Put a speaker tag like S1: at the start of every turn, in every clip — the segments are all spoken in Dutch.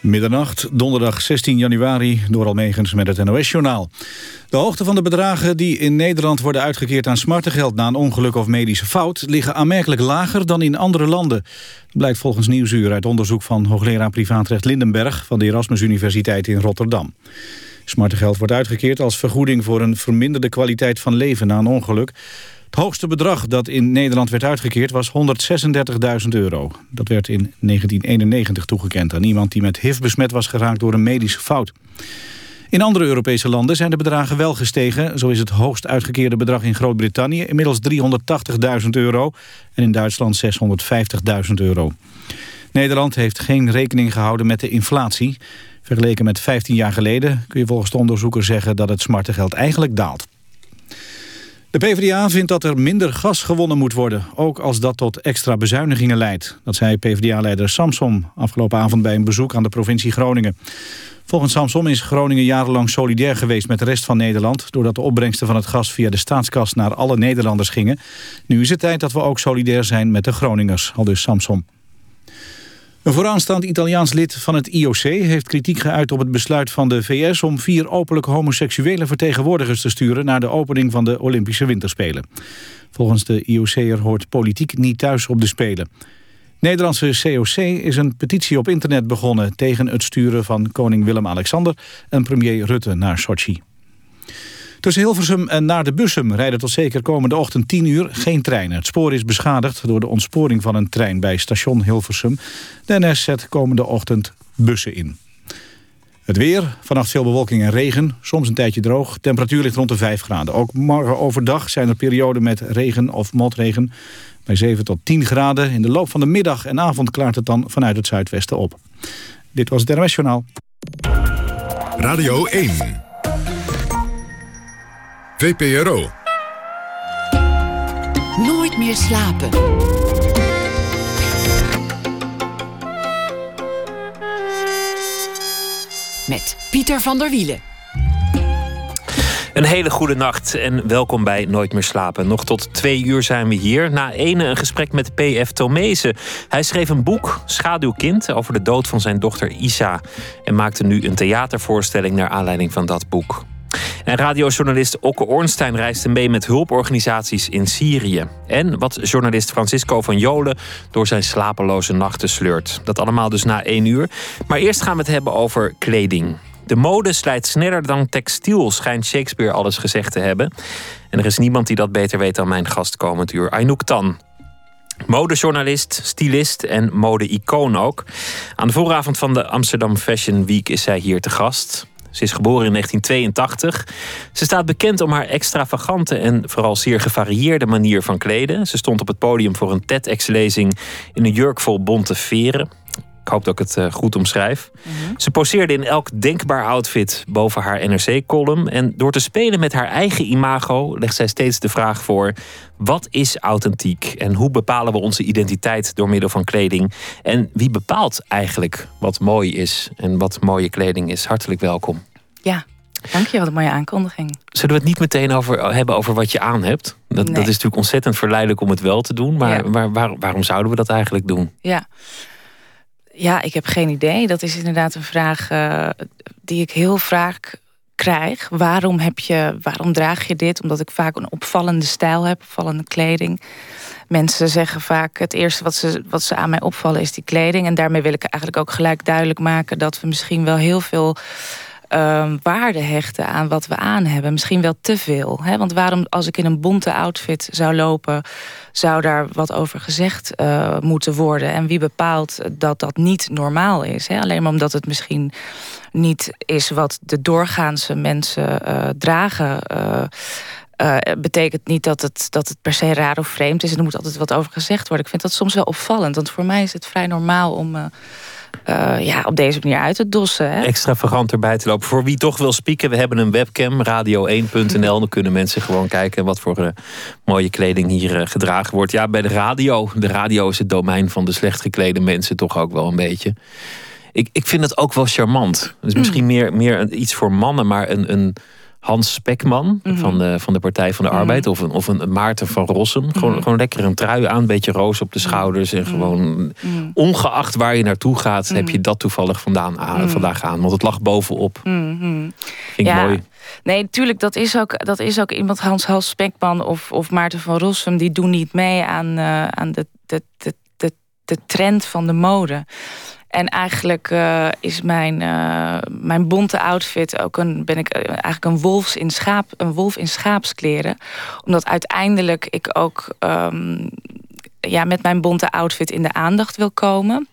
S1: Middernacht, donderdag 16 januari, door Almegens met het NOS-journaal. De hoogte van de bedragen die in Nederland worden uitgekeerd aan smartengeld... na een ongeluk of medische fout, liggen aanmerkelijk lager dan in andere landen. Blijkt volgens Nieuwsuur uit onderzoek van hoogleraar privaatrecht Lindenberg... van de Erasmus Universiteit in Rotterdam. Smartengeld wordt uitgekeerd als vergoeding voor een verminderde kwaliteit van leven na een ongeluk... Het hoogste bedrag dat in Nederland werd uitgekeerd was 136.000 euro. Dat werd in 1991 toegekend aan iemand die met HIV besmet was geraakt door een medische fout. In andere Europese landen zijn de bedragen wel gestegen. Zo is het hoogst uitgekeerde bedrag in Groot-Brittannië inmiddels 380.000 euro en in Duitsland 650.000 euro. Nederland heeft geen rekening gehouden met de inflatie. Vergeleken met 15 jaar geleden kun je volgens de onderzoeker zeggen dat het smartengeld eigenlijk daalt. De PvdA vindt dat er minder gas gewonnen moet worden, ook als dat tot extra bezuinigingen leidt. Dat zei PvdA-leider Samsom afgelopen avond bij een bezoek aan de provincie Groningen. Volgens Samsom is Groningen jarenlang solidair geweest met de rest van Nederland... doordat de opbrengsten van het gas via de staatskas naar alle Nederlanders gingen. Nu is het tijd dat we ook solidair zijn met de Groningers, al dus Samsom. Een vooraanstaand Italiaans lid van het IOC heeft kritiek geuit op het besluit van de VS om vier openlijk homoseksuele vertegenwoordigers te sturen naar de opening van de Olympische Winterspelen. Volgens de IOC'er hoort politiek niet thuis op de Spelen. Nederlandse COC is een petitie op internet begonnen tegen het sturen van koning Willem-Alexander en premier Rutte naar Sochi. Tussen Hilversum en naar de Bussum rijden tot zeker komende ochtend 10 uur geen treinen. Het spoor is beschadigd door de ontsporing van een trein bij station Hilversum. De NS zet komende ochtend bussen in. Het weer, vannacht veel bewolking en regen, soms een tijdje droog. Temperatuur ligt rond de 5 graden. Ook morgen overdag zijn er perioden met regen of motregen. Bij 7 tot 10 graden. In de loop van de middag en avond klaart het dan vanuit het zuidwesten op. Dit was het NOS Journaal.
S2: Radio 1. VPRO.
S3: Nooit meer slapen. Met Pieter van der Wielen.
S4: Een hele goede nacht en welkom bij Nooit meer slapen. Nog tot twee uur zijn we hier. Na ene een gesprek met P.F. Tomezen. Hij schreef een boek, Schaduwkind, over de dood van zijn dochter Isa. En maakte nu een theatervoorstelling naar aanleiding van dat boek. En radiojournalist Okke Ornstein reisde mee met hulporganisaties in Syrië. En wat journalist Francisco van Jolen door zijn slapeloze nachten sleurt. Dat allemaal dus na één uur. Maar eerst gaan we het hebben over kleding. De mode slijt sneller dan textiel, schijnt Shakespeare alles gezegd te hebben. En er is niemand die dat beter weet dan mijn gast komend uur, Aynouk Tan. Modejournalist, stylist en mode-icoon ook. Aan de vooravond van de Amsterdam Fashion Week is zij hier te gast. Ze is geboren in 1982. Ze staat bekend om haar extravagante en vooral zeer gevarieerde manier van kleden. Ze stond op het podium voor een TEDx-lezing in een jurk vol bonte veren. Ik hoop dat ik het eh, goed omschrijf. Mhm. Ze poseerde in elk denkbaar outfit boven haar NRC-column. En door te spelen met haar eigen imago legt zij steeds de vraag voor: wat is authentiek? En hoe bepalen we onze identiteit door middel van kleding? En wie bepaalt eigenlijk wat mooi is en wat mooie kleding is? Hartelijk welkom.
S5: Ja, Dank je, wat een mooie aankondiging.
S4: Zullen we het niet meteen over hebben over wat je aan hebt? Dat, dat is natuurlijk ontzettend verleidelijk om het wel te doen. Maar, waar, waarom zouden we dat eigenlijk doen?
S5: Ja. Ja, ik heb geen idee. Dat is inderdaad een vraag uh, die ik heel vaak krijg. Waarom, heb je, waarom draag je dit? Omdat ik vaak een opvallende stijl heb, opvallende kleding. Mensen zeggen vaak het eerste wat ze, wat ze aan mij opvallen is die kleding. En daarmee wil ik eigenlijk ook gelijk duidelijk maken dat we misschien wel heel veel uh, waarde hechten aan wat we aan hebben. Misschien wel te veel. Hè? Want waarom als ik in een bonte outfit zou lopen... zou daar wat over gezegd uh, moeten worden? En wie bepaalt dat dat niet normaal is? Hè? Alleen maar omdat het misschien niet is wat de doorgaanse mensen uh, dragen... Uh, betekent niet dat het, dat het per se raar of vreemd is. En er moet altijd wat over gezegd worden. Ik vind dat soms wel opvallend. Want voor mij is het vrij normaal om uh, uh, ja, op deze manier uit te dossen. Hè?
S4: Extravagant erbij te lopen. Voor wie toch wil spieken, we hebben een webcam, radio1.nl. Dan kunnen mensen gewoon kijken wat voor uh, mooie kleding hier uh, gedragen wordt. Ja, bij de radio. De radio is het domein van de slecht geklede mensen toch ook wel een beetje. Ik, ik vind het ook wel charmant. Dus misschien mm. meer, meer iets voor mannen, maar een, een Hans Spekman
S5: Mhm.
S4: van, de, van de Partij van de
S5: Mhm.
S4: Arbeid. Of een, of een Maarten van Rossum. Gewoon,
S5: Mhm.
S4: gewoon lekker een trui aan, een beetje roos op de schouders. En gewoon, ongeacht waar je naartoe gaat, heb je dat toevallig vandaan, aan, vandaag aan. Want het lag bovenop. Vind ik
S5: Ja.
S4: mooi.
S5: Nee, natuurlijk, dat is ook, dat is ook iemand, Hans Hals Spekman of, of Maarten van Rossum, die doen niet mee aan, eh, aan de, de, de, de, de trend van de mode. En eigenlijk eh, is mijn, eh, mijn bonte outfit ook een, ben ik eh, eigenlijk een, wolfs in schaap, een wolf in schaapskleren. Omdat uiteindelijk ik ook ehm, ja, met mijn bonte outfit in de aandacht wil komen.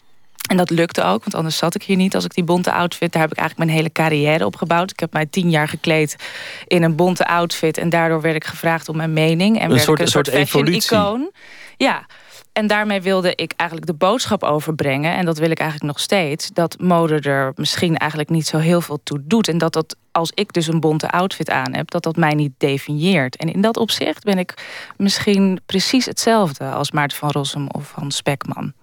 S5: En dat lukte ook, want anders zat ik hier niet als ik die bonte outfit. Daar heb ik eigenlijk mijn hele carrière op gebouwd. Ik heb mij tien jaar gekleed in een bonte outfit. En daardoor werd ik gevraagd om mijn mening. En
S4: Een
S5: werd
S4: soort-
S5: ik een soort,
S4: soort
S5: fashion
S4: evolutie.
S5: icoon. Ja. En daarmee wilde ik eigenlijk de boodschap overbrengen. En dat wil ik eigenlijk nog steeds. Dat mode er misschien eigenlijk niet zo heel veel toe doet. En dat dat als ik dus een bonte outfit aan heb, dat dat mij niet definieert. En in dat opzicht ben ik misschien precies hetzelfde als Maarten van Rossum of Hans Spekman.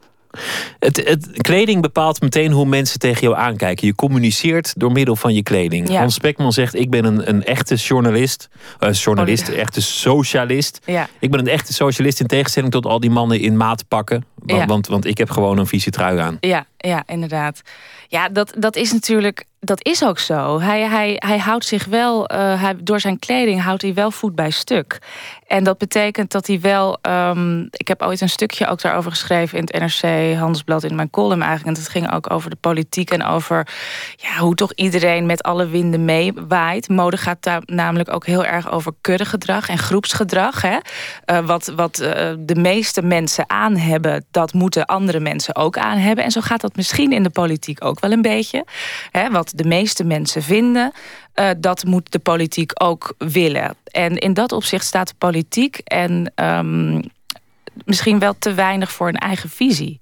S4: Het, het, kleding bepaalt meteen hoe mensen tegen jou aankijken. Je communiceert door middel van je kleding.
S5: Ja.
S4: Hans Spekman zegt: Ik ben een, een echte journalist. eh, journalist,
S5: Oh,
S4: echte socialist.
S5: Ja.
S4: Ik ben een echte socialist in tegenstelling tot al die mannen in maatpakken. Want, want, want ik heb gewoon een vieze trui aan.
S5: Ja, ja, inderdaad. Ja, dat, dat is natuurlijk, dat is ook zo. Hij, hij, hij houdt zich wel, eh, hij, door zijn kleding houdt hij wel voet bij stuk. En dat betekent dat hij wel, ehm, ik heb ooit een stukje ook daarover geschreven in het NRC Handelsblad in mijn column eigenlijk. En dat ging ook over de politiek en over ja, hoe toch iedereen met alle winden meewaait. Mode gaat daar namelijk ook heel erg over kuddegedrag en groepsgedrag. Hè? Eh, wat wat eh, de meeste mensen aan hebben, dat moeten andere mensen ook aan hebben. En zo gaat dat misschien in de politiek ook wel een beetje. Hè? Wat de meeste mensen vinden, eh, dat moet de politiek ook willen. En in dat opzicht staat de politiek en ehm, misschien wel te weinig voor een eigen visie.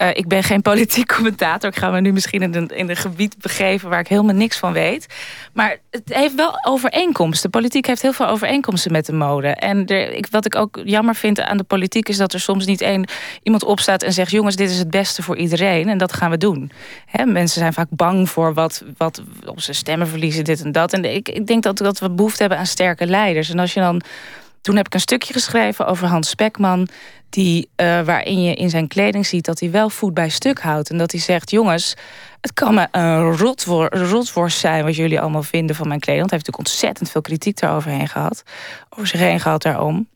S5: Eh, ik ben geen politiek commentator. Ik ga me nu misschien in een, in een gebied begeven waar ik helemaal niks van weet. Maar het heeft wel overeenkomsten. Politiek heeft heel veel overeenkomsten met de mode. En er, ik, wat ik ook jammer vind aan de politiek is dat er soms niet één iemand opstaat en zegt: jongens, dit is het beste voor iedereen en dat gaan we doen. Hè, mensen zijn vaak bang voor wat, wat op ze stemmen verliezen, dit en dat. En ik, ik denk dat, dat we behoefte hebben aan sterke leiders. En als je dan toen heb ik een stukje geschreven over Hans Spekman. Die, eh, waarin je in zijn kleding ziet dat hij wel voet bij stuk houdt. En dat hij zegt: Jongens, het kan me een rotwor rotworst zijn wat jullie allemaal vinden van mijn kleding. Want hij heeft natuurlijk ontzettend veel kritiek daaroverheen gehad. Over zich heen gehad daarom.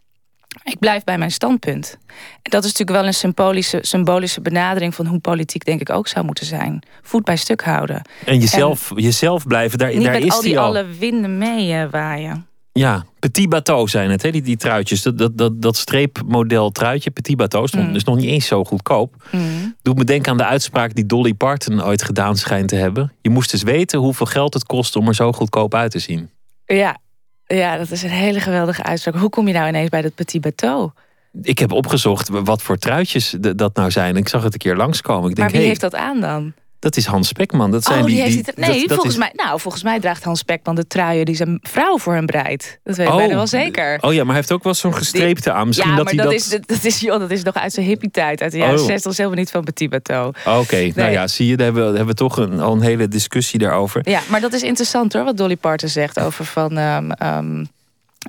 S5: Ik blijf bij mijn standpunt. En dat is natuurlijk wel een symbolische, symbolische benadering van hoe politiek, denk ik, ook zou moeten zijn. Voet bij stuk houden.
S4: En jezelf, jezelf blijven, daar,
S5: Niet
S4: daar
S5: met
S4: is
S5: al die
S4: al.
S5: alle winden mee eh, waaien.
S4: Ja, petit bateau zijn het, hè? Die, die truitjes. Dat, dat, dat, dat streepmodel truitje, petit bateau, stond,
S5: Mm.
S4: is nog niet eens zo goedkoop.
S5: Mm.
S4: Doet me denken aan de uitspraak die Dolly Parton ooit gedaan schijnt te hebben. Je moest eens weten hoeveel geld het kost om er zo goedkoop uit te zien.
S5: Ja. ja, dat is een hele geweldige uitspraak. Hoe kom je nou ineens bij dat petit bateau?
S4: Ik heb opgezocht wat voor truitjes dat nou zijn. Ik zag het een keer langskomen. Ik denk,
S5: maar wie
S4: hey,
S5: heeft dat aan dan?
S4: Dat is Hans Spekman. Dat zijn
S5: oh, die,
S4: die,
S5: heeft
S4: die,
S5: niet- Nee,
S4: dat- dat
S5: volgens,
S4: is-
S5: mij, nou, volgens mij draagt Hans Spekman de truien die zijn vrouw voor hem breidt. Dat weet ik bijna wel zeker.
S4: Oh ja, maar hij heeft ook wel zo'n gestreepte aan. Misschien
S5: ja,
S4: dat
S5: maar
S4: hij
S5: dat,
S4: dat...
S5: Is, dat, dat is, joh, dat is nog uit zijn hippie-tijd. Uit de jaren
S4: Oh.
S5: 60 dat is helemaal niet van Petit Bateau.
S4: Oké, nou
S5: Nee.
S4: ja, zie je, daar hebben we, hebben we toch een, al een hele discussie daarover.
S5: Ja, maar dat is interessant hoor, wat Dolly Parton zegt over van... ehm, ehm,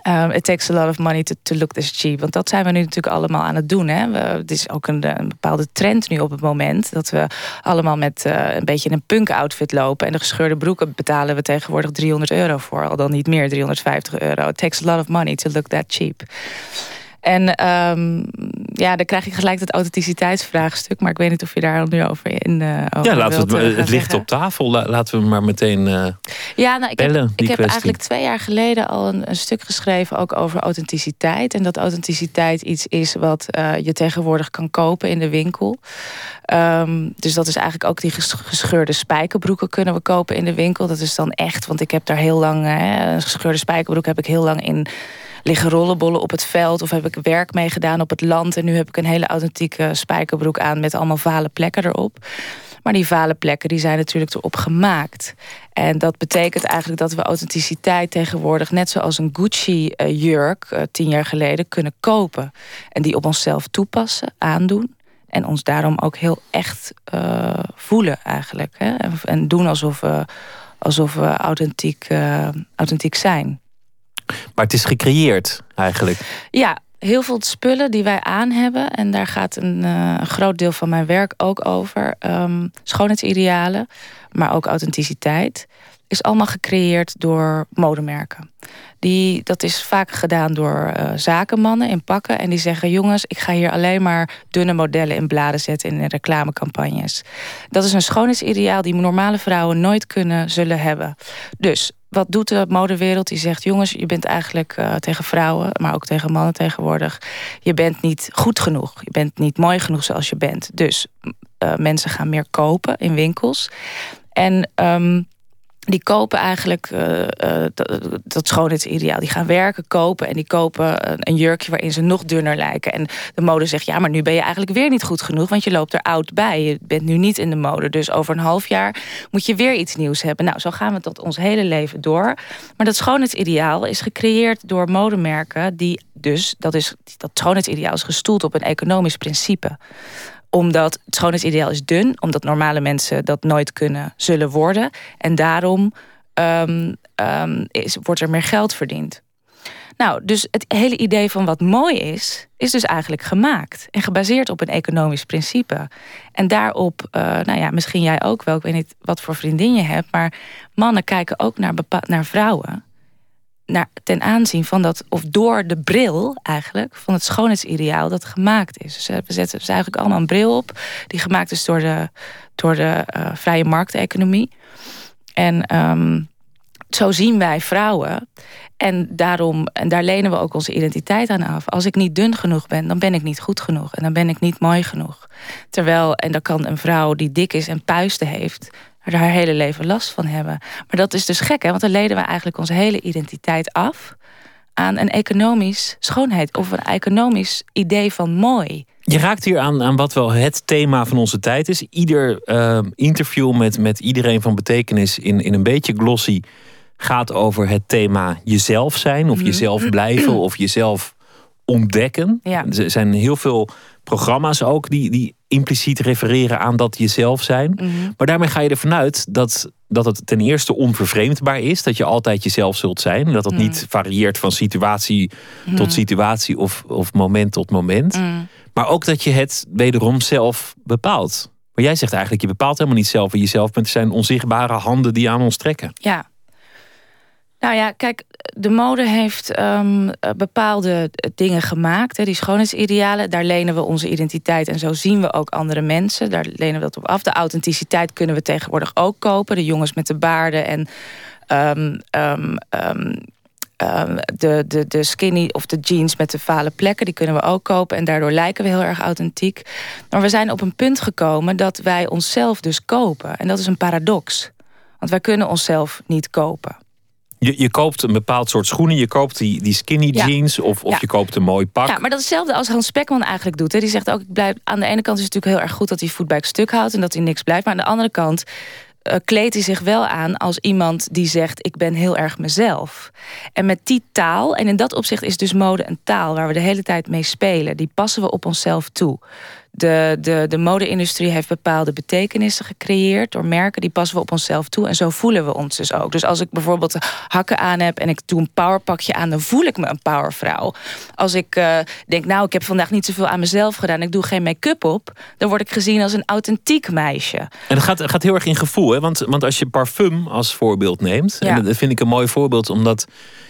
S5: ehm, it takes a lot of money to, to look this cheap. Want dat zijn we nu natuurlijk allemaal aan het doen. Hè? Het is ook een, een bepaalde trend nu op het moment. Dat we allemaal met eh, een beetje een punk outfit lopen. En de gescheurde broeken betalen we tegenwoordig 300 euro voor. Al dan niet meer, 350 euro. It takes a lot of money to look that cheap. En ehm, ja, dan krijg ik gelijk het authenticiteitsvraagstuk. Maar ik weet niet of je daar nu over in uh, over
S4: Ja, laten we het,
S5: eh,
S4: het ligt op tafel. La- Laten we maar meteen. eh,
S5: Ja, nou, ik heb,
S4: bellen,
S5: ik heb eigenlijk twee jaar geleden al een, een stuk geschreven ook over authenticiteit. En dat authenticiteit iets is wat eh, je tegenwoordig kan kopen in de winkel. Ehm, dus dat is eigenlijk ook die ges- gescheurde spijkerbroeken kunnen we kopen in de winkel. Dat is dan echt, want ik heb daar heel lang, hè, een gescheurde spijkerbroek heb ik heel lang in liggen rollenbollen op het veld. Of heb ik werk mee gedaan op het land. En nu heb ik een hele authentieke spijkerbroek aan met allemaal vale plekken erop. Maar die vale plekken die zijn natuurlijk erop gemaakt. En dat betekent eigenlijk dat we authenticiteit tegenwoordig... net zoals een Gucci-jurk uh, tien jaar geleden kunnen kopen. En die op onszelf toepassen, aandoen. En ons daarom ook heel echt uh, voelen eigenlijk. Hè? En, en doen alsof we alsof we authentiek, authentiek zijn.
S4: Maar het is gecreëerd eigenlijk.
S5: Ja, heel veel spullen die wij aan hebben. En daar gaat een, een groot deel van mijn werk ook over. Um, schoonheidsidealen, maar ook authenticiteit is allemaal gecreëerd door modemerken. Die, dat is vaak gedaan door uh, zakenmannen in pakken. En die zeggen: Jongens, ik ga hier alleen maar dunne modellen in bladen zetten in reclamecampagnes. Dat is een schoonheidsideaal die normale vrouwen nooit kunnen zullen hebben. Dus wat doet de modewereld? Die zegt: Jongens, je bent eigenlijk uh, tegen vrouwen, maar ook tegen mannen tegenwoordig. Je bent niet goed genoeg. Je bent niet mooi genoeg zoals je bent. Dus uh, mensen gaan meer kopen in winkels. En um, die kopen eigenlijk uh, dat, dat schoonheidsideaal. Die gaan werken, kopen en die kopen een, een, jurkje waarin ze nog dunner lijken. En de mode zegt, ja, maar nu ben je eigenlijk weer niet goed genoeg... want je loopt er oud bij. Je bent nu niet in de mode. Dus over een half jaar moet je weer iets nieuws hebben. Nou, zo gaan we tot ons hele leven door. Maar dat schoonheidsideaal is gecreëerd door modemerken... die dus, dat, is, dat schoonheidsideaal is gestoeld op een economisch principe omdat het schoonheidsideaal is dun. Omdat normale mensen dat nooit kunnen, zullen worden. En daarom um, um, is, wordt er meer geld verdiend. Nou, dus het hele idee van wat mooi is, is dus eigenlijk gemaakt. En gebaseerd op een economisch principe. En daarop, uh, nou ja, misschien jij ook wel, ik weet niet wat voor vriendin je hebt, maar mannen kijken ook naar, naar vrouwen ten aanzien van dat, of door de bril eigenlijk, van het schoonheidsideaal dat gemaakt is. Dus eh, we zetten dus eigenlijk allemaal een bril op, die gemaakt is door de, door de uh, vrije markteconomie. En um, zo zien wij vrouwen. En, daarom, en daar lenen we ook onze identiteit aan af. Als ik niet dun genoeg ben, dan ben ik niet goed genoeg. En dan ben ik niet mooi genoeg. Terwijl, en dan kan een vrouw die dik is en puisten heeft er haar hele leven last van hebben. Maar dat is dus gek, hè? want dan leden we eigenlijk onze hele identiteit af aan een economisch schoonheid of een economisch idee van mooi.
S4: Je raakt hier aan, aan wat wel het thema van onze tijd is. Ieder uh, interview met, met iedereen van betekenis in, in een beetje glossy gaat over het thema jezelf zijn, of mhm. jezelf blijven, of jezelf ontdekken. Ja. Er zijn heel veel programma's ook die, die impliciet refereren aan dat jezelf zijn. Mhm. Maar daarmee ga je ervan uit dat, dat het ten eerste onvervreemdbaar is. Dat je altijd jezelf zult zijn. Dat het mhm. niet varieert van situatie tot mhm. situatie of, of moment tot moment. Maar ook dat je het wederom zelf bepaalt. Maar jij zegt eigenlijk, je bepaalt helemaal niet zelf wie jezelf bent. Het zijn onzichtbare handen die aan ons trekken.
S5: Ja, nou ja, kijk, de mode heeft um, bepaalde dingen gemaakt. Hè, die schoonheidsidealen, daar lenen we onze identiteit en zo zien we ook andere mensen. Daar lenen we dat op af. De authenticiteit kunnen we tegenwoordig ook kopen. De jongens met de baarden en um, um, de, de, de skinny of de jeans met de vale plekken, die kunnen we ook kopen. En daardoor lijken we heel erg authentiek. Maar we zijn op een punt gekomen dat wij onszelf dus kopen. En dat is een paradox. Want wij kunnen onszelf niet kopen.
S4: Je, je koopt een bepaald soort schoenen. Je koopt die, die skinny jeans of, of je koopt een mooi pak.
S5: Ja, maar dat is hetzelfde als Hans Spekman eigenlijk doet. Hè. Die zegt ook, ik blijf, aan de ene kant is het natuurlijk heel erg goed... dat hij voet bij het stuk houdt en dat hij niks blijft. Maar aan de andere kant uh, kleedt hij zich wel aan als iemand die zegt... ik ben heel erg mezelf. En met die taal, en in dat opzicht is dus mode een taal... waar we de hele tijd mee spelen. Die passen we op onszelf toe. De, de, de mode-industrie heeft bepaalde betekenissen gecreëerd door merken. Die passen we op onszelf toe. En zo voelen we ons dus ook. Dus als ik bijvoorbeeld hakken aan heb en ik doe een powerpakje aan, dan voel ik me een powervrouw. Als ik uh, denk, nou, ik heb vandaag niet zoveel aan mezelf gedaan, ik doe geen make-up op, dan word ik gezien als een authentiek meisje. En
S4: dat gaat, gaat heel erg in gevoel, hè? Want, want als je parfum als voorbeeld neemt, en dat vind ik een mooi voorbeeld, omdat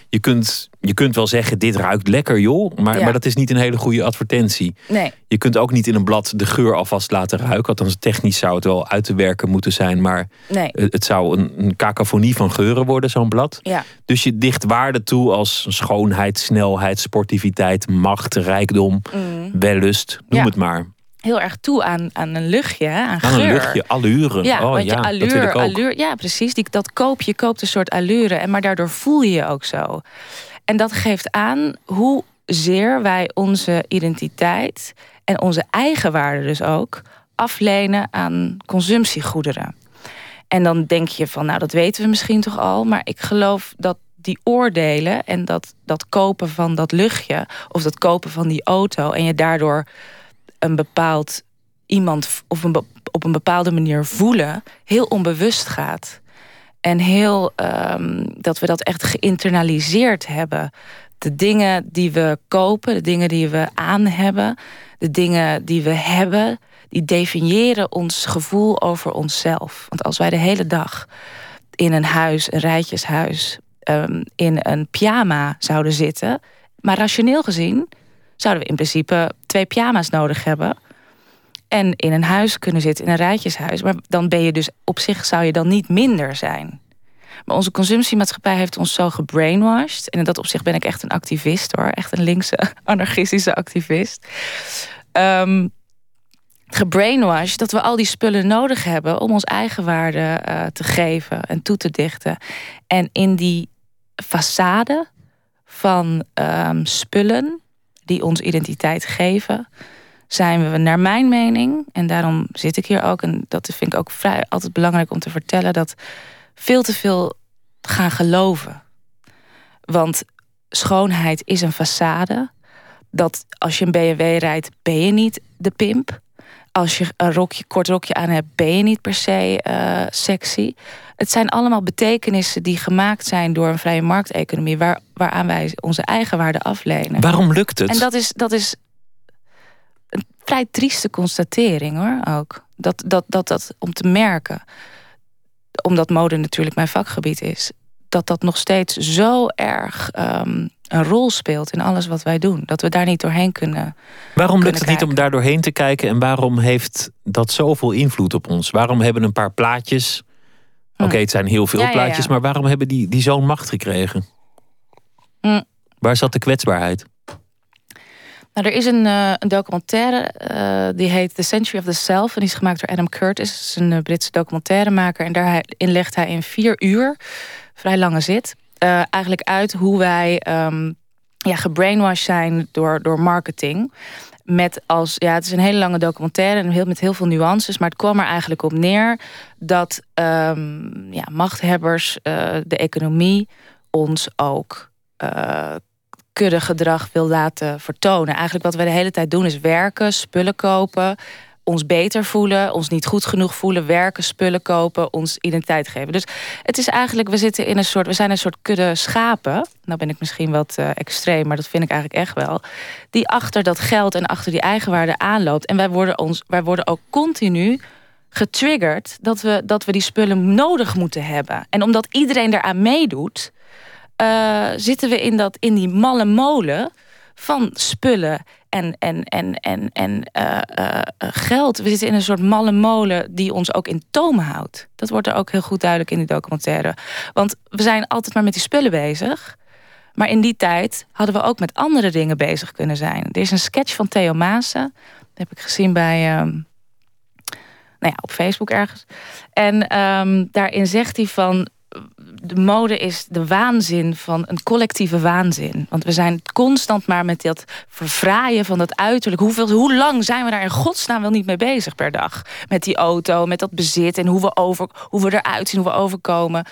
S4: je kunt, je kunt wel zeggen, dit ruikt lekker joh. Maar, maar dat is niet een hele goede advertentie.
S5: Nee.
S4: Je kunt ook niet in een blad de geur alvast laten ruiken. Althans, technisch zou het wel uit te werken moeten zijn. Maar nee. het zou een, een cacophonie van geuren worden, zo'n blad.
S5: Ja.
S4: Dus je dicht waarde toe als schoonheid, snelheid, sportiviteit, macht, rijkdom, mm. wellust. Noem het maar
S5: heel erg toe aan, aan een luchtje, aan, aan geur.
S4: een luchtje, allure. Ja, oh, ja, allure, allure,
S5: ja, precies. Die, dat koop je, koopt een soort allure. En maar daardoor voel je je ook zo. En dat geeft aan hoe zeer wij onze identiteit en onze eigen waarde dus ook aflenen aan consumptiegoederen. En dan denk je van, nou dat weten we misschien toch al, maar ik geloof dat die oordelen en dat, dat kopen van dat luchtje of dat kopen van die auto en je daardoor een bepaald iemand of een, op een bepaalde manier voelen heel onbewust gaat. En heel ehm, dat we dat echt geïnternaliseerd hebben. De dingen die we kopen, de dingen die we aan hebben, de dingen die we hebben, die definiëren ons gevoel over onszelf. Want als wij de hele dag in een huis, een rijtjeshuis, um, in een pyjama zouden zitten, maar rationeel gezien zouden we in principe twee pyjama's nodig hebben. En in een huis kunnen zitten, in een rijtjeshuis. Maar dan ben je dus op zich zou je dan niet minder zijn. Maar onze consumptiemaatschappij heeft ons zo gebrainwashed. En in dat opzicht ben ik echt een activist hoor. Echt een linkse, anarchistische activist. Um, gebrainwashed dat we al die spullen nodig hebben om ons eigen waarde uh, te geven en toe te dichten. En in die façade van um, spullen die ons identiteit geven, zijn we naar mijn mening, en daarom zit ik hier ook, en dat vind ik ook vrij altijd belangrijk om te vertellen, dat veel te veel gaan geloven. Want schoonheid is een façade. Dat als je een BMW rijdt, ben je niet de pimp. Als je een rokje, kort rokje aan hebt, ben je niet per se uh, sexy. Het zijn allemaal betekenissen die gemaakt zijn door een vrije markteconomie, waar, waaraan wij onze eigen waarde aflenen.
S4: Waarom lukt het?
S5: En dat is, dat is vrij trieste constatering hoor ook. Dat, dat, dat, dat om te merken, omdat mode natuurlijk mijn vakgebied is, dat dat nog steeds zo erg um, een rol speelt in alles wat wij doen. Dat we daar niet doorheen kunnen.
S4: Waarom lukt het niet om daar doorheen te kijken en waarom heeft dat zoveel invloed op ons? Waarom hebben een paar plaatjes Hm. Oké, het zijn heel veel plaatjes, maar waarom hebben die, die zo'n macht gekregen? Hm. Waar zat de kwetsbaarheid?
S5: Nou, er is een, uh, een documentaire uh, die heet The Century of the Self. En die is gemaakt door Adam Curtis. Is een uh, Britse documentairemaker. En daarin legt hij in vier uur, vrij lange zit, eigenlijk uit hoe wij um, ja, gebrainwashed zijn door, door marketing. Met als, ja, het is een hele lange documentaire en heel, met heel veel nuances. Maar het kwam er eigenlijk op neer dat um, ja, machthebbers, de economie, ons ook kuddegedrag wil laten vertonen. Eigenlijk wat we de hele tijd doen is werken, spullen kopen, ons beter voelen, ons niet goed genoeg voelen, werken, spullen kopen, ons identiteit geven. Dus het is eigenlijk, we zitten in een soort, we zijn een soort kudde schapen. Nou ben ik misschien wat uh, extreem, maar dat vind ik eigenlijk echt wel. Die achter dat geld en achter die eigenwaarde aanloopt. En wij worden, ons, wij worden ook continu getriggerd dat we, dat we die spullen nodig moeten hebben. En omdat iedereen eraan meedoet, uh, zitten we in, dat, in die malle molen van spullen en, en, en, en, en uh, uh, geld. We zitten in een soort malle molen die ons ook in toom houdt. Dat wordt er ook heel goed duidelijk in die documentaire. Want we zijn altijd maar met die spullen bezig. Maar in die tijd hadden we ook met andere dingen bezig kunnen zijn. Er is een sketch van Theo Maassen. Dat heb ik gezien bij... Uh, nou ja, op Facebook ergens. En um, daarin zegt hij van de mode is de waanzin van een collectieve waanzin. Want we zijn constant maar met dat verfraaien van dat uiterlijk. Hoeveel, hoe lang zijn we daar in godsnaam wel niet mee bezig per dag? Met die auto, met dat bezit en hoe we, over, hoe we eruit zien, hoe we overkomen.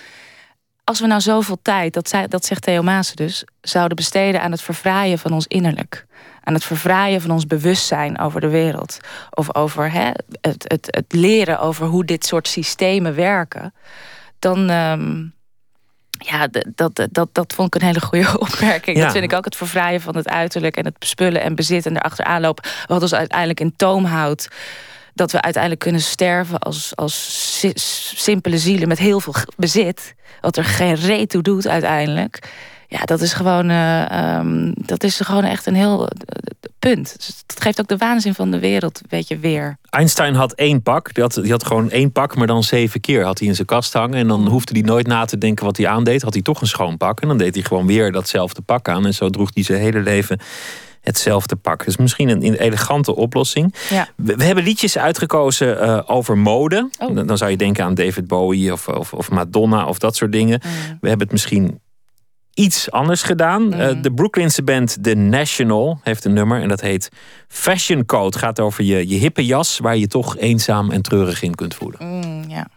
S5: Als we nou zoveel tijd, dat, zei, dat zegt Theo Maassen dus... zouden besteden aan het verfraaien van ons innerlijk aan het verfraaien van ons bewustzijn over de wereld. Of over hè, het, het, het leren over hoe dit soort systemen werken dan. Um, ja, dat, dat, dat vond ik een hele goede opmerking. Dat vind ik ook het vervraaien van het uiterlijk en het spullen en bezit en erachteraan lopen. Wat ons uiteindelijk in toom houdt. Dat we uiteindelijk kunnen sterven als, als simpele zielen met heel veel bezit. Wat er geen reet toe doet uiteindelijk. Ja, dat is gewoon, uh, um, dat is gewoon echt een heel uh, punt. Dus het geeft ook de waanzin van de wereld, weet je, weer.
S4: Einstein had één pak. Die had, die had gewoon één pak, maar dan zeven keer had hij in zijn kast hangen. En dan mm. hoefde hij nooit na te denken wat hij aandeed. Had hij toch een schoon pak. En dan deed hij gewoon weer datzelfde pak aan. En zo droeg hij zijn hele leven hetzelfde pak. Dus misschien een, een elegante oplossing.
S5: Ja.
S4: We, hebben liedjes uitgekozen uh, over mode. Oh. Dan, zou je denken aan David Bowie of, of, of Madonna of dat soort dingen. Mm. We hebben het misschien iets anders gedaan. Mm. Uh, de Brooklynse band The National heeft een nummer en dat heet Fashion Code. Het gaat over je, je hippe jas waar je toch eenzaam en treurig in kunt voelen.
S5: Mm, ja.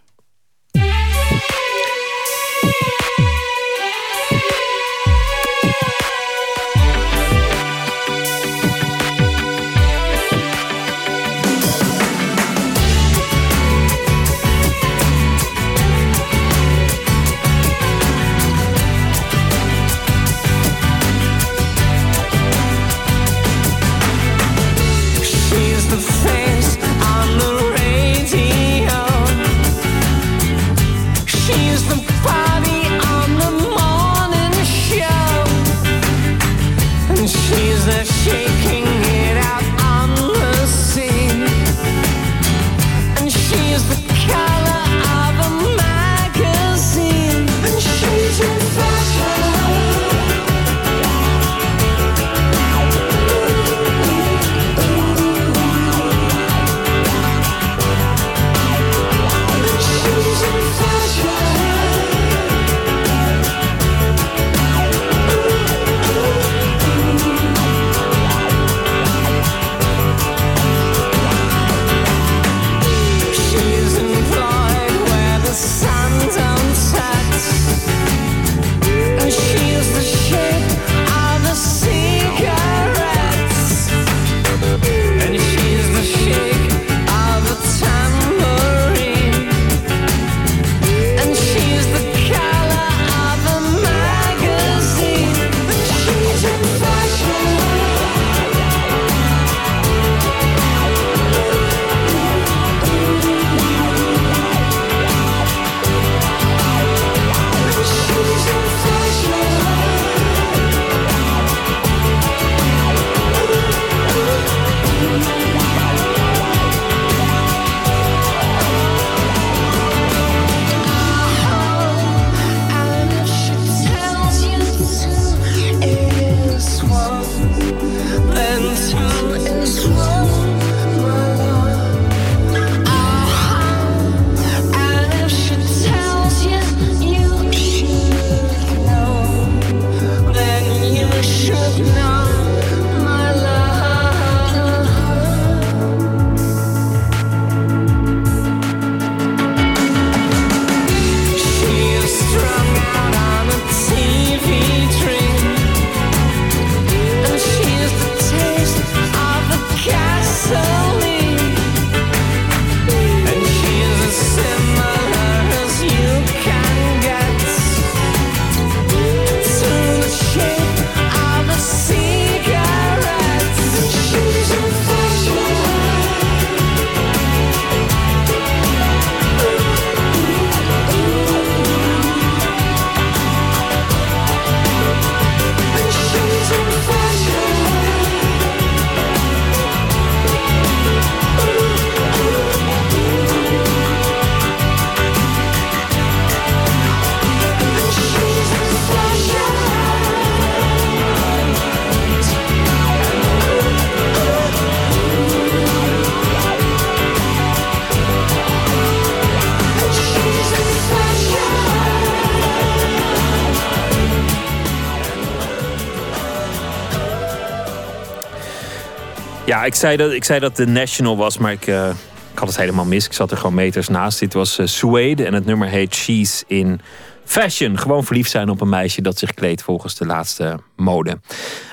S4: Ik zei dat, ik zei dat de National was, maar ik, uh, ik had het helemaal mis. Ik zat er gewoon meters naast. Dit was uh, Suede en het nummer heet She's in Fashion. Gewoon verliefd zijn op een meisje dat zich kleedt volgens de laatste mode.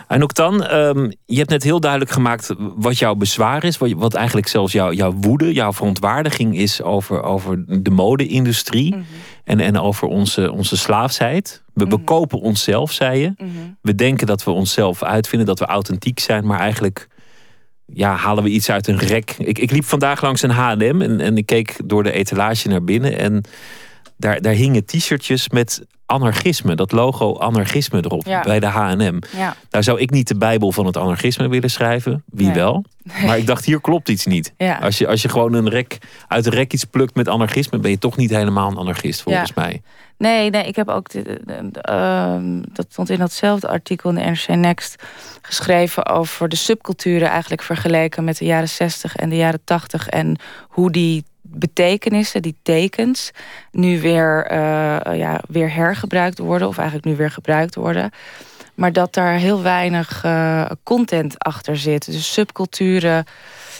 S4: En ook dan, um, je hebt net heel duidelijk gemaakt wat jouw bezwaar is. Wat, wat eigenlijk zelfs jouw, jouw woede, jouw verontwaardiging is over, over de mode-industrie. Mhm. en, en over onze, onze slaafsheid. We mm bekopen onszelf, zei je. Mhm. We denken dat we onszelf uitvinden, dat we authentiek zijn, maar eigenlijk ja, halen we iets uit een rek. Ik, ik liep vandaag langs een HM en, en ik keek door de etalage naar binnen. En daar, daar hingen t-shirtjes met anarchisme, dat logo anarchisme erop bij de H&M. Ja. Daar zou ik niet de bijbel van het anarchisme willen schrijven. Wie wel? Maar ik dacht, hier klopt iets niet. Als, je, als je gewoon een rek, uit een rek iets plukt met anarchisme... ben je toch niet helemaal een anarchist, volgens mij.
S5: Nee, nee, ik heb ook... Ehm, dat stond in datzelfde artikel in de NRC Next... geschreven over de subculturen eigenlijk vergeleken... met de jaren 60 en de jaren 80... en hoe die betekenissen, die tekens, nu weer, uh, ja, weer hergebruikt worden, of eigenlijk nu weer gebruikt worden. Maar dat daar heel weinig uh, content achter zit. Dus subculturen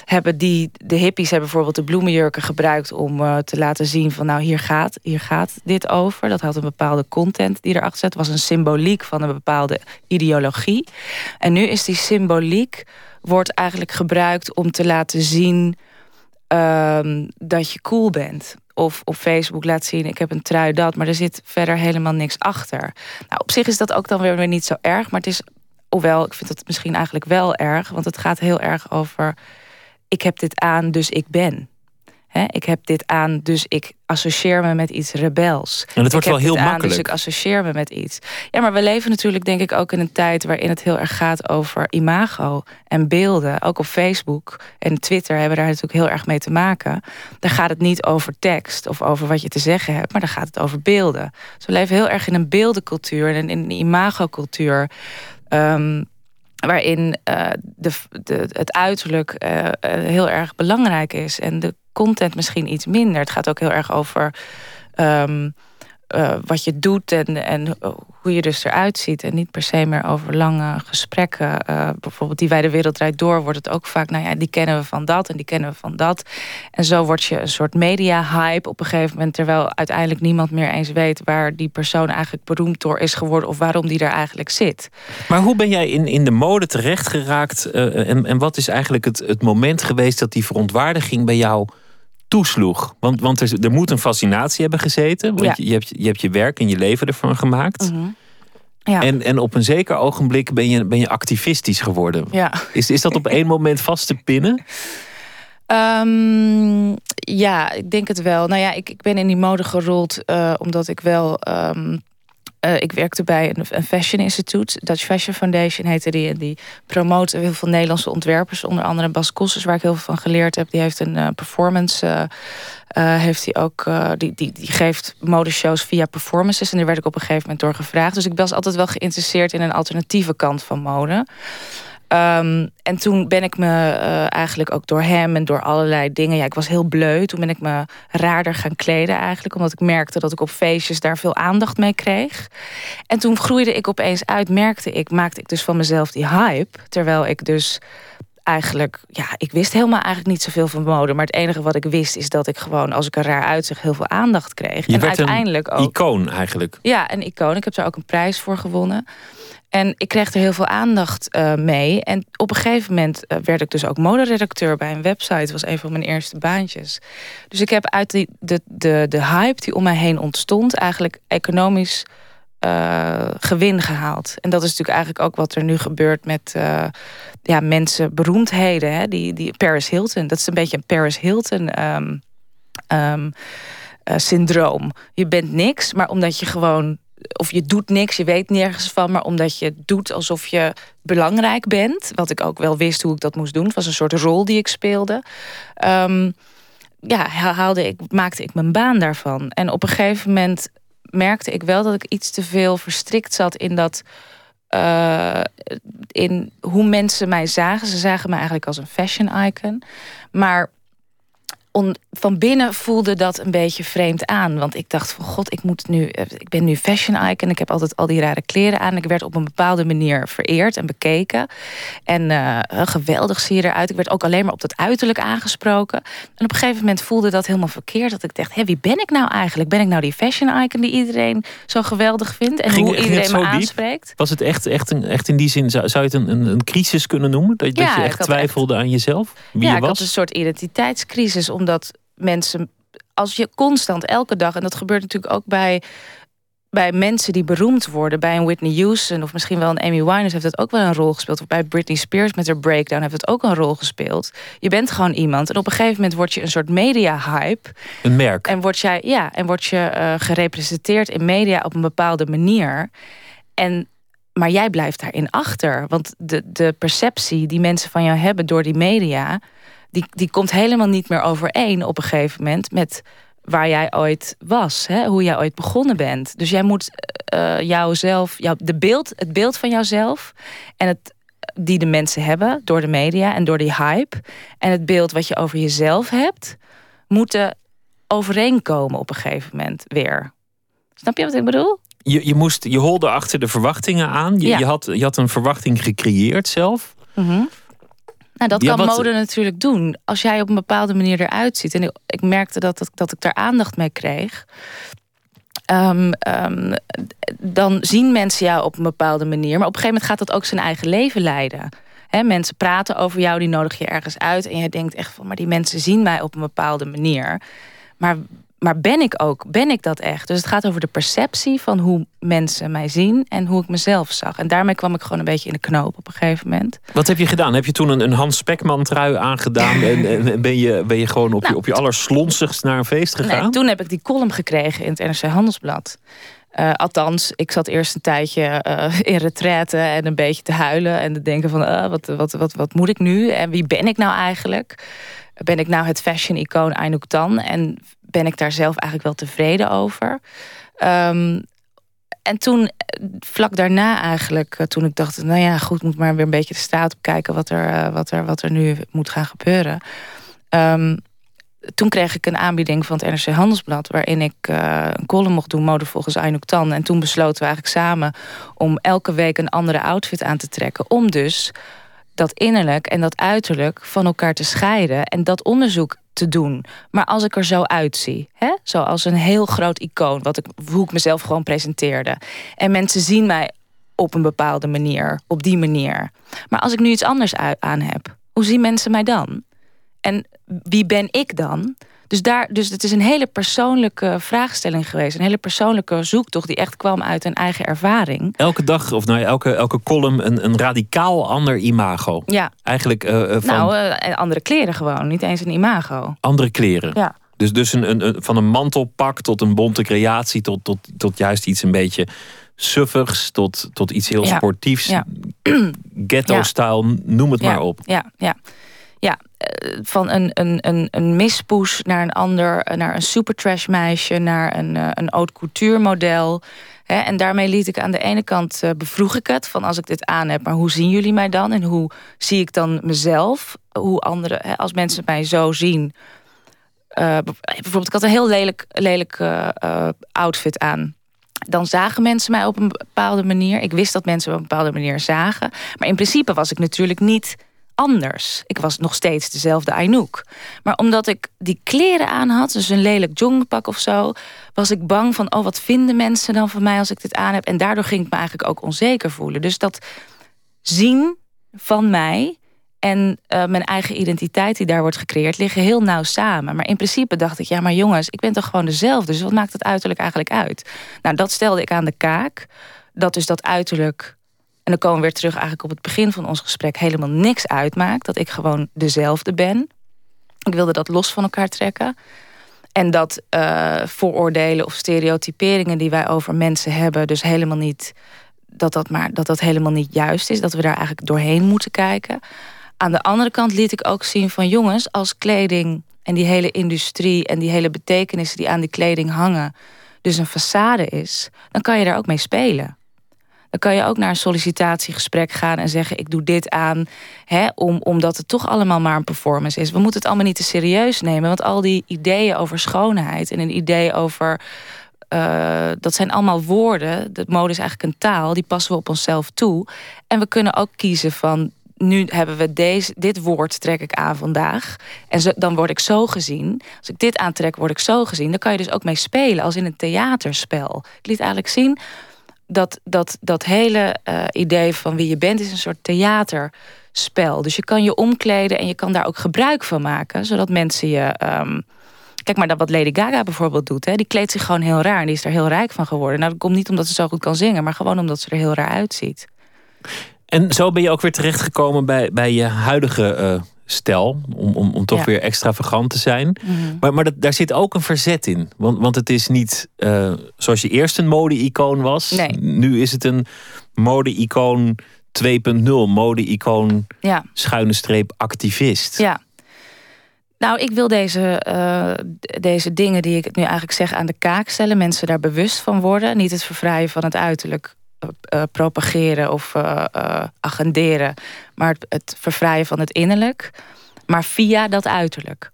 S5: hebben die, de hippies hebben bijvoorbeeld de bloemenjurken gebruikt om uh, te laten zien van nou hier gaat, hier gaat dit over. Dat had een bepaalde content die erachter zat. Was een symboliek van een bepaalde ideologie. En nu is die symboliek wordt eigenlijk gebruikt om te laten zien Ehm, dat je cool bent. Of op Facebook laat zien, ik heb een trui dat, maar er zit verder helemaal niks achter. Nou, op zich is dat ook dan weer, niet zo erg, maar het is, hoewel, ik vind het misschien eigenlijk wel erg, want het gaat heel erg over, ik heb dit aan, dus ik ben ik heb dit aan, dus ik associeer me met iets rebels.
S4: En het wordt wel heel
S5: aan,
S4: makkelijk.
S5: Dus ik associeer me met iets. Ja, maar we leven natuurlijk denk ik ook in een tijd waarin het heel erg gaat over imago en beelden. Ook op Facebook en Twitter hebben daar natuurlijk heel erg mee te maken. Daar gaat het niet over tekst of over wat je te zeggen hebt, maar dan gaat het over beelden. Dus we leven heel erg in een beeldencultuur en in een imagocultuur. Um, waarin uh, de, de, het uiterlijk uh, heel erg belangrijk is en de content misschien iets minder. Het gaat ook heel erg over um, uh, wat je doet en, en hoe je dus eruit ziet. En niet per se meer over lange gesprekken. Uh, bijvoorbeeld die wij de wereld draait door, wordt het ook vaak, nou ja, die kennen we van dat en die kennen we van dat. En zo word je een soort media-hype op een gegeven moment, terwijl uiteindelijk niemand meer eens weet waar die persoon eigenlijk beroemd door is geworden of waarom die daar eigenlijk zit.
S4: Maar hoe ben jij in, in de mode terecht geraakt? En, en wat is eigenlijk het, het moment geweest dat die verontwaardiging bij jou toesloeg. Want, want er, er moet een fascinatie hebben gezeten. Want je, je, hebt, je hebt je werk en je leven ervan gemaakt. Mhm. ja. en, en op een zeker ogenblik ben je, ben je activistisch geworden.
S5: Ja.
S4: Is, is dat op één moment vast te pinnen?
S5: Um, ja, ik denk het wel. Nou ja, ik, ik ben in die mode gerold uh, omdat ik wel um, uh, ik werkte bij een, een fashion instituut. Dutch Fashion Foundation heette die. En die promoot heel veel Nederlandse ontwerpers. Onder andere Bas Kossers, waar ik heel veel van geleerd heb. Die heeft een uh, performance... Uh, heeft hij ook, die, die, die geeft modeshows via performances. En daar werd ik op een gegeven moment door gevraagd. Dus ik was altijd wel geïnteresseerd in een alternatieve kant van mode. Um, en toen ben ik me uh, eigenlijk ook door hem en door allerlei dingen... ja, ik was heel bleu. Toen ben ik me raarder gaan kleden eigenlijk. Omdat ik merkte dat ik op feestjes daar veel aandacht mee kreeg. En toen groeide ik opeens uit, merkte ik... maakte ik dus van mezelf die hype. Terwijl ik dus eigenlijk... ja, ik wist helemaal eigenlijk niet zoveel van mode. Maar het enige wat ik wist is dat ik gewoon... als ik er raar uitzag, heel veel aandacht kreeg.
S4: Je en uiteindelijk een ook, icoon eigenlijk.
S5: Ja, een icoon. Ik heb daar ook een prijs voor gewonnen. En ik kreeg er heel veel aandacht uh, mee. En op een gegeven moment uh, werd ik dus ook moderedacteur bij een website. Dat was een van mijn eerste baantjes. Dus ik heb uit die, de, de, de hype die om mij heen ontstond... eigenlijk economisch uh, gewin gehaald. En dat is natuurlijk eigenlijk ook wat er nu gebeurt met ja, mensen, beroemdheden. Hè? Die, die Paris Hilton, dat is een beetje een Paris Hilton... Um, um, syndroom. Je bent niks, maar omdat je gewoon of je doet niks, je weet nergens van, maar omdat je doet alsof je belangrijk bent, wat ik ook wel wist hoe ik dat moest doen, het was een soort rol die ik speelde. Um, ja, haalde ik, maakte ik mijn baan daarvan. En op een gegeven moment merkte ik wel dat ik iets te veel verstrikt zat in dat. Uh, in hoe mensen mij zagen. Ze zagen me eigenlijk als een fashion icon. Maar van binnen voelde dat een beetje vreemd aan. Want ik dacht van god, ik moet nu. Eh, ik ben nu fashion icon. Ik heb altijd al die rare kleren aan. Ik werd op een bepaalde manier vereerd en bekeken. En uh, geweldig zie je eruit. Ik werd ook alleen maar op dat uiterlijk aangesproken. En op een gegeven moment voelde dat helemaal verkeerd. Dat ik dacht, hé, wie ben ik nou eigenlijk? Ben ik nou die fashion icon die iedereen zo geweldig vindt? En hoe iedereen me aanspreekt?
S4: Was het echt, echt, een, echt in die zin, zou, je het een, een, een crisis kunnen noemen? Dat, dat je echt twijfelde aan jezelf? Wie
S5: ja,
S4: je
S5: was? ik had een soort identiteitscrisis. Omdat mensen, als je constant elke dag, en dat gebeurt natuurlijk ook bij bij mensen die beroemd worden, bij een Whitney Houston of misschien wel een Amy Winehouse heeft dat ook wel een rol gespeeld. Of bij Britney Spears met haar breakdown heeft het ook een rol gespeeld. Je bent gewoon iemand en op een gegeven moment word je een soort media hype.
S4: Een merk.
S5: En word jij, ja, en word je uh, gerepresenteerd in media op een bepaalde manier. En maar jij blijft daarin achter. Want de, de perceptie die mensen van jou hebben door die media, die, die komt helemaal niet meer overeen op een gegeven moment met waar jij ooit was, hè? hoe jij ooit begonnen bent. Dus jij moet uh, jouzelf, jou, de beeld, het beeld van jouzelf en het die de mensen hebben door de media en door die hype en het beeld wat je over jezelf hebt, moeten overeenkomen op een gegeven moment weer. Snap je wat ik bedoel?
S4: Je, je, moest, je holde achter de verwachtingen aan. Je, je, had, je had een verwachting gecreëerd zelf.
S5: Mm nou, dat kan mode natuurlijk doen. Als jij op een bepaalde manier eruit ziet. En ik, merkte dat, dat, dat ik daar aandacht mee kreeg. Ehm, ehm, dan zien mensen jou op een bepaalde manier. Maar op een gegeven moment gaat dat ook zijn eigen leven leiden. He, mensen praten over jou, die nodig je ergens uit. En je denkt echt van, maar die mensen zien mij op een bepaalde manier. Maar maar ben ik ook, ben ik dat echt? Dus het gaat over de perceptie van hoe mensen mij zien en hoe ik mezelf zag. En daarmee kwam ik gewoon een beetje in de knoop op een gegeven moment.
S4: Wat heb je gedaan? Heb je toen een, een Hans Spekman trui aangedaan en, en, ben, je, ben je gewoon op, je, nou. op je allerslonsigst naar een feest gegaan?
S5: Nee, toen heb ik die column gekregen in het NRC Handelsblad. Uh, althans, ik zat eerst een tijdje uh, in retraite en een beetje te huilen en te denken van uh, wat, wat, wat, wat moet ik nu en wie ben ik nou eigenlijk? Ben ik nou het fashion-icoon Anouk Tan? En ben ik daar zelf eigenlijk wel tevreden over. Um, en toen, vlak daarna eigenlijk, eh, toen ik dacht... nou ja, goed, moet maar weer een beetje de staat op kijken... wat er, uh, wat er, wat er nu moet gaan gebeuren. Um, toen kreeg ik een aanbieding van het NRC Handelsblad... waarin ik uh, een column mocht doen, mode volgens Aynouk Tan. En toen besloten we eigenlijk samen om elke week een andere outfit aan te trekken. Om dus dat innerlijk en dat uiterlijk van elkaar te scheiden. En dat onderzoek te doen. Maar als ik er zo uitzie, hè? zoals een heel groot icoon, wat ik, hoe ik mezelf gewoon presenteerde. En mensen zien mij op een bepaalde manier, op die manier. Maar als ik nu iets anders aan heb, hoe zien mensen mij dan? En wie ben ik dan? Dus, daar, dus het is een hele persoonlijke vraagstelling geweest. Een hele persoonlijke zoektocht die echt kwam uit een eigen ervaring.
S4: Elke dag, of nou, elke, elke column, een, een radicaal ander imago.
S5: Ja.
S4: Eigenlijk uh, van...
S5: Nou, uh, andere kleren gewoon. Niet eens een imago.
S4: Andere kleren.
S5: Ja.
S4: Dus, dus een, een, van een mantelpak tot een bonte creatie... tot, tot, tot juist iets een beetje suffigs... tot, tot iets heel sportiefs. Ja. Ghetto-style, noem het maar op.
S5: Ja, ja ja, eh, van een, een, een, een mispoes naar een ander, eh, naar een supertrash meisje, naar een, eh, een haute couture model. en daarmee liet ik aan de ene kant bevroeg ik het van als ik dit aan heb, maar hoe zien jullie mij dan en hoe zie ik dan mezelf? Hoe anderen, als mensen mij zo zien. bijvoorbeeld, ik had een heel lelijk, lelijk outfit aan dan zagen mensen mij op een bepaalde manier. Ik wist dat mensen me op een bepaalde manier zagen. Maar in principe was ik natuurlijk niet anders. Ik was nog steeds dezelfde Ainouk. Maar omdat ik die kleren aan had, dus een lelijk jongpak of zo... was ik bang van, oh, wat vinden mensen dan van mij als ik dit aan heb? En daardoor ging ik me eigenlijk ook onzeker voelen. Dus dat zien van mij en uh, mijn eigen identiteit die daar wordt gecreëerd... liggen heel nauw samen. Maar in principe dacht ik, ja, maar jongens, ik ben toch gewoon dezelfde... dus wat maakt het uiterlijk eigenlijk uit? Nou, dat stelde ik aan de kaak. Dat dus dat uiterlijk en dan komen we weer terug eigenlijk op het begin van ons gesprek... helemaal niks uitmaakt. Dat ik gewoon dezelfde ben. Ik wilde dat los van elkaar trekken. En dat uh, vooroordelen of stereotyperingen die wij over mensen hebben... dus helemaal niet... Dat dat, maar, dat dat helemaal niet juist is. Dat we daar eigenlijk doorheen moeten kijken. Aan de andere kant liet ik ook zien van jongens... als kleding en die hele industrie en die hele betekenissen... die aan die kleding hangen, dus een façade is... dan kan je daar ook mee spelen Dan kan je ook naar een sollicitatiegesprek gaan en zeggen: Ik doe dit aan, hè, om, omdat het toch allemaal maar een performance is. We moeten het allemaal niet te serieus nemen, want al die ideeën over schoonheid en een idee over. Uh, dat zijn allemaal woorden. De mode is eigenlijk een taal, die passen we op onszelf toe. En we kunnen ook kiezen van nu hebben we deze, dit woord trek ik aan vandaag. En dan word ik zo gezien. Als ik dit aantrek, word ik zo gezien. Dan kan je dus ook mee spelen, als in een theaterspel. Ik liet eigenlijk zien dat dat, dat hele uh, idee van wie je bent... is een soort theaterspel. Dus je kan je omkleden en je kan daar ook gebruik van maken... zodat mensen je... Um, Kijk maar dat wat Lady Gaga bijvoorbeeld doet. Hè. Die kleedt zich gewoon heel raar en die is er heel rijk van geworden. Nou, dat komt niet omdat ze zo goed kan zingen... maar gewoon omdat ze er heel raar uitziet.
S4: En zo ben je ook weer terechtgekomen bij, bij je huidige uh, stijl. Om, om, om toch weer extravagant te zijn. Mhm. Maar, maar dat, daar zit ook een verzet in. Want, want het is niet uh, zoals je eerst een mode-icoon was.
S5: Nee.
S4: Nu is het een mode-icoon 2.0. Mode-icoon ja. schuine streep activist.
S5: Ja. Nou, ik wil deze, uh, deze dingen die ik nu eigenlijk zeg aan de kaak stellen. Mensen daar bewust van worden. Niet het vervrijen van het uiterlijk uh, propageren of uh, agenderen, maar het, het vervrijen van het innerlijk, maar via dat uiterlijk.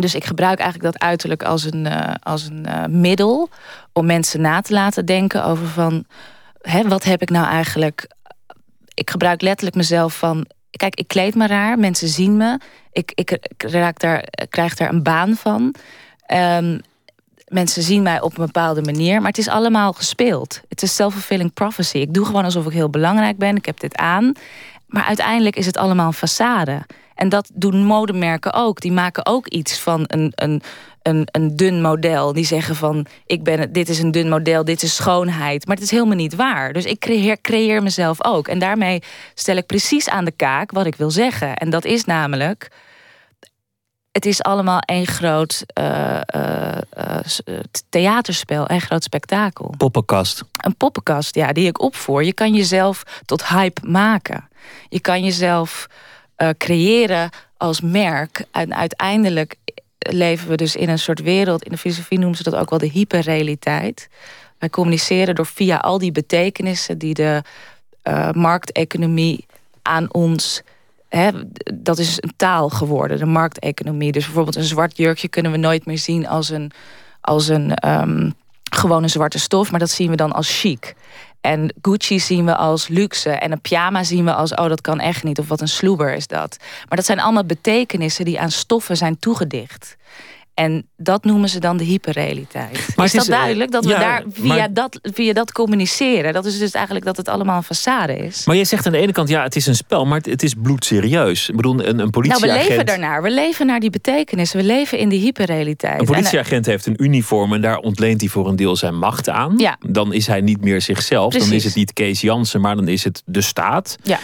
S5: Dus ik gebruik eigenlijk dat uiterlijk als een, als een middel om mensen na te laten denken over van, hè, wat heb ik nou eigenlijk. Ik gebruik letterlijk mezelf van, kijk, ik kleed me raar, mensen zien me, ik, ik, raak daar, krijg daar een baan van. Um, mensen zien mij op een bepaalde manier, maar het is allemaal gespeeld. Het is self-fulfilling prophecy. Ik doe gewoon alsof ik heel belangrijk ben, ik heb dit aan. Maar uiteindelijk is het allemaal een façade. En dat doen modemerken ook. Die maken ook iets van een, een, een, een dun model. Die zeggen van, ik ben, dit is een dun model, dit is schoonheid. Maar het is helemaal niet waar. Dus ik creëer, creëer mezelf ook. En daarmee stel ik precies aan de kaak wat ik wil zeggen. En dat is namelijk het is allemaal één groot uh, uh, theaterspel, een groot spektakel.
S4: Poppenkast.
S5: Een poppenkast, ja, die ik opvoer. Je kan jezelf tot hype maken. Je kan jezelf creëren als merk. En uiteindelijk leven we dus in een soort wereld. In de filosofie noemen ze dat ook wel de hyperrealiteit. Wij communiceren door via al die betekenissen die de markteconomie aan ons dat is een taal geworden, de markteconomie. Dus bijvoorbeeld een zwart jurkje kunnen we nooit meer zien als een, als een gewoon een zwarte stof, maar dat zien we dan als chic. En Gucci zien we als luxe. En een pyjama zien we als, oh dat kan echt niet. Of wat een sloeber is dat. Maar dat zijn allemaal betekenissen die aan stoffen zijn toegedicht. En dat noemen ze dan de hyperrealiteit. Maar is dat is, eh, duidelijk? Dat we daar via, dat, via dat communiceren. Dat is dus eigenlijk dat het allemaal een façade is.
S4: Maar je zegt aan de ene kant, ja, het is een spel, maar het is bloedserieus. Ik bedoel, een, een politieagent...
S5: Nou, we leven daarnaar. We leven naar die betekenis. We leven in die hyperrealiteit.
S4: Een politieagent heeft een uniform en daar ontleent hij voor een deel zijn macht aan.
S5: Ja.
S4: Dan is hij niet meer zichzelf. Dan is het niet Kees Jansen, maar dan is het de staat.
S5: Ja.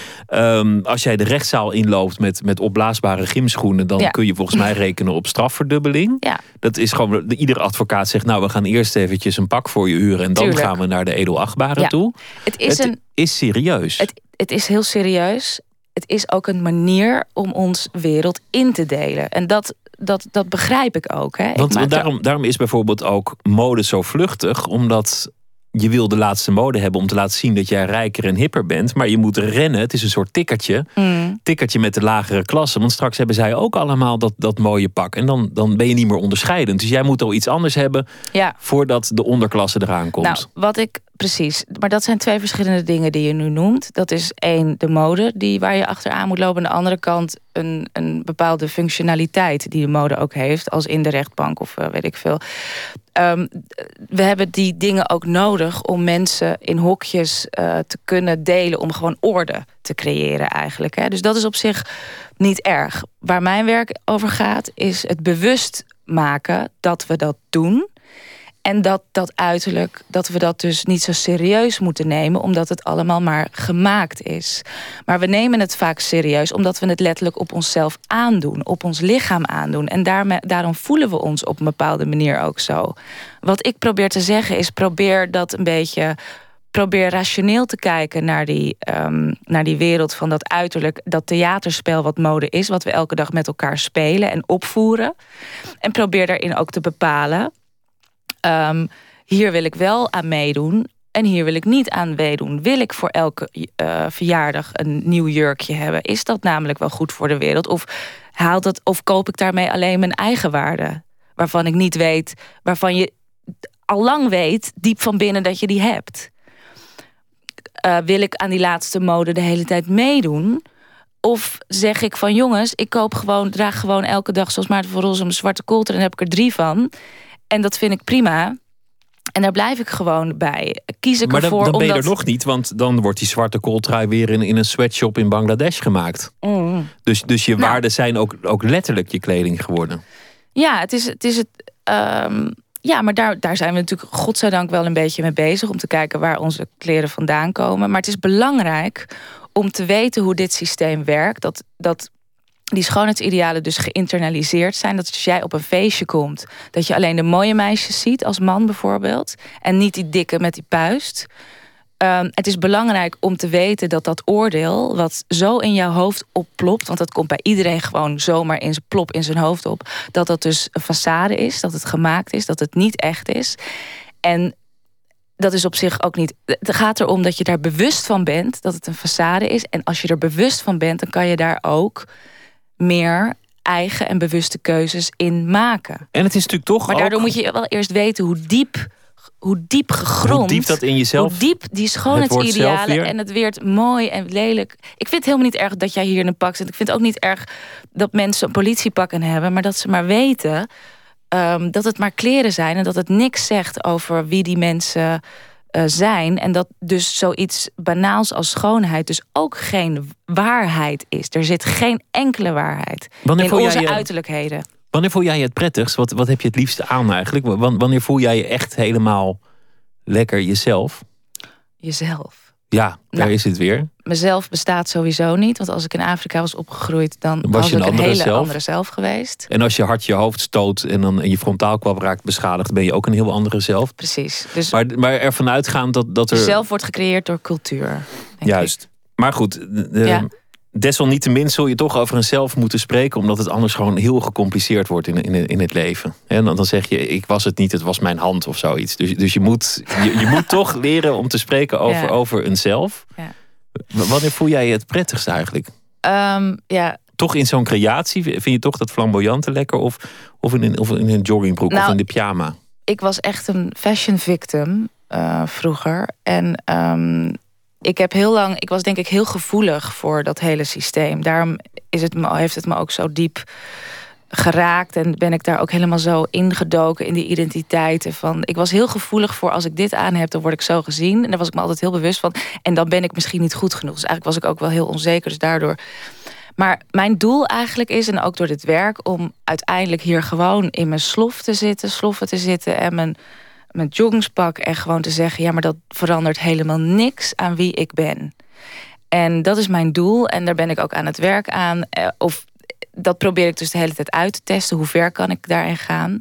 S4: Um, als jij de rechtszaal inloopt met, met opblaasbare gymschoenen... dan kun je volgens mij rekenen op strafverdubbeling.
S5: Ja.
S4: Dat is gewoon, iedere advocaat zegt, nou we gaan eerst eventjes een pak voor je huren en dan gaan we naar de edelachtbare toe.
S5: Het is, een,
S4: is serieus.
S5: Het, het is heel serieus. Het is ook een manier om ons wereld in te delen. En dat, dat, dat begrijp ik ook. Hè.
S4: Want daarom, daarom is bijvoorbeeld ook mode zo vluchtig, omdat je wil de laatste mode hebben om te laten zien dat jij rijker en hipper bent. Maar je moet rennen. Het is een soort tikkertje. Mm. Tikkertje met de lagere klasse. Want straks hebben zij ook allemaal dat, dat mooie pak. En dan, dan ben je niet meer onderscheidend. Dus jij moet al iets anders hebben
S5: ja.
S4: voordat de onderklasse eraan komt.
S5: Nou, wat ik precies. Maar dat zijn twee verschillende dingen die je nu noemt. Dat is één, de mode die waar je achteraan moet lopen. Aan de andere kant een, een bepaalde functionaliteit die de mode ook heeft. Als in de rechtbank of uh, weet ik veel. Um, we hebben die dingen ook nodig om mensen in hokjes uh, te kunnen delen. Om gewoon orde te creëren eigenlijk. Hè. Dus dat is op zich niet erg. Waar mijn werk over gaat is het bewust maken dat we dat doen. En dat dat uiterlijk, dat we dat dus niet zo serieus moeten nemen, omdat het allemaal maar gemaakt is. Maar we nemen het vaak serieus omdat we het letterlijk op onszelf aandoen, op ons lichaam aandoen. En daarmee, daarom voelen we ons op een bepaalde manier ook zo. Wat ik probeer te zeggen is: probeer dat een beetje. Probeer rationeel te kijken naar die, um, naar die wereld van dat uiterlijk, dat theaterspel wat mode is, wat we elke dag met elkaar spelen en opvoeren. En probeer daarin ook te bepalen Um, hier wil ik wel aan meedoen En hier wil ik niet aan meedoen. Wil ik voor elke uh, verjaardag een nieuw jurkje hebben? Is dat namelijk wel goed voor de wereld? Of haalt het, of koop ik daarmee alleen mijn eigen waarde? Waarvan ik niet weet, waarvan je al lang weet, diep van binnen, dat je die hebt. Uh, wil ik aan die laatste mode de hele tijd meedoen? Of zeg ik van jongens, ik koop gewoon, draag gewoon elke dag zoals Maarten van Rossum een zwarte koolter en heb ik er drie van. En dat vind ik prima. En daar blijf ik gewoon bij. Kies ik
S4: maar
S5: ervoor.
S4: Maar dan, dan ben
S5: je
S4: er nog niet, want dan wordt die zwarte kooltrui weer in, in een sweatshop in Bangladesh gemaakt.
S5: Mm.
S4: Dus, dus je
S5: Nou.
S4: waarden zijn ook, ook letterlijk je kleding geworden.
S5: Ja, het is het. Is het ehm, ja, maar daar, daar zijn we natuurlijk godzijdank wel een beetje mee bezig om te kijken waar onze kleren vandaan komen. Maar het is belangrijk om te weten hoe dit systeem werkt. Dat, dat die schoonheidsidealen dus geïnternaliseerd zijn. Dat als jij op een feestje komt, dat je alleen de mooie meisjes ziet, als man bijvoorbeeld. En niet die dikke met die puist. Um, het is belangrijk om te weten dat dat oordeel, wat zo in jouw hoofd opplopt, want dat komt bij iedereen gewoon zomaar in zijn plop in zijn hoofd op, dat dat dus een façade is, dat het gemaakt is, dat het niet echt is. En dat is op zich ook niet. Het gaat erom dat je daar bewust van bent dat het een façade is. En als je er bewust van bent, dan kan je daar ook meer eigen en bewuste keuzes in maken.
S4: En het is natuurlijk toch.
S5: Maar daardoor
S4: ook,
S5: moet je wel eerst weten hoe diep, hoe diep gegrond.
S4: Hoe diep dat in jezelf.
S5: Hoe diep die schoonheidsidealen en het weer mooi en lelijk. Ik vind het helemaal niet erg dat jij hier in een pak zit. Ik vind het ook niet erg dat mensen een politiepakken hebben, maar dat ze maar weten um, dat het maar kleren zijn en dat het niks zegt over wie die mensen uh, zijn. En dat dus zoiets banaals als schoonheid dus ook geen waarheid is. Er zit geen enkele waarheid
S4: Wanneer
S5: in onze
S4: je-
S5: uiterlijkheden.
S4: Wanneer voel jij je het prettigst? Wat, wat heb je het liefste aan eigenlijk? Wan- Wanneer voel jij je echt helemaal lekker jezelf?
S5: Jezelf.
S4: Ja, daar
S5: Nou.
S4: is het weer.
S5: Mezelf bestaat sowieso niet. Want als ik in Afrika was opgegroeid, dan
S4: Was
S5: was,
S4: je een
S5: ik een
S4: andere
S5: hele
S4: zelf?
S5: andere zelf geweest.
S4: En als je hart je hoofd stoot en dan en je frontaalkwab raakt beschadigd, ben je ook een heel andere zelf.
S5: Precies. Dus
S4: Maar, maar ervan uitgaan dat, dat er.
S5: jezelf wordt gecreëerd door cultuur.
S4: Juist. Maar goed, de- de-
S5: Ja.
S4: Desalniettemin zul je toch over een zelf moeten spreken, omdat het anders gewoon heel gecompliceerd wordt in, in, in het leven. En dan, dan zeg je, ik was het niet, het was mijn hand of zoiets. Dus, dus je, moet, je, je moet toch leren om te spreken over,
S5: Ja.
S4: over een zelf.
S5: Ja.
S4: Wanneer voel jij je het prettigst eigenlijk?
S5: Ehm, ja,
S4: Toch in zo'n creatie? Vind je toch dat flamboyante lekker? Of, of, in, een, of in een joggingbroek of
S5: Nou,
S4: in de pyjama?
S5: ik was echt een fashion victim eh, vroeger. En ehm, ik heb heel lang, ik was denk ik heel gevoelig voor dat hele systeem. Daarom is het heeft het me ook zo diep geraakt en ben ik daar ook helemaal zo ingedoken in die identiteiten van ik was heel gevoelig voor als ik dit aan heb dan word ik zo gezien. En daar was ik me altijd heel bewust van. En dan ben ik misschien niet goed genoeg. Dus eigenlijk was ik ook wel heel onzeker dus daardoor. Maar mijn doel eigenlijk is, en ook door dit werk, om uiteindelijk hier gewoon in mijn slof te zitten, sloffen te zitten en mijn, mijn joggingspak en gewoon te zeggen: ja, maar dat verandert helemaal niks aan wie ik ben. En dat is mijn doel en daar ben ik ook aan het werk aan. Eh, Of dat probeer ik dus de hele tijd uit te testen. Hoe ver kan ik daarin gaan?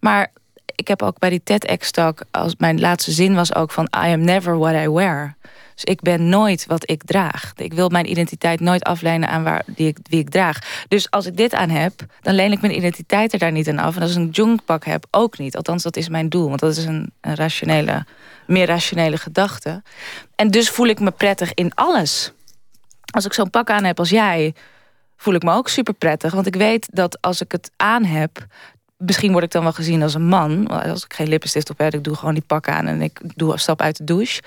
S5: Maar ik heb ook bij die TEDx-talk, mijn laatste zin was ook van: I am never what I wear. Dus ik ben nooit wat ik draag. Ik wil mijn identiteit nooit afleiden aan waar, die ik, wie ik draag. Dus als ik dit aan heb, dan leen ik mijn identiteit er daar niet aan af. En als ik een jongpak heb, ook niet. Althans, dat is mijn doel. Want dat is een, een rationele, meer rationele gedachte. En dus voel ik me prettig in alles. Als ik zo'n pak aan heb als jij, voel ik me ook super prettig. Want ik weet dat als ik het aan heb, misschien word ik dan wel gezien als een man. Als ik geen lippenstift op heb, ik doe gewoon die pak aan en ik doe stap uit de douche.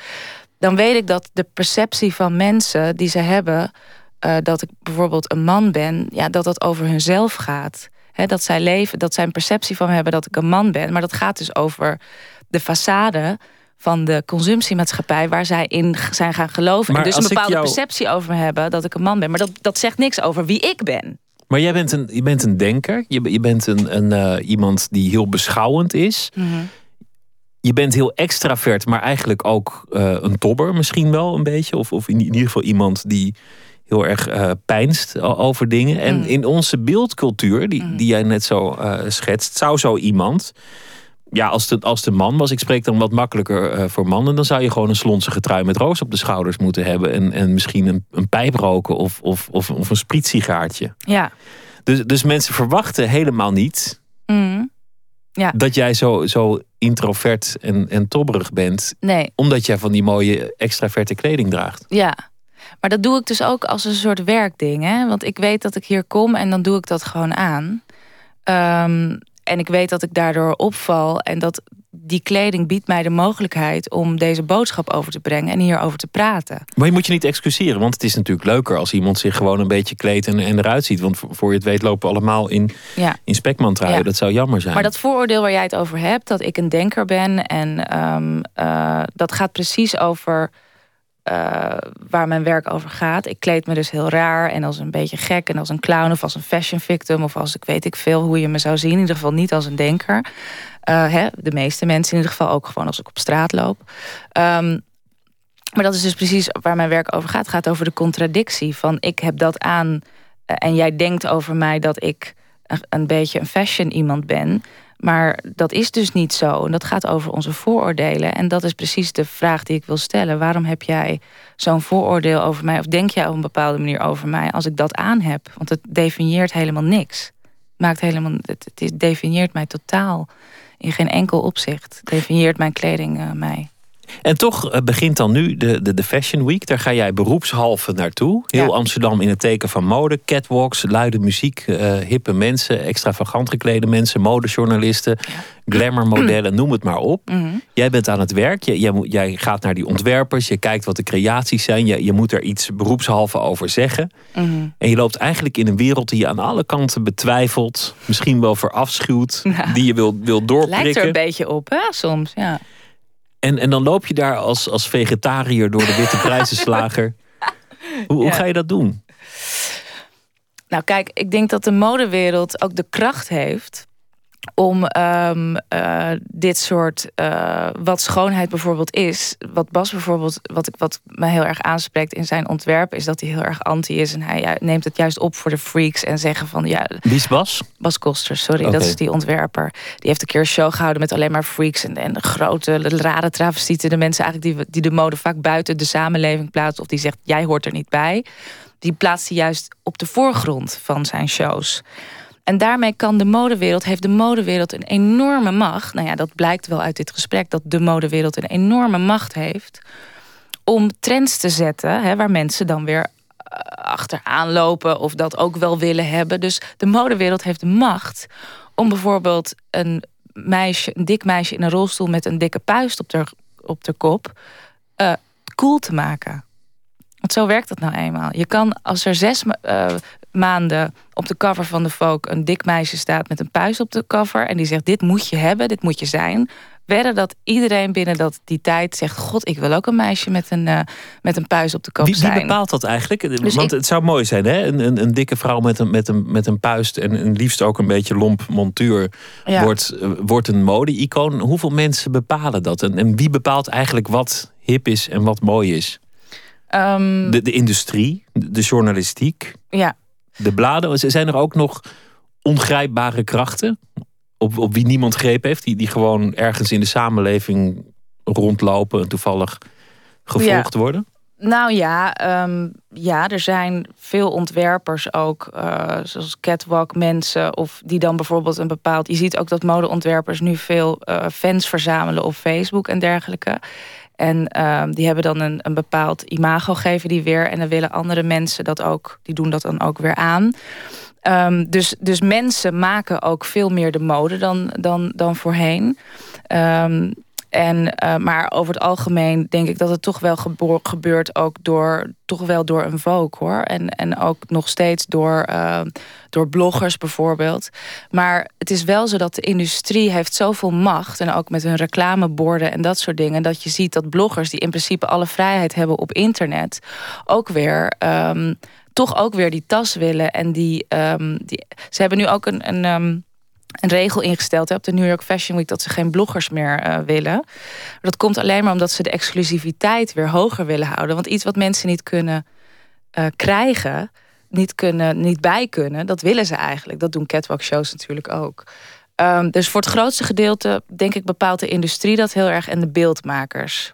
S5: Dan weet ik dat de perceptie van mensen die ze hebben, eh, dat ik bijvoorbeeld een man ben, ja, dat dat over hunzelf gaat. Hè, dat zij leven, dat zij een perceptie van me hebben dat ik een man ben. Maar dat gaat dus over de façade van de consumptiemaatschappij waar zij in zijn gaan geloven.
S4: Maar
S5: en dus een bepaalde
S4: jou-
S5: perceptie over me hebben dat ik een man ben. Maar dat, dat zegt niks over wie ik ben.
S4: Maar jij bent een, je bent een denker. Je, je bent een, een, eh, iemand die heel beschouwend is. Je bent heel extravert, maar eigenlijk ook eh, een tobber misschien wel een beetje. Of, of in ieder geval iemand die heel erg eh pijnst over dingen. En
S5: Mm.
S4: in onze beeldcultuur, die, die jij net zo eh, schetst, zou zo iemand... Ja, als de, als de man was, ik spreek dan wat makkelijker voor mannen... dan zou je gewoon een slonsige trui met roos op de schouders moeten hebben. En, en misschien een, een pijp roken of, of, of, of een spritsigaartje.
S5: Ja.
S4: Dus, dus mensen verwachten helemaal niet
S5: Mm. Ja.
S4: dat jij zo, zo introvert en, en tobberig bent.
S5: Nee.
S4: Omdat jij van die mooie extraverte kleding draagt.
S5: Ja. Maar dat doe ik dus ook als een soort werkding. Hè? Want ik weet dat ik hier kom en dan doe ik dat gewoon aan. Ehm, en ik weet dat ik daardoor opval. En dat die kleding biedt mij de mogelijkheid om deze boodschap over te brengen en hierover te praten.
S4: Maar je moet je niet excuseren, want het is natuurlijk leuker als iemand zich gewoon een beetje kleedt en, en eruit ziet. Want voor je het weet lopen we allemaal in,
S5: Ja.
S4: in spekmantruien.
S5: Ja.
S4: Dat zou jammer zijn.
S5: Maar dat vooroordeel waar jij het over hebt, dat ik een denker ben en ehm, eh, dat gaat precies over eh, waar mijn werk over gaat. Ik kleed me dus heel raar en als een beetje gek en als een clown of als een fashion victim of als ik weet ik veel hoe je me zou zien. In ieder geval niet als een denker. Eh, hè, de meeste mensen in ieder geval ook gewoon als ik op straat loop. Ehm, maar dat is dus precies waar mijn werk over gaat. Het gaat over de contradictie van ik heb dat aan eh, en jij denkt over mij dat ik een, een beetje een fashion iemand ben. Maar dat is dus niet zo. En dat gaat over onze vooroordelen. En dat is precies de vraag die ik wil stellen. Waarom heb jij zo'n vooroordeel over mij? Of denk jij op een bepaalde manier over mij als ik dat aan heb? Want het definieert helemaal niks. Maakt helemaal, het, het definieert mij totaal in geen enkel opzicht. Definieert mijn kleding eh, mij.
S4: En toch eh, begint dan nu de, de, de Fashion Week. Daar ga jij beroepshalve naartoe. Heel
S5: Ja.
S4: Amsterdam in het teken van mode. Catwalks, luide muziek, eh, hippe mensen, extravagant geklede mensen, modejournalisten, glamourmodellen, noem het maar op.
S5: Mhm.
S4: Jij bent aan het werk. Jij, jij, gaat naar die ontwerpers. Je kijkt wat de creaties zijn. Je, je moet er iets beroepshalve over zeggen.
S5: Mhm.
S4: En je loopt eigenlijk in een wereld die je aan alle kanten betwijfelt. Misschien wel verafschuwt.
S5: Ja.
S4: Die je wil, wil
S5: Lijkt er een
S4: doorprikken.
S5: beetje op, hè, soms. Ja.
S4: En, en dan loop je daar als, als vegetariër door de witte prijzenslager. Hoe, hoe
S5: Ja.
S4: ga je dat doen?
S5: Nou, kijk, ik denk dat de modewereld ook de kracht heeft om ehm, eh, dit soort, eh, wat schoonheid bijvoorbeeld is. Wat Bas bijvoorbeeld, wat, ik, wat me heel erg aanspreekt in zijn ontwerp, is dat hij heel erg anti is. En hij neemt het juist op voor de freaks en zeggen van ja,
S4: Wie is Bas?
S5: Bas Koster, sorry, dat is die ontwerper. Die heeft een keer een show gehouden met alleen maar freaks en, en de grote, de rare travestieten. De mensen eigenlijk die, die de mode vaak buiten de samenleving plaatsen. Of die zegt, jij hoort er niet bij. Die plaatst hij juist op de voorgrond van zijn shows. En daarmee kan de modewereld, heeft de modewereld een enorme macht. Nou ja, dat blijkt wel uit dit gesprek, dat de modewereld een enorme macht heeft. Om trends te zetten, hè, waar mensen dan weer eh, achteraan lopen of dat ook wel willen hebben. Dus de modewereld heeft de macht om bijvoorbeeld een meisje, een dik meisje in een rolstoel met een dikke puist op de, op de kop, eh, cool te maken. Want zo werkt het nou eenmaal. Je kan, als er zes eh, maanden op de cover van de Vogue een dik meisje staat met een puist op de cover en die zegt: Dit moet je hebben, dit moet je zijn. Wedden dat iedereen binnen dat, die tijd zegt: God, ik wil ook een meisje met een, eh, met een puist op de kop
S4: Wie, wie bepaalt dat eigenlijk? Want
S5: Dus ik-
S4: het zou mooi zijn, hè? Een, een, een dikke vrouw met een, met, een, met een puist en, en liefst ook een beetje lomp montuur
S5: Ja.
S4: wordt, eh, wordt een mode-icoon. Hoeveel mensen bepalen dat? En, en wie bepaalt eigenlijk wat hip is en wat mooi is?
S5: Ehm,
S4: De, de industrie, de journalistiek,
S5: ja.
S4: De bladen. Zijn er ook nog ongrijpbare krachten op, op wie niemand greep heeft, die, die gewoon ergens in de samenleving rondlopen en toevallig gevolgd worden?
S5: Nou ja, ehm, ja, er zijn veel ontwerpers ook, eh, zoals catwalk mensen, of die dan bijvoorbeeld een bepaald. Je ziet ook dat modeontwerpers nu veel eh, fans verzamelen op Facebook en dergelijke. En ehm, die hebben dan een, een bepaald imago, geven die weer. En dan willen andere mensen dat ook, die doen dat dan ook weer aan. Ehm, dus, dus mensen maken ook veel meer de mode dan, dan, dan voorheen. Ehm, en, eh, maar over het algemeen denk ik dat het toch wel gebeurt ook door, toch wel door een Vogue hoor. En, en ook nog steeds door, eh, door bloggers bijvoorbeeld. Maar het is wel zo dat de industrie heeft zoveel macht. En ook met hun reclameborden en dat soort dingen. Dat je ziet dat bloggers die in principe alle vrijheid hebben op internet. Ook weer... ehm, toch ook weer die tas willen. En die, ehm, die ze hebben nu ook een, een, ehm, een regel ingesteld hè, op de New York Fashion Week dat ze geen bloggers meer eh, willen. Maar dat komt alleen maar omdat ze de exclusiviteit weer hoger willen houden. Want iets wat mensen niet kunnen eh, krijgen, niet, kunnen, niet bij kunnen, dat willen ze eigenlijk. Dat doen catwalk shows natuurlijk ook. Ehm, dus voor het grootste gedeelte, denk ik, bepaalt de industrie dat heel erg en de beeldmakers.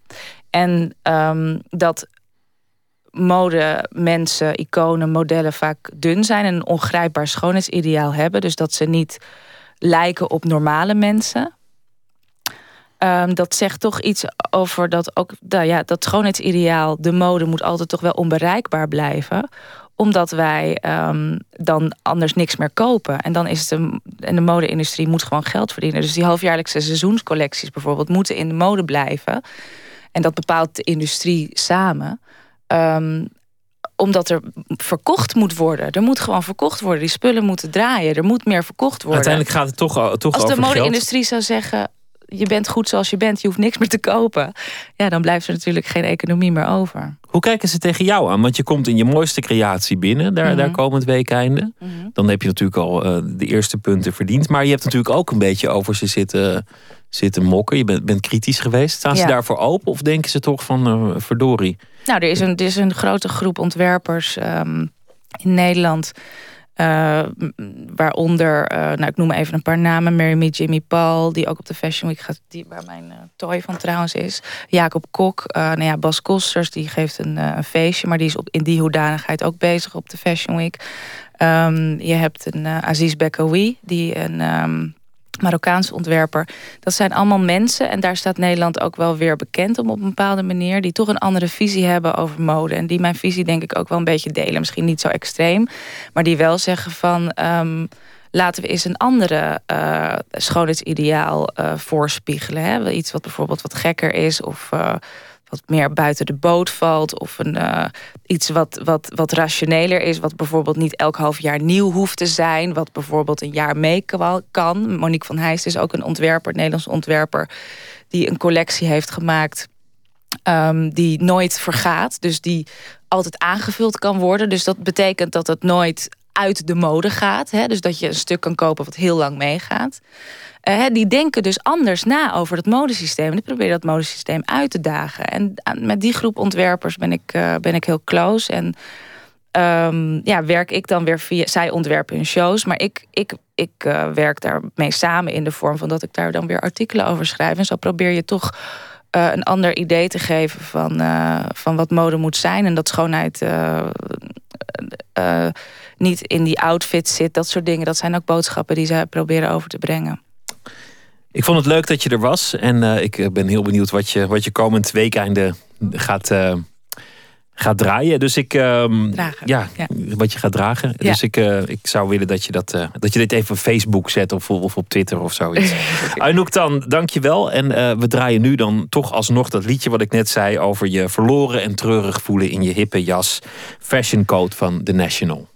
S5: En ehm, dat mode, mensen, iconen, modellen vaak dun zijn en een ongrijpbaar schoonheidsideaal hebben. Dus dat ze niet lijken op normale mensen. Ehm, dat zegt toch iets over dat ook nou ja, dat schoonheidsideaal, de mode moet altijd toch wel onbereikbaar blijven omdat wij um, dan anders niks meer kopen. En dan is de, en de mode-industrie moet gewoon geld verdienen. Dus die halfjaarlijkse seizoenscollecties bijvoorbeeld moeten in de mode blijven. En dat bepaalt de industrie samen. Um, omdat er verkocht moet worden. Er moet gewoon verkocht worden. Die spullen moeten draaien. Er moet meer verkocht worden.
S4: Uiteindelijk gaat het toch, toch
S5: Als
S4: over
S5: de mode-industrie zou zeggen je bent goed zoals je bent, je hoeft niks meer te kopen. Ja, dan blijft er natuurlijk geen economie meer over.
S4: Hoe kijken ze tegen jou aan? Want je komt in je mooiste creatie binnen, daar, mm daar komend week einde. Mhm. Dan heb je natuurlijk al uh, de eerste punten verdiend. Maar je hebt natuurlijk ook een beetje over ze zitten, zitten mokken. Je bent, bent kritisch geweest. Staan ze daarvoor open of denken ze toch van uh, verdorie?
S5: Nou, er is een, er is een grote groep ontwerpers um, in Nederland uh, waaronder, uh, nou ik noem even een paar namen. Mary Me, Jimmy Paul, die ook op de Fashion Week gaat, die, waar mijn uh, toy van trouwens is. Jacob Kok, nou ja, Bas Kosters, die geeft een, een, feestje, maar die is op, in die hoedanigheid ook bezig op de Fashion Week. Um, je hebt een Aziz Bekawi, die een um, Marokkaanse ontwerper. Dat zijn allemaal mensen en daar staat Nederland ook wel weer bekend om op een bepaalde manier. Die toch een andere visie hebben over mode. En die mijn visie denk ik ook wel een beetje delen. Misschien niet zo extreem, maar die wel zeggen van... Um, laten we eens een andere uh, schoonheidsideaal uh, voorspiegelen. Hè? Iets wat bijvoorbeeld wat gekker is of... Uh, wat meer buiten de boot valt. Of een, uh, iets wat, wat, wat rationeler is. Wat bijvoorbeeld niet elk half jaar nieuw hoeft te zijn. Wat bijvoorbeeld een jaar mee kan. Monique van Heijst is ook een ontwerper, een Nederlands ontwerper. Die een collectie heeft gemaakt. Um, die nooit vergaat. Dus die altijd aangevuld kan worden. Dus dat betekent dat het nooit uit de mode gaat. Hè? Dus dat je een stuk kan kopen wat heel lang meegaat. Uh, die denken dus anders na over het modesysteem. Die proberen dat modesysteem uit te dagen. En met die groep ontwerpers ben ik, uh, ben ik heel close. En um, ja, werk ik dan weer via... Zij ontwerpen hun shows, maar ik, ik, ik uh, werk daarmee samen... in de vorm van dat ik daar dan weer artikelen over schrijf. En zo probeer je toch een ander idee te geven... van, van wat mode moet zijn. En dat schoonheid niet in die outfit zit. Dat soort dingen, dat zijn ook boodschappen die ze proberen over te brengen.
S4: Ik vond het leuk dat je er was. En uh, ik ben heel benieuwd wat je, wat je komend weekende gaat, uh, gaat draaien. Dus ik.
S5: Uh,
S4: ja, ja, wat je gaat dragen. Ja. Dus ik, uh, ik zou willen dat je, dat, dat je dit even op Facebook zet of, of op Twitter of zoiets. Anouk dan, dank je wel. En we draaien nu dan toch alsnog dat liedje wat ik net zei over je verloren en treurig voelen in je hippe jas. Fashion Code van The National.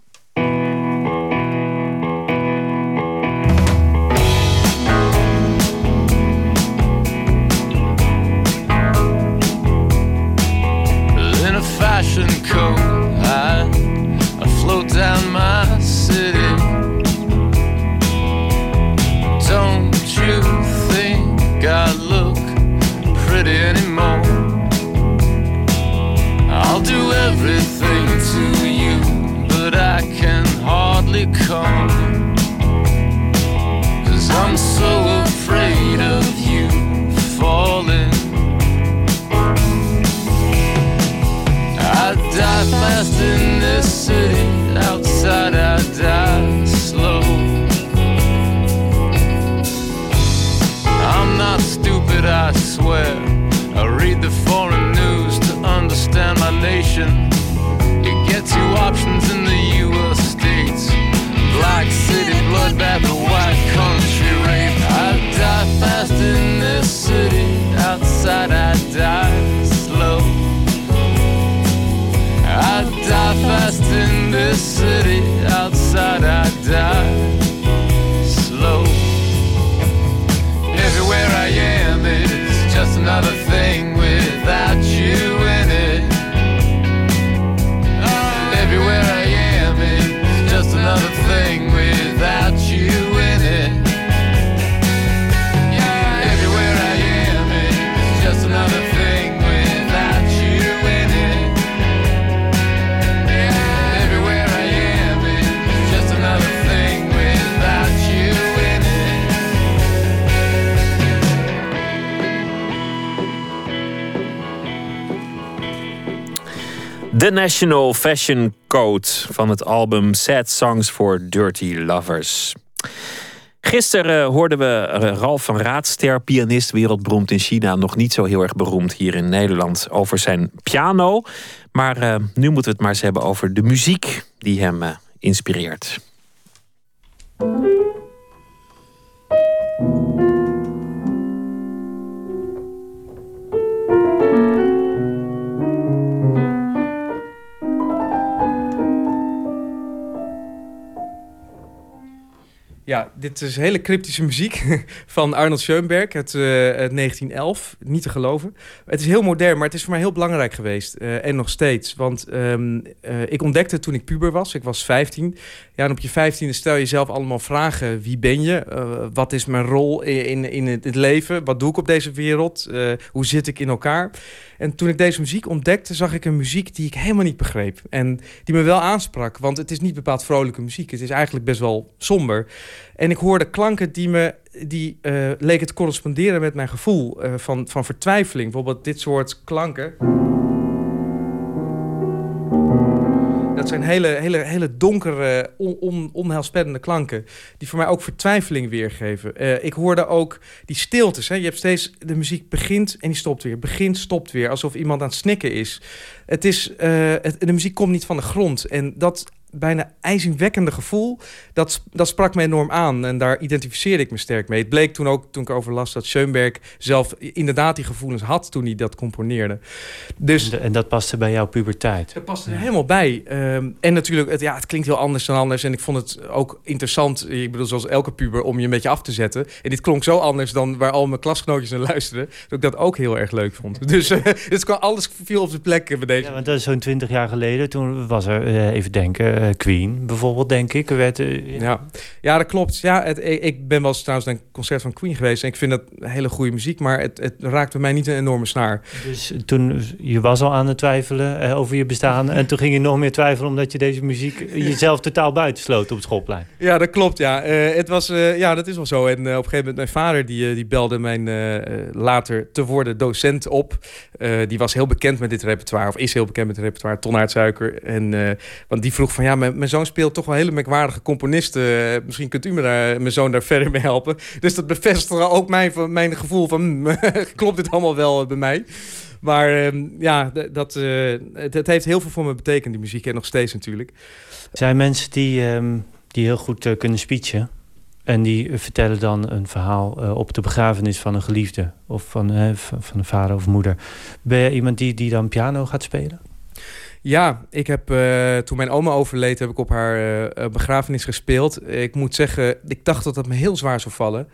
S4: The National Fashion Code van het album Sad Songs for Dirty Lovers. Gisteren hoorden we Ralf van Raadster, pianist, wereldberoemd in China, nog niet zo heel erg beroemd hier in Nederland, over zijn piano. Maar uh, nu moeten we het maar eens hebben over de muziek die hem uh, inspireert.
S6: Ja, dit is hele cryptische muziek van Arnold Schoenberg uit, uh, 1911. Niet te geloven. Het is heel modern, maar het is voor mij heel belangrijk geweest. Uh, en nog steeds. Want um, uh, ik ontdekte toen ik puber was. Ik was 15. Ja, en op je 15e stel je jezelf allemaal vragen. Wie ben je? wat is mijn rol in, in, in het leven? Wat doe ik op deze wereld? hoe zit ik in elkaar? En toen ik deze muziek ontdekte, zag ik een muziek die ik helemaal niet begreep. En die me wel aansprak, want het is niet bepaald vrolijke muziek. Het is eigenlijk best wel somber. En ik hoorde klanken die me die uh, leken te corresponderen met mijn gevoel uh, van, van vertwijfeling. Bijvoorbeeld dit soort klanken. Zijn hele, hele, hele donkere, on, on, onheilspellende klanken. Die voor mij ook vertwijfeling weergeven. Uh, ik hoorde ook die stiltes. Hè. Je hebt steeds, de muziek begint en die stopt weer. Begint, stopt weer. Alsof iemand aan het snikken is. Het is het, de muziek komt niet van de grond. En dat bijna ijzingwekkende gevoel, dat, dat sprak me enorm aan. En daar identificeerde ik me sterk mee. Het bleek toen ook, toen ik over las, dat Schoenberg zelf inderdaad die gevoelens had toen hij dat componeerde. Dus,
S7: en, dat paste bij jouw puberteit?
S6: Dat paste er helemaal bij. Um, en natuurlijk, het, ja, het klinkt heel anders dan anders. En ik vond het ook interessant, ik bedoel, zoals elke puber, om je een beetje af te zetten. En dit klonk zo anders dan waar al mijn klasgenootjes naar luisterden, dat ik dat ook heel erg leuk vond. Dus, uh, dus alles viel op zijn plek bij deze.
S7: Ja, want dat is zo'n twintig jaar geleden. Toen was er, uh, even denken eh, Queen bijvoorbeeld, denk ik. Werd,
S6: uh, ja. ja, dat klopt. Ja, het, ik ben wel eens trouwens naar een concert van Queen geweest. En ik vind dat hele goede muziek, maar het, het raakt bij mij niet een enorme snaar.
S7: Dus toen, je was al aan het twijfelen over je bestaan. en toen ging je nog meer twijfelen omdat je deze muziek jezelf totaal buitensloot op het schoolplein.
S6: Ja, dat klopt. Ja, het was, ja dat is wel zo. En op een gegeven moment, mijn vader die, die belde mijn later te worden docent op. die was heel bekend met dit repertoire, of is heel bekend met het repertoire, Ton Suiker. En, want die vroeg van, ja, mijn, mijn zoon speelt toch wel hele merkwaardige componisten. Eh, misschien kunt u me daar, mijn zoon daar verder mee helpen. Dus dat bevestigde ook mijn, mijn gevoel van... Hmm, klopt dit allemaal wel bij mij? Maar ehm, ja, dat, uh, heeft heel veel voor me betekend, die muziek. En nog steeds natuurlijk.
S7: Zijn mensen die, um, die heel goed kunnen speechen. En die vertellen dan een verhaal uh, op de begrafenis van een geliefde. Of van, van een vader of moeder. Ben je iemand die, die dan piano gaat spelen?
S6: Ja, ik heb uh, toen mijn oma overleed, heb ik op haar begrafenis gespeeld. Ik moet zeggen, ik dacht dat dat me heel zwaar zou vallen.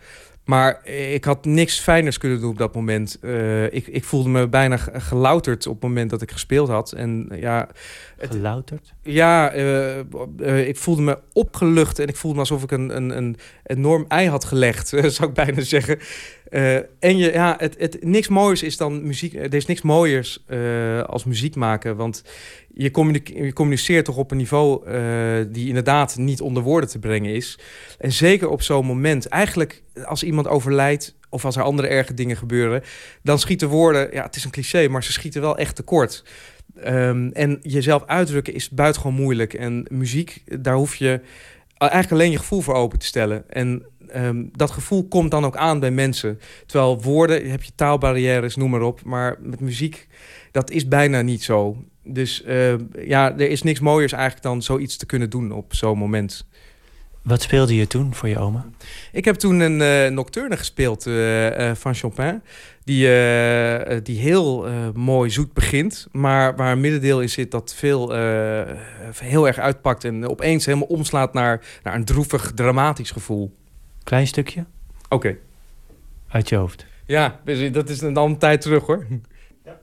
S6: Maar ik had niks fijners kunnen doen op dat moment. Uh, ik, ik voelde me bijna gelouterd op het moment dat ik gespeeld had. En ja,
S7: het, gelouterd?
S6: Ja, uh, uh, ik voelde me opgelucht en ik voelde me alsof ik een, een, een enorm ei had gelegd, zou ik bijna zeggen. En je, ja, het, het, niks mooiers is dan muziek. Er is niks mooiers als muziek maken, want je, communiceert toch op een niveau uh, die inderdaad niet onder woorden te brengen is. En zeker op zo'n moment, eigenlijk als iemand overlijdt of als er andere erge dingen gebeuren, dan schieten woorden, ja, het is een cliché, maar ze schieten wel echt tekort. Um, en jezelf uitdrukken is buitengewoon moeilijk. En muziek, daar hoef je eigenlijk alleen je gevoel voor open te stellen. En um, dat gevoel komt dan ook aan bij mensen. Terwijl woorden, heb je taalbarrières, noem maar op. Maar met muziek, dat is bijna niet zo. Dus uh, ja, er is niks mooiers eigenlijk dan zoiets te kunnen doen op zo'n moment.
S7: Wat speelde je toen voor je oma?
S6: Ik heb toen een uh, nocturne gespeeld uh, van Chopin. Die, die heel mooi zoet begint. Maar waar een middendeel in zit dat veel heel erg uitpakt. En opeens helemaal omslaat naar, naar een droevig, dramatisch gevoel.
S7: Klein stukje?
S6: Oké. Okay.
S7: Uit je hoofd?
S6: Ja, dat is dan een tijd terug hoor. Ja.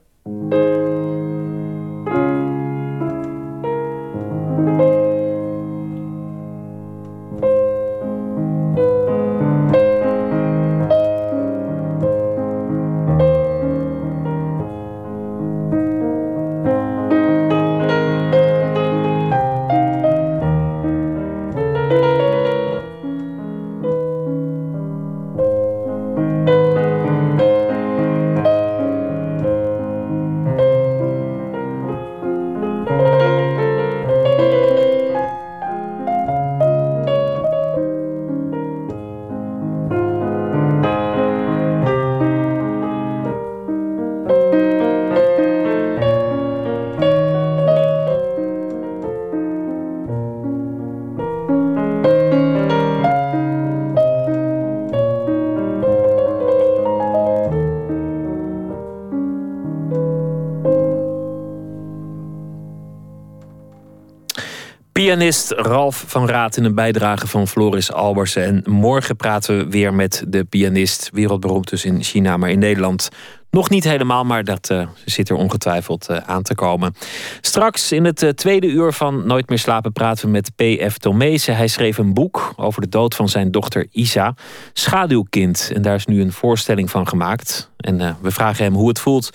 S4: Pianist Ralf van Raat in een bijdrage van Floris Albersen. En morgen praten we weer met de pianist, wereldberoemd dus in China, maar in Nederland nog niet helemaal, maar dat uh, zit er ongetwijfeld uh, aan te komen. Straks in het uh, tweede uur van Nooit meer slapen praten we met P.F. Tomezen. Hij schreef een boek over de dood van zijn dochter Isa, Schaduwkind. En daar is nu een voorstelling van gemaakt. En we vragen hem hoe het voelt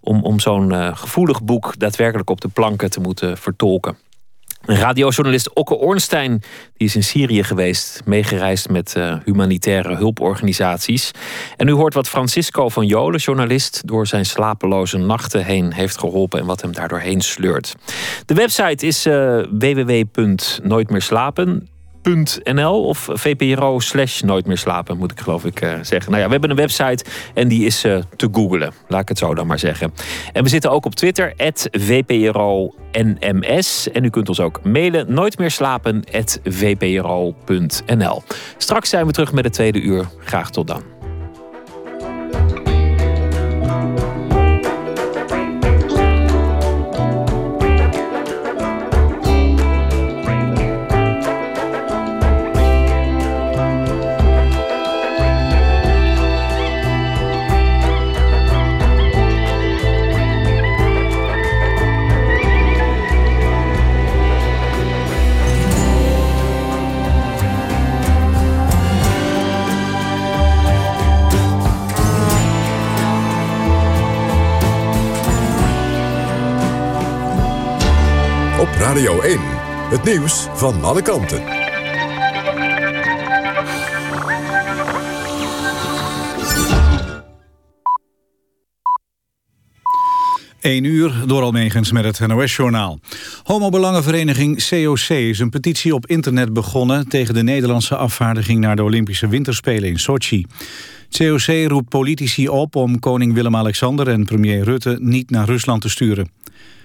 S4: om, om zo'n gevoelig boek daadwerkelijk op de planken te moeten vertolken. Radiojournalist Okke Ornstein die is in Syrië geweest, meegereisd met uh, humanitaire hulporganisaties. En u hoort wat Francisco van Jolen, journalist, door zijn slapeloze nachten heen heeft geholpen en wat hem daardoor heen sleurt. De website is uh, www.nooitmeerslapen nl of VPRO slash nooit meer slapen, moet ik geloof ik uh, zeggen. Nou ja, we hebben een website en die is uh, te googlen. Laat ik het zo dan maar zeggen. En we zitten ook op Twitter, VPRO NMS. En u kunt ons ook mailen, nooit meer slapen, VPRO.nl. Straks zijn we terug met het tweede uur. Graag tot dan.
S2: Het nieuws van alle kanten.
S1: 1 uur door Almegens met het NOS-journaal. Homobelangenvereniging COC is een petitie op internet begonnen... tegen de Nederlandse afvaardiging naar de Olympische Winterspelen in Sochi. COC roept politici op om koning Willem-Alexander en premier Rutte niet naar Rusland te sturen.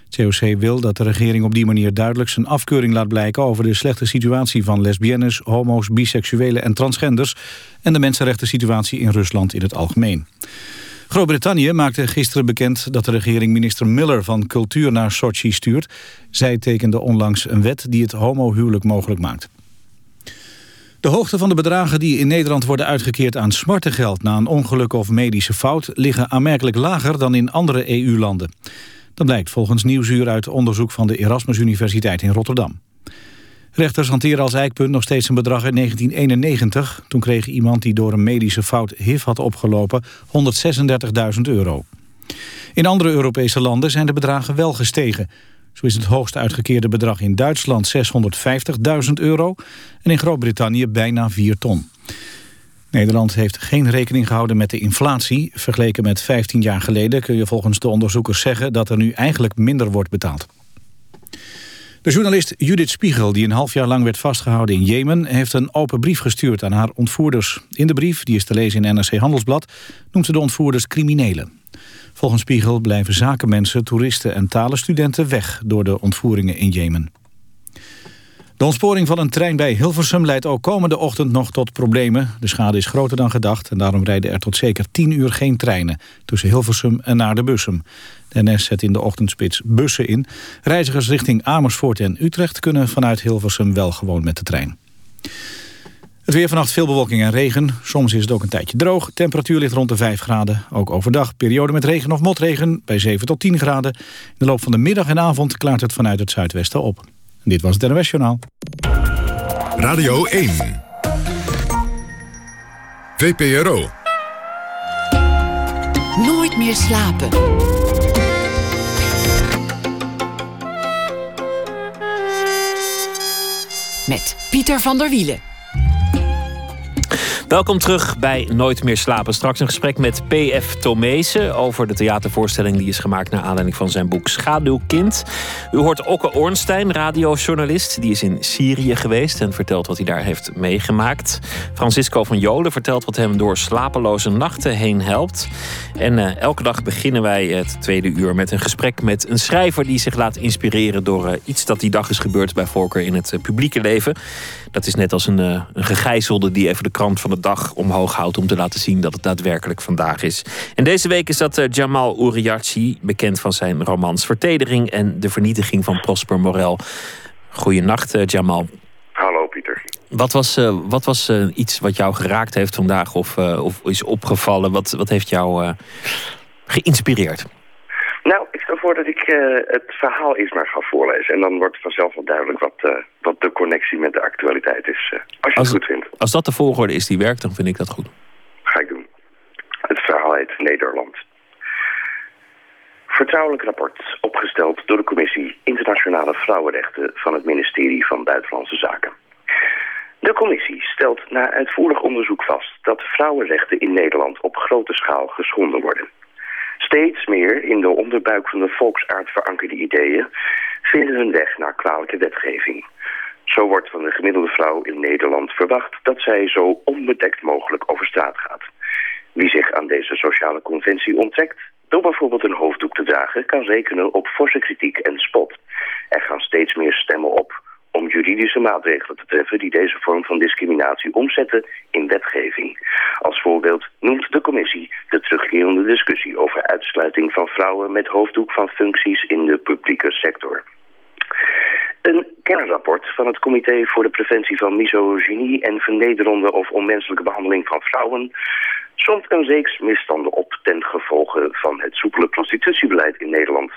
S1: COC wil dat de regering op die manier duidelijk zijn afkeuring laat blijken over de slechte situatie van lesbiennes, homo's, biseksuelen en transgenders en de mensenrechten situatie in Rusland in het algemeen. Groot-Brittannië maakte gisteren bekend dat de regering minister Miller van Cultuur naar Sochi stuurt. Zij tekende onlangs een wet die het homohuwelijk mogelijk maakt. De hoogte van de bedragen die in Nederland worden uitgekeerd aan smartengeld na een ongeluk of medische fout liggen aanmerkelijk lager dan in andere EU-landen. Dat blijkt volgens Nieuwsuur uit onderzoek van de Erasmus Universiteit in Rotterdam. Rechters hanteren als eikpunt nog steeds een bedrag uit 1991. Toen kreeg iemand die door een medische fout HIV had opgelopen 136.000 euro. In andere Europese landen zijn de bedragen wel gestegen. Zo is het hoogst uitgekeerde bedrag in Duitsland 650.000 euro... en in Groot-Brittannië bijna 4 ton. Nederland heeft geen rekening gehouden met de inflatie. Vergeleken met 15 jaar geleden kun je volgens de onderzoekers zeggen... dat er nu eigenlijk minder wordt betaald. De journalist Judith Spiegel, die een half jaar lang werd vastgehouden in Jemen... heeft een open brief gestuurd aan haar ontvoerders. In de brief, die is te lezen in NRC Handelsblad, noemt ze de ontvoerders criminelen. Volgens Spiegel blijven zakenmensen, toeristen en talenstudenten weg... door de ontvoeringen in Jemen. De ontsporing van een trein bij Hilversum leidt ook komende ochtend nog tot problemen. De schade is groter dan gedacht en daarom rijden er tot zeker 10 uur geen treinen... tussen Hilversum en naar de Bussum. De NS zet in de ochtendspits bussen in. Reizigers richting Amersfoort en Utrecht kunnen vanuit Hilversum wel gewoon met de trein. Het weer vannacht veel bewolking en regen. Soms is het ook een tijdje droog. Temperatuur ligt rond de 5 graden. Ook overdag periode met regen of motregen bij 7 tot 10 graden. In de loop van de middag en avond klaart het vanuit het zuidwesten op. Dit was het NOS Journaal.
S2: Radio 1. VPRO.
S3: Nooit meer slapen. Met Pieter van der Wielen.
S4: Welkom terug bij Nooit meer slapen. Straks een gesprek met P.F. Tomezen over de theatervoorstelling die is gemaakt naar aanleiding van zijn boek Schaduwkind. U hoort Okke Ornstein, radiojournalist. Die is in Syrië geweest en vertelt wat hij daar heeft meegemaakt. Francisco van Jolen vertelt wat hem door slapeloze nachten heen helpt. En uh, elke dag beginnen wij het tweede uur met een gesprek met een schrijver die zich laat inspireren door uh, iets dat die dag is gebeurd bij voorkeur in het uh, publieke leven. Dat is net als een, een gegijzelde die even de krant van de dag omhoog houdt om te laten zien dat het daadwerkelijk vandaag is. En deze week is dat Jamal Uriachi, bekend van zijn romans Vertedering en de vernietiging van Prosper Morel. Goeienacht, Jamal.
S8: Hallo, Pieter.
S4: Wat was, wat was iets wat jou geraakt heeft vandaag of, of is opgevallen? Wat, wat heeft jou geïnspireerd?
S8: Nou, stel voor dat ik het verhaal eerst maar ga voorlezen. En dan wordt vanzelf wel duidelijk wat, wat de connectie met de actualiteit is. als je het goed vindt.
S4: Als dat de volgorde is die werkt, dan vind ik dat goed.
S8: Ga ik doen. Het verhaal heet Nederland. Vertrouwelijk rapport opgesteld door de Commissie Internationale Vrouwenrechten van het ministerie van Buitenlandse Zaken. De commissie stelt na uitvoerig onderzoek vast dat vrouwenrechten in Nederland op grote schaal geschonden worden. Steeds meer in de onderbuik van de volksaard verankerde ideeën vinden hun weg naar kwalijke wetgeving. Zo wordt van de gemiddelde vrouw in Nederland verwacht dat zij zo onbedekt mogelijk over straat gaat. Wie zich aan deze sociale conventie onttrekt, door bijvoorbeeld een hoofddoek te dragen, kan rekenen op forse kritiek en spot. Er gaan steeds meer stemmen op om juridische maatregelen te treffen die deze vorm van discriminatie omzetten in wetgeving. Als voorbeeld noemt de commissie de terugkerende discussie over uitsluiting van vrouwen met hoofddoek van functies in de publieke sector. Een kernrapport van het Comité voor de Preventie van Misogynie en Vernederende of Onmenselijke Behandeling van Vrouwen somt een reeks misstanden op ten gevolge van het soepele prostitutiebeleid in Nederland.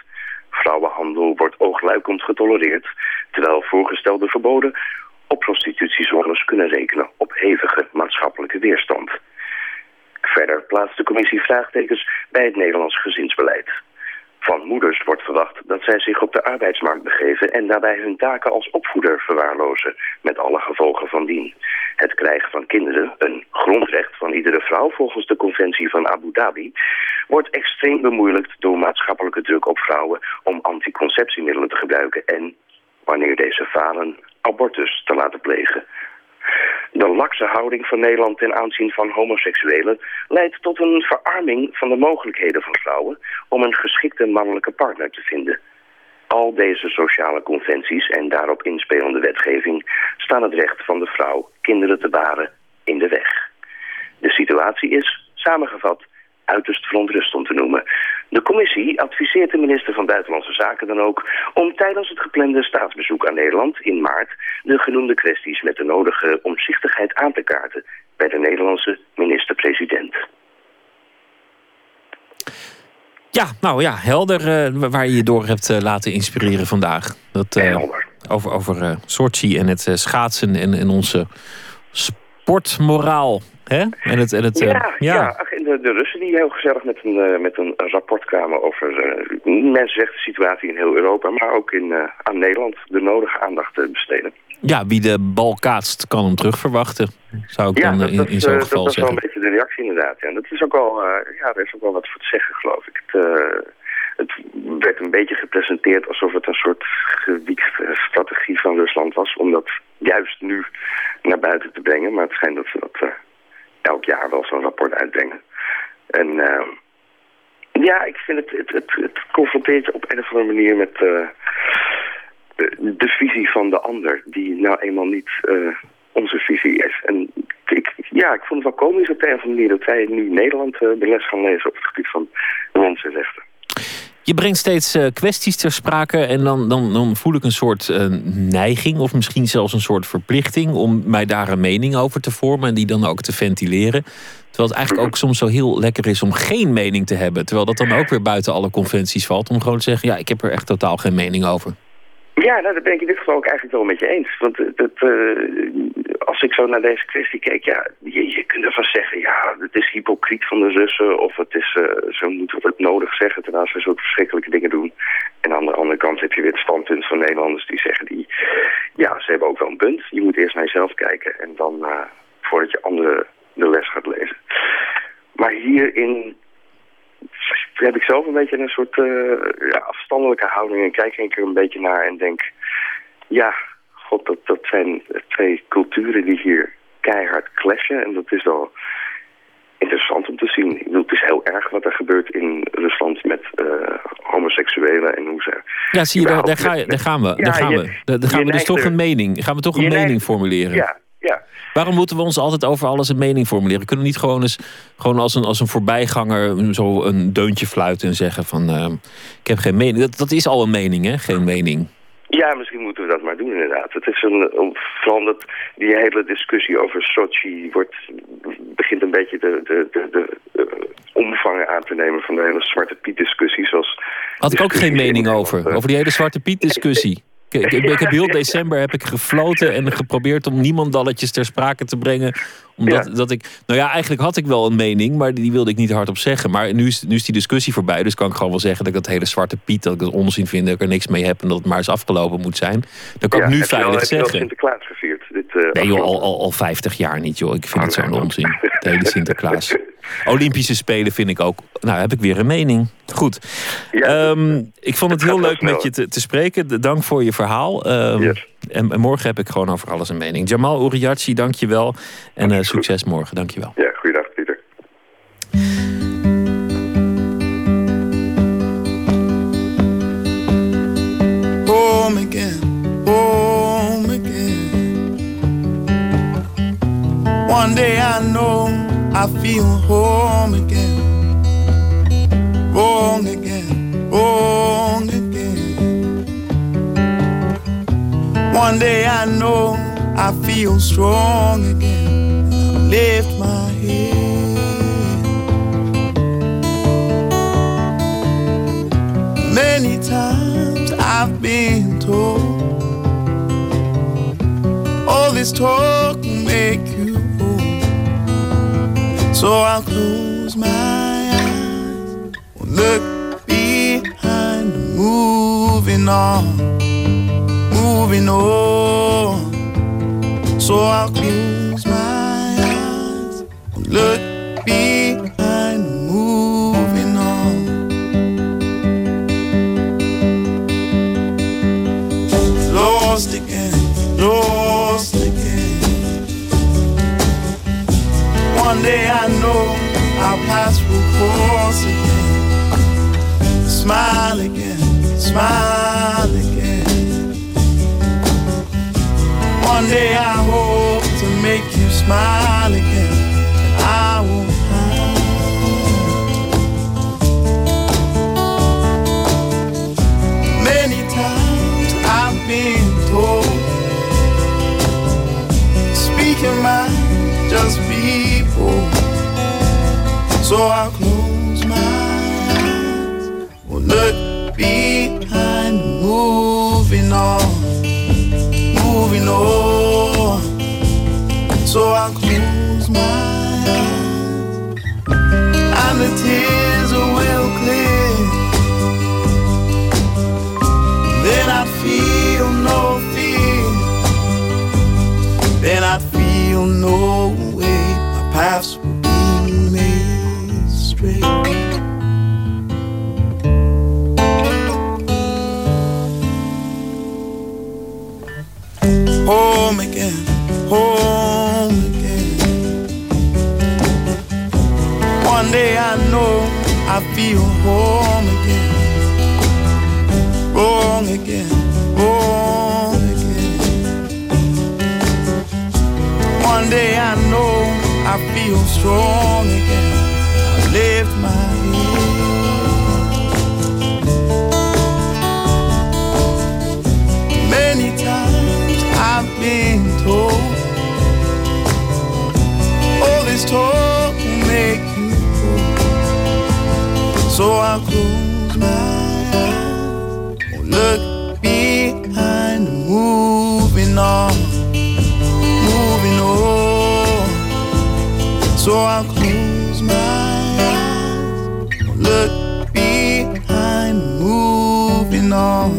S8: Vrouwenhandel wordt oogluikend getolereerd, terwijl voorgestelde verboden op prostitutiezones kunnen rekenen op hevige maatschappelijke weerstand. Verder plaatst de commissie vraagtekens bij het Nederlands gezinsbeleid. Van moeders wordt verwacht dat zij zich op de arbeidsmarkt begeven en daarbij hun taken als opvoeder verwaarlozen, met alle gevolgen van dien. Het krijgen van kinderen, een grondrecht van iedere vrouw volgens de conventie van Abu Dhabi, wordt extreem bemoeilijkt door maatschappelijke druk op vrouwen om anticonceptiemiddelen te gebruiken en, wanneer deze falen, abortus te laten plegen. De lakse houding van Nederland ten aanzien van homoseksuelen leidt tot een verarming van de mogelijkheden van vrouwen om een geschikte mannelijke partner te vinden. Al deze sociale conventies en daarop inspelende wetgeving staan het recht van de vrouw kinderen te baren in de weg. De situatie is, samengevat, uiterst verontrustend te noemen. De commissie adviseert de minister van Buitenlandse Zaken dan ook om tijdens het geplande staatsbezoek aan Nederland in maart de genoemde kwesties met de nodige omzichtigheid aan te kaarten bij de Nederlandse minister-president.
S4: Ja, nou ja, helder uh, waar je je door hebt uh, laten inspireren vandaag. Dat, uh, helder. Over, over Sochi en het schaatsen en, en onze sportmoraal. Hè? En het, en het,
S8: ja, ja. ja. De, de, Russen die heel gezellig met een, met een rapport kwamen over uh, mensenrechten in heel Europa, maar ook in, aan Nederland de nodige aandacht te besteden.
S4: Ja, wie de bal kaatst kan hem terugverwachten, zou ik dan in, in zo'n geval
S8: dat,
S4: zeggen.
S8: Dat is wel een beetje de reactie inderdaad. Ja. Dat is ook wel, ja, er is ook wel wat voor te zeggen geloof ik. Het, het werd een beetje gepresenteerd alsof het een soort gewiekte strategie van Rusland was, om dat juist nu naar buiten te brengen. Maar het schijnt dat ze dat elk jaar wel zo'n rapport uitbrengen. En uh, ja, ik vind het, het, het, het, confronteert je op een of andere manier met uh, de visie van de ander, die nou eenmaal niet onze visie is. En ik, ja, ik vond het wel komisch op een of andere manier dat wij nu Nederland de les gaan lezen op het gebied van mensenrechten.
S4: Je brengt steeds uh, kwesties ter sprake en dan, dan, dan voel ik een soort uh, neiging of misschien zelfs een soort verplichting om mij daar een mening over te vormen en die dan ook te ventileren. Terwijl het eigenlijk ook soms zo heel lekker is om geen mening te hebben. Terwijl dat dan ook weer buiten alle conventies valt. Om gewoon te zeggen, ja, ik heb er echt totaal geen mening over.
S8: Ja, nou, dat ben ik in dit geval ook eigenlijk wel met je eens. Want uh, als ik zo naar deze kwestie keek, ja, je, je kunt ervan zeggen, ja, het is hypocriet van de Russen. Of het is, uh, zo moeten we het nodig zeggen, terwijl ze zulke verschrikkelijke dingen doen. En aan de andere kant heb je weer het standpunt van Nederlanders die zeggen, die, ja, ze hebben ook wel een punt. Je moet eerst naar jezelf kijken en dan, uh, voordat je anderen de les gaat lezen. Maar hierin heb ik zelf een beetje een soort uh, ja, afstandelijke houding. En kijk ik er een beetje naar en denk... Ja, god, dat, dat zijn twee culturen die hier keihard clashen. En dat is wel interessant om te zien. Ik bedoel, het is heel erg wat er gebeurt in Rusland met uh, homoseksuelen en hoe ze...
S4: Ja, zie je, daar, daar, ga je, daar gaan we. Ja, daar gaan je, we, daar, daar gaan we dus toch een mening. Gaan we toch een mening formuleren?
S8: Ja, ja.
S4: Waarom moeten we ons altijd over alles een mening formuleren? Kunnen we niet gewoon eens gewoon als, een, als een voorbijganger zo een deuntje fluiten en zeggen van uh, ik heb geen mening. Dat, dat is al een mening, hè? Geen mening.
S8: Ja, misschien moeten we dat maar doen inderdaad. Het is een, vooral omdat die hele discussie over Sochi wordt, begint een beetje de, de, de, de uh, omvangen aan te nemen van de hele Zwarte Piet discussie. Zoals
S4: Had ik ook geen mening over, over die hele Zwarte Piet discussie. Ik, ik, ik, heb heel december heb ik gefloten en geprobeerd om niemandalletjes ter sprake te brengen. Omdat dat ik. Nou ja, eigenlijk had ik wel een mening, maar die wilde ik niet hardop zeggen. Maar nu is, nu is die discussie voorbij. Dus kan ik gewoon wel zeggen dat ik dat hele zwarte Piet, dat ik het onzin vind, dat ik er niks mee heb en dat het maar eens afgelopen moet zijn. Dan kan ik nu veilig
S8: al,
S4: zeggen. Heb
S8: je Sinterklaas gevierd? Dit, uh,
S4: nee, joh, al, al, al 50 jaar niet, joh. Ik vind het zo'n onzin. De hele Sinterklaas. Olympische Spelen vind ik ook. Nou, heb ik weer een mening. Goed. Ehm, ik vond het heel leuk met je te, te, spreken. Dank voor je verhaal. Um, en, en, morgen heb ik gewoon over alles een mening. Jamal Uriachi, dank je wel. En uh, succes morgen. Dank je wel.
S8: Ja, goeiedag Pieter.
S9: Home again, home again. One day I know I feel home again. Wrong again, wrong again. One day I know I feel strong again. Lift my head. Many times I've been told all this talk will make you old. So I'll close my eyes, look behind, moving on, moving on. So I'll close my eyes, and look behind, moving on. Lost again, lost again. One day I know I'll pass through course again. Smile again, smile again. One day I hope to make you smile again. And I won't hide. Many times I've been told, speak your mind, just bold. So I'll close my eyes, will look behind, moving on moving on. So I'll close my eyes, and the tears will clear. Then I feel no fear. Then I feel no way. My feel home again, wrong again, wrong again. One day I know I feel strong again. I lift my So close look moving on, moving on. So look moving on.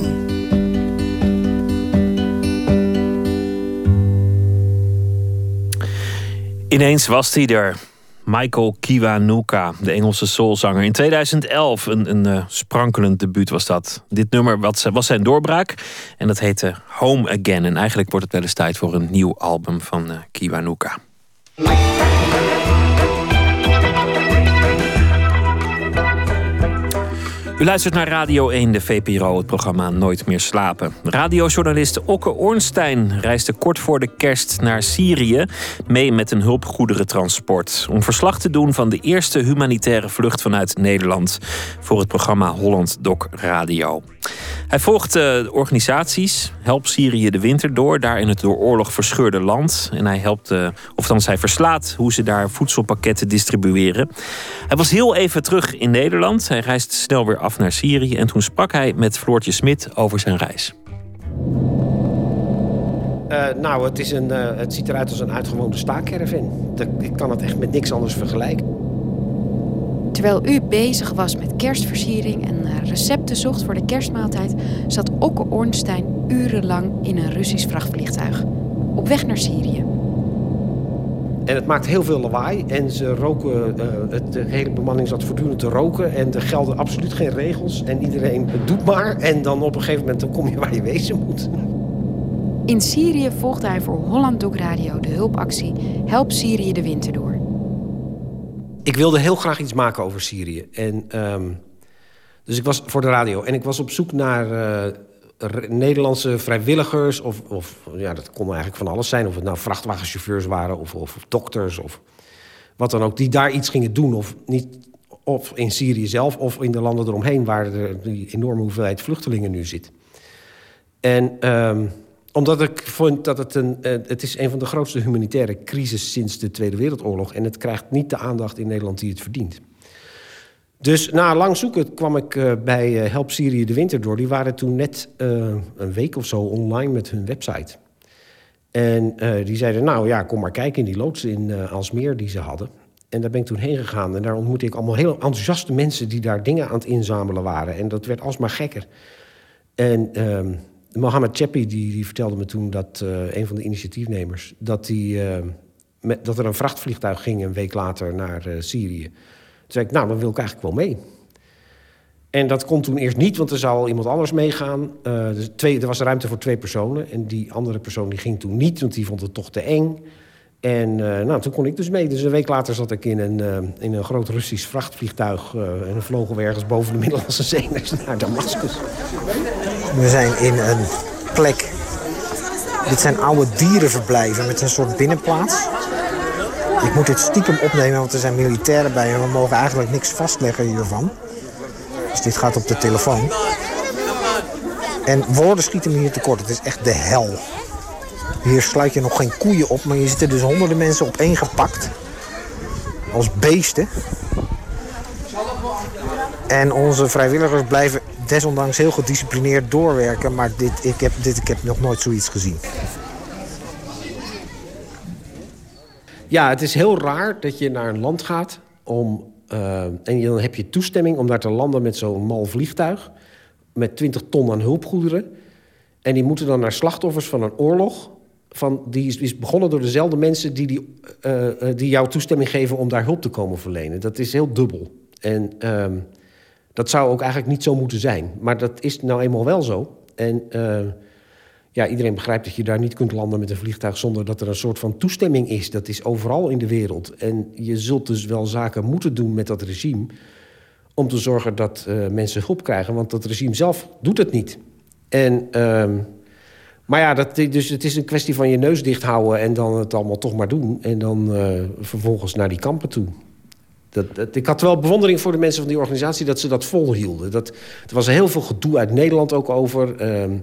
S4: Ineens was hij er. Michael Kiwanuka, de Engelse soulzanger. In 2011, een, een uh, sprankelend debuut was dat. Dit nummer was zijn doorbraak en dat heette Home Again. En eigenlijk wordt het wel eens tijd voor een nieuw album van uh, Kiwanuka. U luistert naar Radio 1, de VPRO, het programma Nooit meer slapen. Radiojournalist Okke Ornstein reisde kort voor de kerst naar Syrië mee met een hulpgoederentransport om verslag te doen van de eerste humanitaire vlucht vanuit Nederland voor het programma Holland Doc Radio. Hij volgt uh, organisaties, Help Syrië de winter door, daar in het door oorlog verscheurde land. En hij helpt, uh, of dan hij verslaat hoe ze daar voedselpakketten distribueren. Hij was heel even terug in Nederland. Hij reist snel weer af naar Syrië. En toen sprak hij met Floortje Smit over zijn reis.
S10: Uh, nou, het, is een, het ziet eruit als een uitgewoonde staakcaravan. Ik kan het echt met niks anders vergelijken.
S11: Terwijl u bezig was met kerstversiering en recepten zocht voor de kerstmaaltijd, zat Okke Ornstein urenlang in een Russisch vrachtvliegtuig. Op weg naar Syrië.
S10: En het maakt heel veel lawaai. En ze roken, uh, het, de hele bemanning zat voortdurend te roken. En er gelden absoluut geen regels. En iedereen doet maar. En dan op een gegeven moment dan kom je waar je wezen moet.
S11: In Syrië volgde hij voor Holland Doc Radio de hulpactie Help Syrië de winter door.
S10: Ik wilde heel graag iets maken over Syrië. En, um, dus ik was voor de radio. En ik was op zoek naar uh, Nederlandse vrijwilligers. Of, of ja, dat kon eigenlijk van alles zijn. Of het nou vrachtwagenchauffeurs waren of, of dokters of wat dan ook. Die daar iets gingen doen. Of, niet, of in Syrië zelf of in de landen eromheen... waar er die enorme hoeveelheid vluchtelingen nu zit. En... Um, omdat ik vond dat het een, uh, het is een van de grootste humanitaire crisis sinds de Tweede Wereldoorlog. En het krijgt niet de aandacht in Nederland die het verdient. Dus na lang zoeken kwam ik uh, bij uh, Help Syrië de Winter door. Die waren toen net een week of zo online met hun website. En die zeiden, nou ja, kom maar kijken in die loods in Alsmeer die ze hadden. En daar ben ik toen heen gegaan. En daar ontmoette ik allemaal heel enthousiaste mensen... die daar dingen aan het inzamelen waren. En dat werd alsmaar gekker. En ehm, Mohammed Cheppi die, die, vertelde me toen dat uh, een van de initiatiefnemers, dat, die, uh, met, dat er een vrachtvliegtuig ging een week later naar uh, Syrië. Toen zei ik, nou, dan wil ik eigenlijk wel mee. En dat kon toen eerst niet, want er zou al iemand anders meegaan. dus er was ruimte voor twee personen. En die andere persoon die ging toen niet, want die vond het toch te eng. En nou, toen kon ik dus mee. Dus een week later zat ik in een, in een groot Russisch vrachtvliegtuig... en vlogen we ergens boven de Middellandse Zee naar Damascus.
S12: We zijn in een plek. Dit zijn oude dierenverblijven met een soort binnenplaats. Ik moet dit stiekem opnemen, want er zijn militairen bij en we mogen eigenlijk niks vastleggen hiervan. Dus dit gaat op de telefoon. En woorden schieten me hier tekort. Het is echt de hel. Hier sluit je nog geen koeien op, maar je zitten dus honderden mensen op één gepakt. Als beesten. En onze vrijwilligers blijven desondanks heel gedisciplineerd doorwerken. Maar dit, ik, heb, dit, ik heb nog nooit zoiets gezien.
S10: Ja, het is heel raar dat je naar een land gaat om, uh, en dan heb je toestemming om daar te landen met zo'n mal vliegtuig. Met 20 ton aan hulpgoederen. En die moeten dan naar slachtoffers van een oorlog. Van, die is, begonnen door dezelfde mensen die, die, uh, die jou toestemming geven om daar hulp te komen verlenen. Dat is heel dubbel. En uh, dat zou ook eigenlijk niet zo moeten zijn. Maar dat is nou eenmaal wel zo. En uh, ja, iedereen begrijpt dat je daar niet kunt landen met een vliegtuig zonder dat er een soort van toestemming is. Dat is overal in de wereld. En je zult dus wel zaken moeten doen met dat regime om te zorgen dat mensen hulp krijgen. Want dat regime zelf doet het niet. En, uh, maar ja, dat, dus het is een kwestie van je neus dicht houden en dan het allemaal toch maar doen. En dan uh, vervolgens naar die kampen toe. Dat, ik had wel bewondering voor de mensen van die organisatie dat ze dat volhielden. Dat, er was heel veel gedoe uit Nederland ook over. Uh,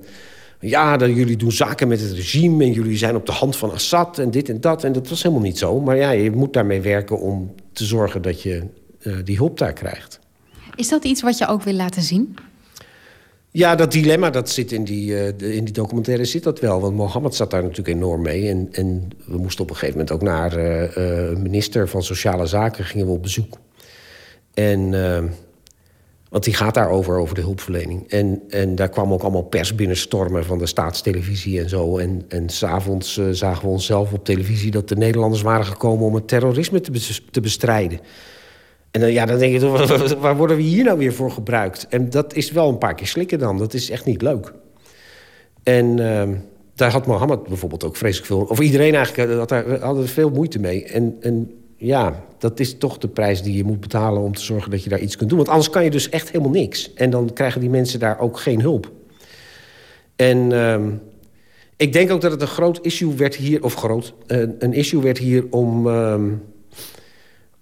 S10: ja, dat jullie doen zaken met het regime en jullie zijn op de hand van Assad en dit en dat. En dat was helemaal niet zo. Maar ja, je moet daarmee werken om te zorgen dat je uh, die hulp daar krijgt.
S11: Is dat iets wat je ook wil laten zien?
S10: Ja, dat dilemma dat zit in die, uh, in die documentaire zit dat wel. Want Mohammed zat daar natuurlijk enorm mee. En, en we moesten op een gegeven moment ook naar uh, minister van Sociale Zaken gingen we op bezoek. En, want die gaat daarover, over de hulpverlening. En, en daar kwam ook allemaal pers binnenstormen van de staatstelevisie en zo. En, en s'avonds zagen we onszelf op televisie dat de Nederlanders waren gekomen om het terrorisme te, te bestrijden. En dan, ja, dan denk je, waar worden we hier nou weer voor gebruikt? En dat is wel een paar keer slikken dan. Dat is echt niet leuk. En uh, daar had Mohammed bijvoorbeeld ook vreselijk veel... of iedereen eigenlijk had daar, er veel moeite mee. En, en ja, dat is toch de prijs die je moet betalen... om te zorgen dat je daar iets kunt doen. Want anders kan je dus echt helemaal niks. En dan krijgen die mensen daar ook geen hulp. En... Uh, ik denk ook dat het een groot issue werd hier... of groot, een issue werd hier om... Uh,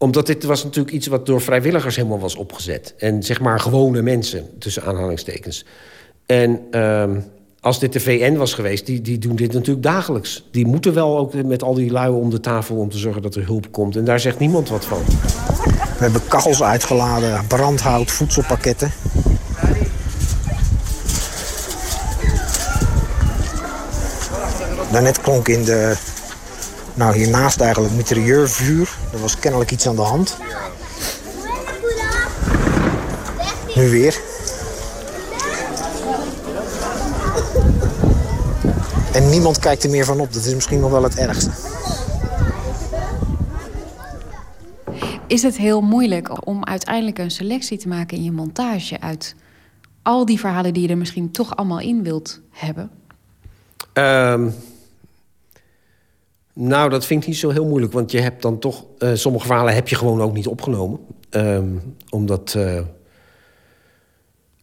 S10: omdat dit was natuurlijk iets wat door vrijwilligers helemaal was opgezet. En zeg maar gewone mensen, tussen aanhalingstekens. En ehm, als dit de VN was geweest, die, die doen dit natuurlijk dagelijks. Die moeten wel ook met al die lui om de tafel om te zorgen dat er hulp komt. En daar zegt niemand wat van.
S12: We hebben kachels uitgeladen, brandhout, voedselpakketten. Daarnet klonk in de, nou hiernaast eigenlijk, mitrailleurvuur. Er was kennelijk iets aan de hand. Nu weer. En niemand kijkt er meer van op. Dat is misschien nog wel het ergste.
S11: Is het heel moeilijk om uiteindelijk een selectie te maken in je montage uit al die verhalen die je er misschien toch allemaal in wilt hebben?
S10: Ehm, nou, dat vind ik niet zo heel moeilijk. Want je hebt dan toch... eh, sommige verhalen heb je gewoon ook niet opgenomen. Ehm, omdat... eh,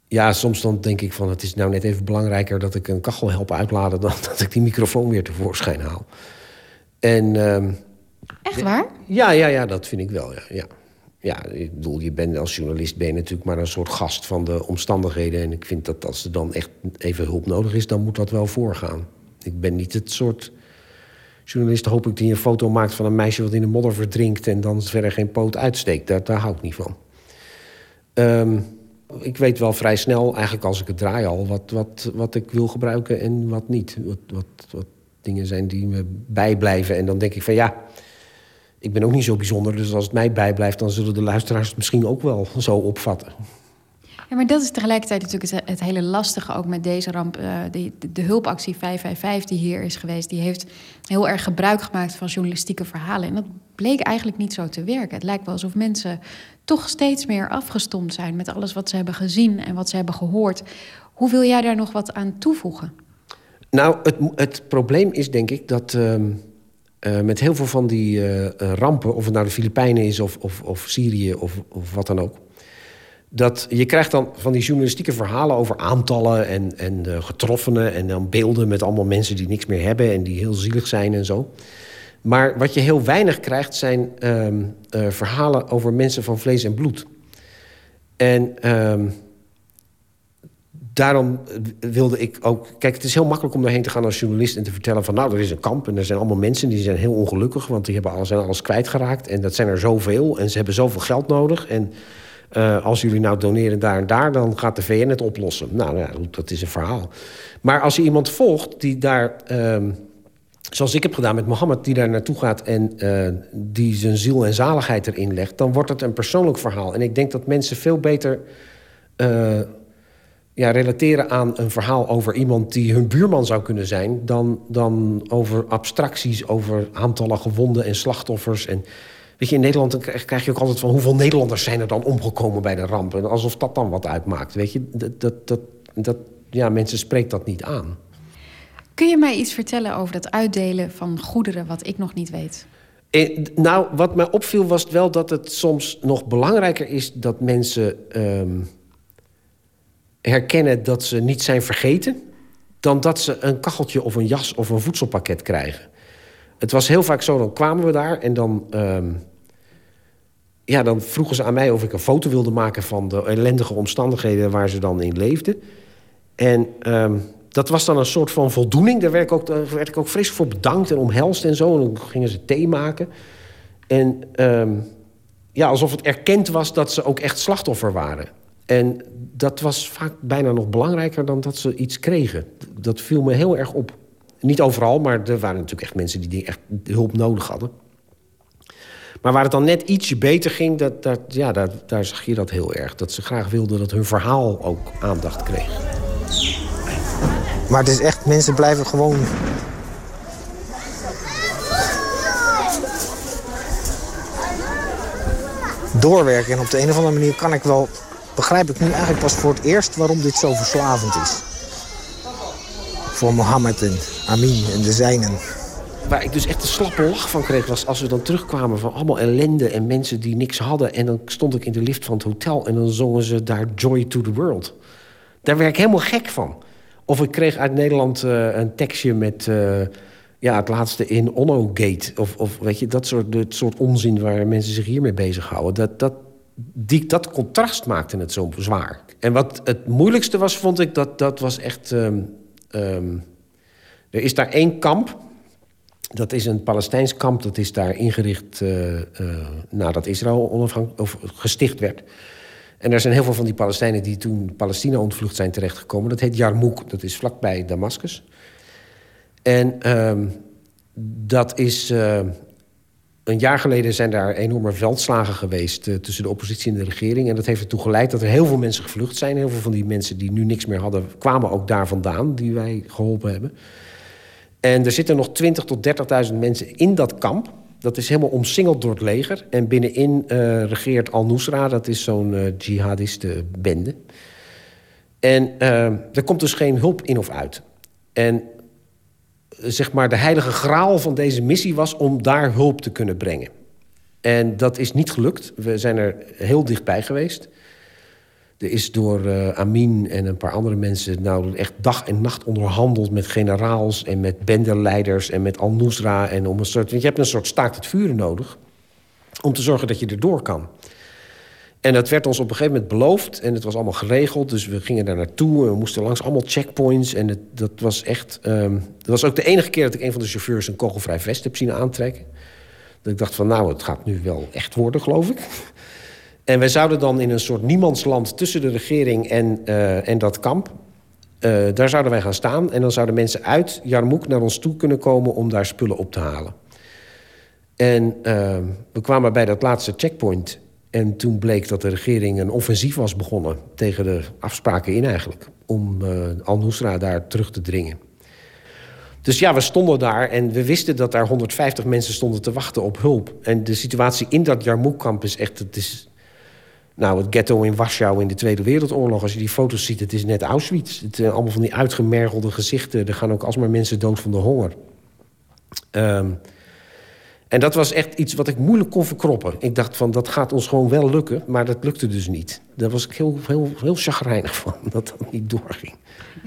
S10: ja, soms dan denk ik van... het is nou net even belangrijker dat ik een kachel help uitladen... dan dat ik die microfoon weer tevoorschijn haal. En... ehm,
S11: Echt waar?
S10: ja, ja, ja, dat vind ik wel, ja. ja. Ja, ik bedoel, je bent als journalist ben je natuurlijk maar een soort gast van de omstandigheden. En ik vind dat als er dan echt even hulp nodig is, dan moet dat wel voorgaan. Ik ben niet het soort journalist, hoop ik, die een foto maakt van een meisje wat in de modder verdrinkt en dan verder geen poot uitsteekt. Daar, daar hou ik niet van. Ehm, ik weet wel vrij snel, eigenlijk als ik het draai al, wat, wat, wat ik wil gebruiken en wat niet. Wat, wat, wat dingen zijn die me bijblijven. En dan denk ik van ja, ik ben ook niet zo bijzonder. Dus als het mij bijblijft, dan zullen de luisteraars het misschien ook wel zo opvatten.
S11: Ja, maar dat is tegelijkertijd natuurlijk het, hele lastige ook met deze ramp. Eh, de, de, hulpactie 555 die hier is geweest, die heeft heel erg gebruik gemaakt van journalistieke verhalen. En dat bleek eigenlijk niet zo te werken. Het lijkt wel alsof mensen toch steeds meer afgestomd zijn met alles wat ze hebben gezien en wat ze hebben gehoord. Hoe wil jij daar nog wat aan toevoegen?
S10: Nou, het, het probleem is denk ik dat ehm, eh, met heel veel van die eh, rampen, of het nou de Filipijnen is of, of, of Syrië of, of wat dan ook. Dat je krijgt dan van die journalistieke verhalen over aantallen en, en de getroffenen. En dan beelden met allemaal mensen die niks meer hebben en die heel zielig zijn en zo. Maar wat je heel weinig krijgt zijn ehm, eh, verhalen over mensen van vlees en bloed. En ehm, daarom wilde ik ook... Kijk, het is heel makkelijk om daarheen te gaan als journalist... en te vertellen van, nou, er is een kamp en er zijn allemaal mensen... die zijn heel ongelukkig, want die hebben alles, zijn alles kwijtgeraakt. En dat zijn er zoveel en ze hebben zoveel geld nodig. En eh, als jullie nou doneren daar en daar... dan gaat de VN het oplossen. Nou ja, dat is een verhaal. Maar als je iemand volgt die daar... ehm, zoals ik heb gedaan met Mohammed, die daar naartoe gaat... en eh, die zijn ziel en zaligheid erin legt... dan wordt het een persoonlijk verhaal. En ik denk dat mensen veel beter eh, ja, relateren aan een verhaal over iemand... die hun buurman zou kunnen zijn... dan, dan over abstracties, over aantallen gewonden en slachtoffers... En, Weet je, in Nederland krijg je ook altijd van... hoeveel Nederlanders zijn er dan omgekomen bij de ramp? En alsof dat dan wat uitmaakt, weet je. Dat, dat, dat, dat, ja, mensen spreekt dat niet aan.
S11: Kun je mij iets vertellen over dat uitdelen van goederen wat ik nog niet weet?
S10: Eh, nou, wat mij opviel was wel dat het soms nog belangrijker is... dat mensen ehm, herkennen dat ze niet zijn vergeten... dan dat ze een kacheltje of een jas of een voedselpakket krijgen. Het was heel vaak zo, dan kwamen we daar en dan... ehm, ja, dan vroegen ze aan mij of ik een foto wilde maken... van de ellendige omstandigheden waar ze dan in leefden. En ehm, dat was dan een soort van voldoening. Daar werd ik, ook, werd ik ook fris voor bedankt en omhelst en zo. En dan gingen ze thee maken. En ehm, ja, alsof het erkend was dat ze ook echt slachtoffer waren. En dat was vaak bijna nog belangrijker dan dat ze iets kregen. Dat viel me heel erg op. Niet overal, maar er waren natuurlijk echt mensen die echt hulp nodig hadden. Maar waar het dan net ietsje beter ging, dat, dat, ja, daar, daar zag je dat heel erg. Dat ze graag wilden dat hun verhaal ook aandacht kreeg.
S12: Maar het is echt, mensen blijven gewoon... doorwerken. En op de een of andere manier kan ik wel... begrijp ik nu eigenlijk pas voor het eerst waarom dit zo verslavend is. Voor Mohammed en Amin en de zijnen.
S10: Waar ik dus echt een slappe lach van kreeg... was als we dan terugkwamen van allemaal ellende en mensen die niks hadden. En dan stond ik in de lift van het hotel en dan zongen ze daar Joy to the World. Daar werd ik helemaal gek van. Of ik kreeg uit Nederland eh, een tekstje met eh, ja, het laatste in Onno Gate. Of, of weet je, dat soort, dat soort onzin waar mensen zich hiermee bezighouden. Dat, dat, die, dat contrast maakte het zo zwaar. En wat het moeilijkste was, vond ik, dat, dat was echt... ehm, ehm, er is daar één kamp. Dat is een Palestijns kamp. Dat is daar ingericht eh, eh, nadat Israël onafhank- of gesticht werd. En er zijn heel veel van die Palestijnen die toen Palestina ontvlucht zijn terechtgekomen. Dat heet Jarmouk. Dat is vlakbij Damascus. En ehm, dat is... eh, een jaar geleden zijn daar enorme veldslagen geweest tussen de oppositie en de regering. En dat heeft ertoe geleid dat er heel veel mensen gevlucht zijn. Heel veel van die mensen die nu niks meer hadden, kwamen ook daar vandaan, die wij geholpen hebben. En er zitten nog 20.000 tot 30.000 mensen in dat kamp. Dat is helemaal omsingeld door het leger. En binnenin eh, regeert Al-Nusra, dat is zo'n eh jihadiste bende. En eh, er komt dus geen hulp in of uit. En zeg maar, de heilige graal van deze missie was om daar hulp te kunnen brengen. En dat is niet gelukt. We zijn er heel dichtbij geweest. Er is door eh, Amin en een paar andere mensen nou echt dag en nacht onderhandeld met generaals en met bendeleiders en met Al-Nusra. En om een soort, want je hebt een soort staakt het vuren nodig om te zorgen dat je erdoor kan. En dat werd ons op een gegeven moment beloofd en het was allemaal geregeld. Dus we gingen daar naartoe en we moesten langs allemaal checkpoints. En het, dat was echt. ehm, dat was ook de enige keer dat ik een van de chauffeurs een kogelvrij vest heb zien aantrekken. Dat ik dacht van nou, het gaat nu wel echt worden, geloof ik. En wij zouden dan in een soort niemandsland tussen de regering en, eh, en dat kamp. eh, daar zouden wij gaan staan. En dan zouden mensen uit Jarmouk naar ons toe kunnen komen om daar spullen op te halen. En eh, we kwamen bij dat laatste checkpoint. En toen bleek dat de regering een offensief was begonnen tegen de afspraken in eigenlijk. Om eh, Al-Nusra daar terug te dringen. Dus ja, we stonden daar en we wisten dat daar 150 mensen stonden te wachten op hulp. En de situatie in dat Jarmouk-kamp is echt... Het is, nou, het ghetto in Warschau in de Tweede Wereldoorlog. Als je die foto's ziet, het is net Auschwitz. Het zijn allemaal van die uitgemergelde gezichten. Er gaan ook alsmaar mensen dood van de honger. Ehm, en dat was echt iets wat ik moeilijk kon verkroppen. Ik dacht van, dat gaat ons gewoon wel lukken. Maar dat lukte dus niet. Daar was ik heel, heel, heel chagrijnig van, dat dat niet doorging.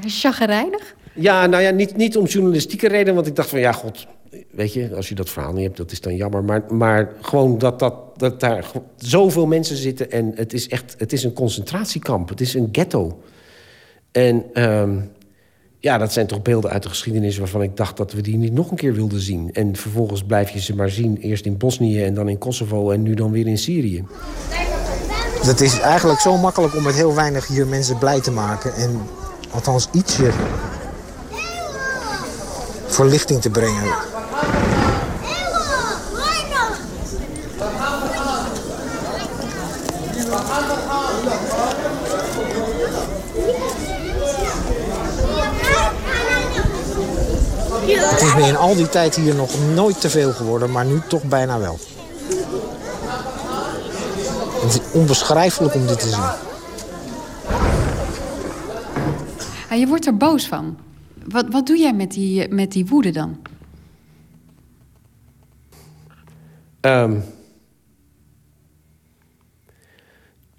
S11: Chagrijnig?
S10: Ja, nou ja, niet, niet om journalistieke redenen. Want ik dacht van, ja, god, weet je, als je dat verhaal niet hebt, dat is dan jammer. Maar, maar gewoon dat, dat, dat daar zoveel mensen zitten. En het is echt, het is een concentratiekamp. Het is een ghetto. En ehm, ja, dat zijn toch beelden uit de geschiedenis waarvan ik dacht dat we die niet nog een keer wilden zien. En vervolgens blijf je ze maar zien. Eerst in Bosnië en dan in Kosovo en nu dan weer in Syrië.
S12: Het is eigenlijk zo makkelijk om met heel weinig hier mensen blij te maken. En althans ietsje verlichting te brengen. Het is me in al die tijd hier nog nooit te veel geworden, maar nu toch bijna wel. Het is onbeschrijfelijk om dit te zien.
S11: Ah, je wordt er boos van. Wat, wat doe jij met die, met die woede dan?
S10: Ehm,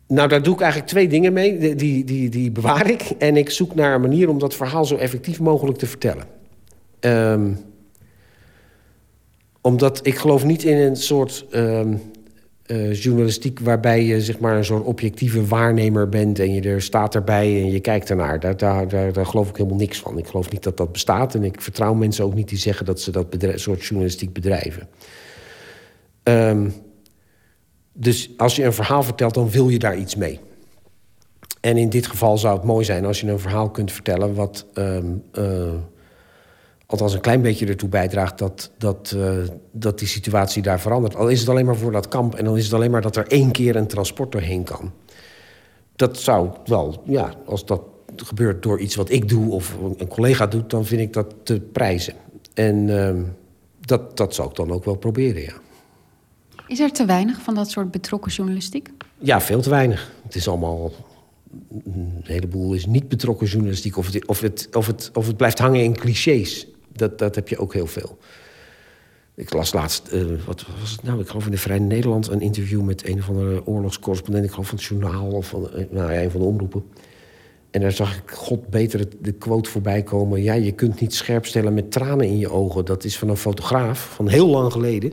S10: nou, daar doe ik eigenlijk twee dingen mee. Die, die, die bewaar ik. En ik zoek naar een manier om dat verhaal zo effectief mogelijk te vertellen. Ehm, omdat ik geloof niet in een soort ehm, eh, journalistiek waarbij je zeg maar een soort objectieve waarnemer bent en je er staat erbij en je kijkt ernaar. Daar, daar, daar, geloof ik helemaal niks van. Ik geloof niet dat dat bestaat en ik vertrouw mensen ook niet die zeggen dat ze dat soort journalistiek bedrijven. Ehm, dus als je een verhaal vertelt, dan wil je daar iets mee. En in dit geval zou het mooi zijn als je een verhaal kunt vertellen wat eh, althans een klein beetje ertoe bijdraagt dat, dat, eh, dat die situatie daar verandert. Al is het alleen maar voor dat kamp en dan is het alleen maar dat er één keer een transport doorheen kan. Dat zou wel, ja, als dat gebeurt door iets wat ik doe of een collega doet, dan vind ik dat te prijzen. En ehm, dat, dat zou ik dan ook wel proberen, ja.
S11: Is er te weinig van dat soort betrokken journalistiek?
S10: Ja, veel te weinig. Het is allemaal. Een heleboel is niet betrokken journalistiek. Of het, of het, of het, of het blijft hangen in clichés. Dat, dat heb je ook heel veel. Ik las laatst, eh, wat was het nou? Ik geloof in de Vrij Nederland een interview met een of andere oorlogscorrespondent. Ik geloof van het journaal of van eh, nou, ja, een van de omroepen. En daar zag ik god beter de quote voorbij komen. Ja, je kunt niet scherp stellen met tranen in je ogen. Dat is van een fotograaf van heel lang geleden.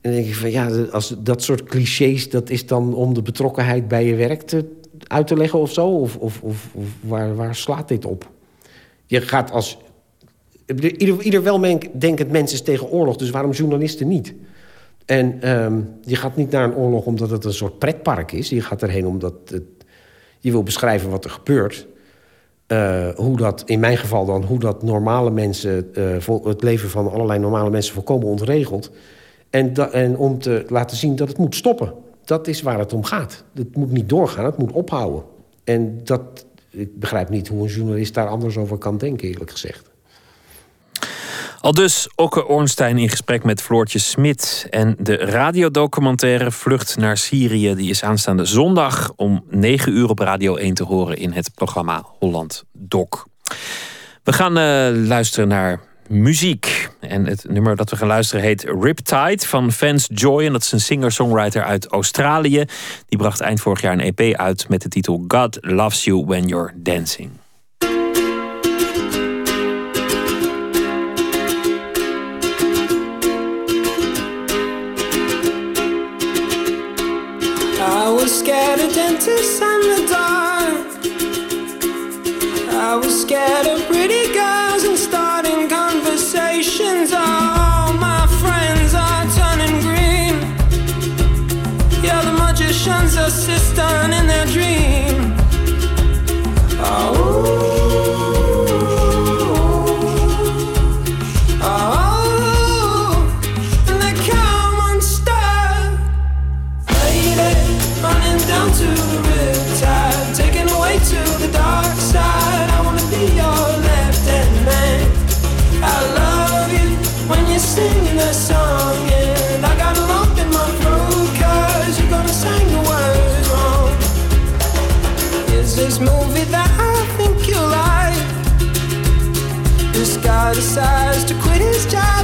S10: En dan denk ik van ja, als dat soort clichés, dat is dan om de betrokkenheid bij je werk te, uit te leggen of zo? Of, of, of, of waar, waar slaat dit op? Je gaat als. Ieder, ieder weldenkend mens is tegen oorlog, dus waarom journalisten niet? En um, je gaat niet naar een oorlog omdat het een soort pretpark is. Je gaat erheen omdat het, je wil beschrijven wat er gebeurt. Uh, hoe dat, in mijn geval dan, hoe dat normale mensen, uh, het leven van allerlei normale mensen volkomen ontregelt. En, en om te laten zien dat het moet stoppen. Dat is waar het om gaat. Het moet niet doorgaan, het moet ophouden. En dat, ik begrijp niet hoe een journalist daar anders over kan denken, eerlijk gezegd.
S4: Al dus Okke Ornstein in gesprek met Floortje Smit. En de radiodocumentaire Vlucht naar Syrië... die is aanstaande zondag om 9 uur op Radio 1 te horen... in het programma Holland Doc. We gaan uh, luisteren naar muziek. En het nummer dat we gaan luisteren heet Riptide van Vance Joy. En dat is een singer-songwriter uit Australië. Die bracht eind vorig jaar een EP uit met de titel God Loves You When You're Dancing.
S9: Of and the dark. I was scared of pretty decides to quit his job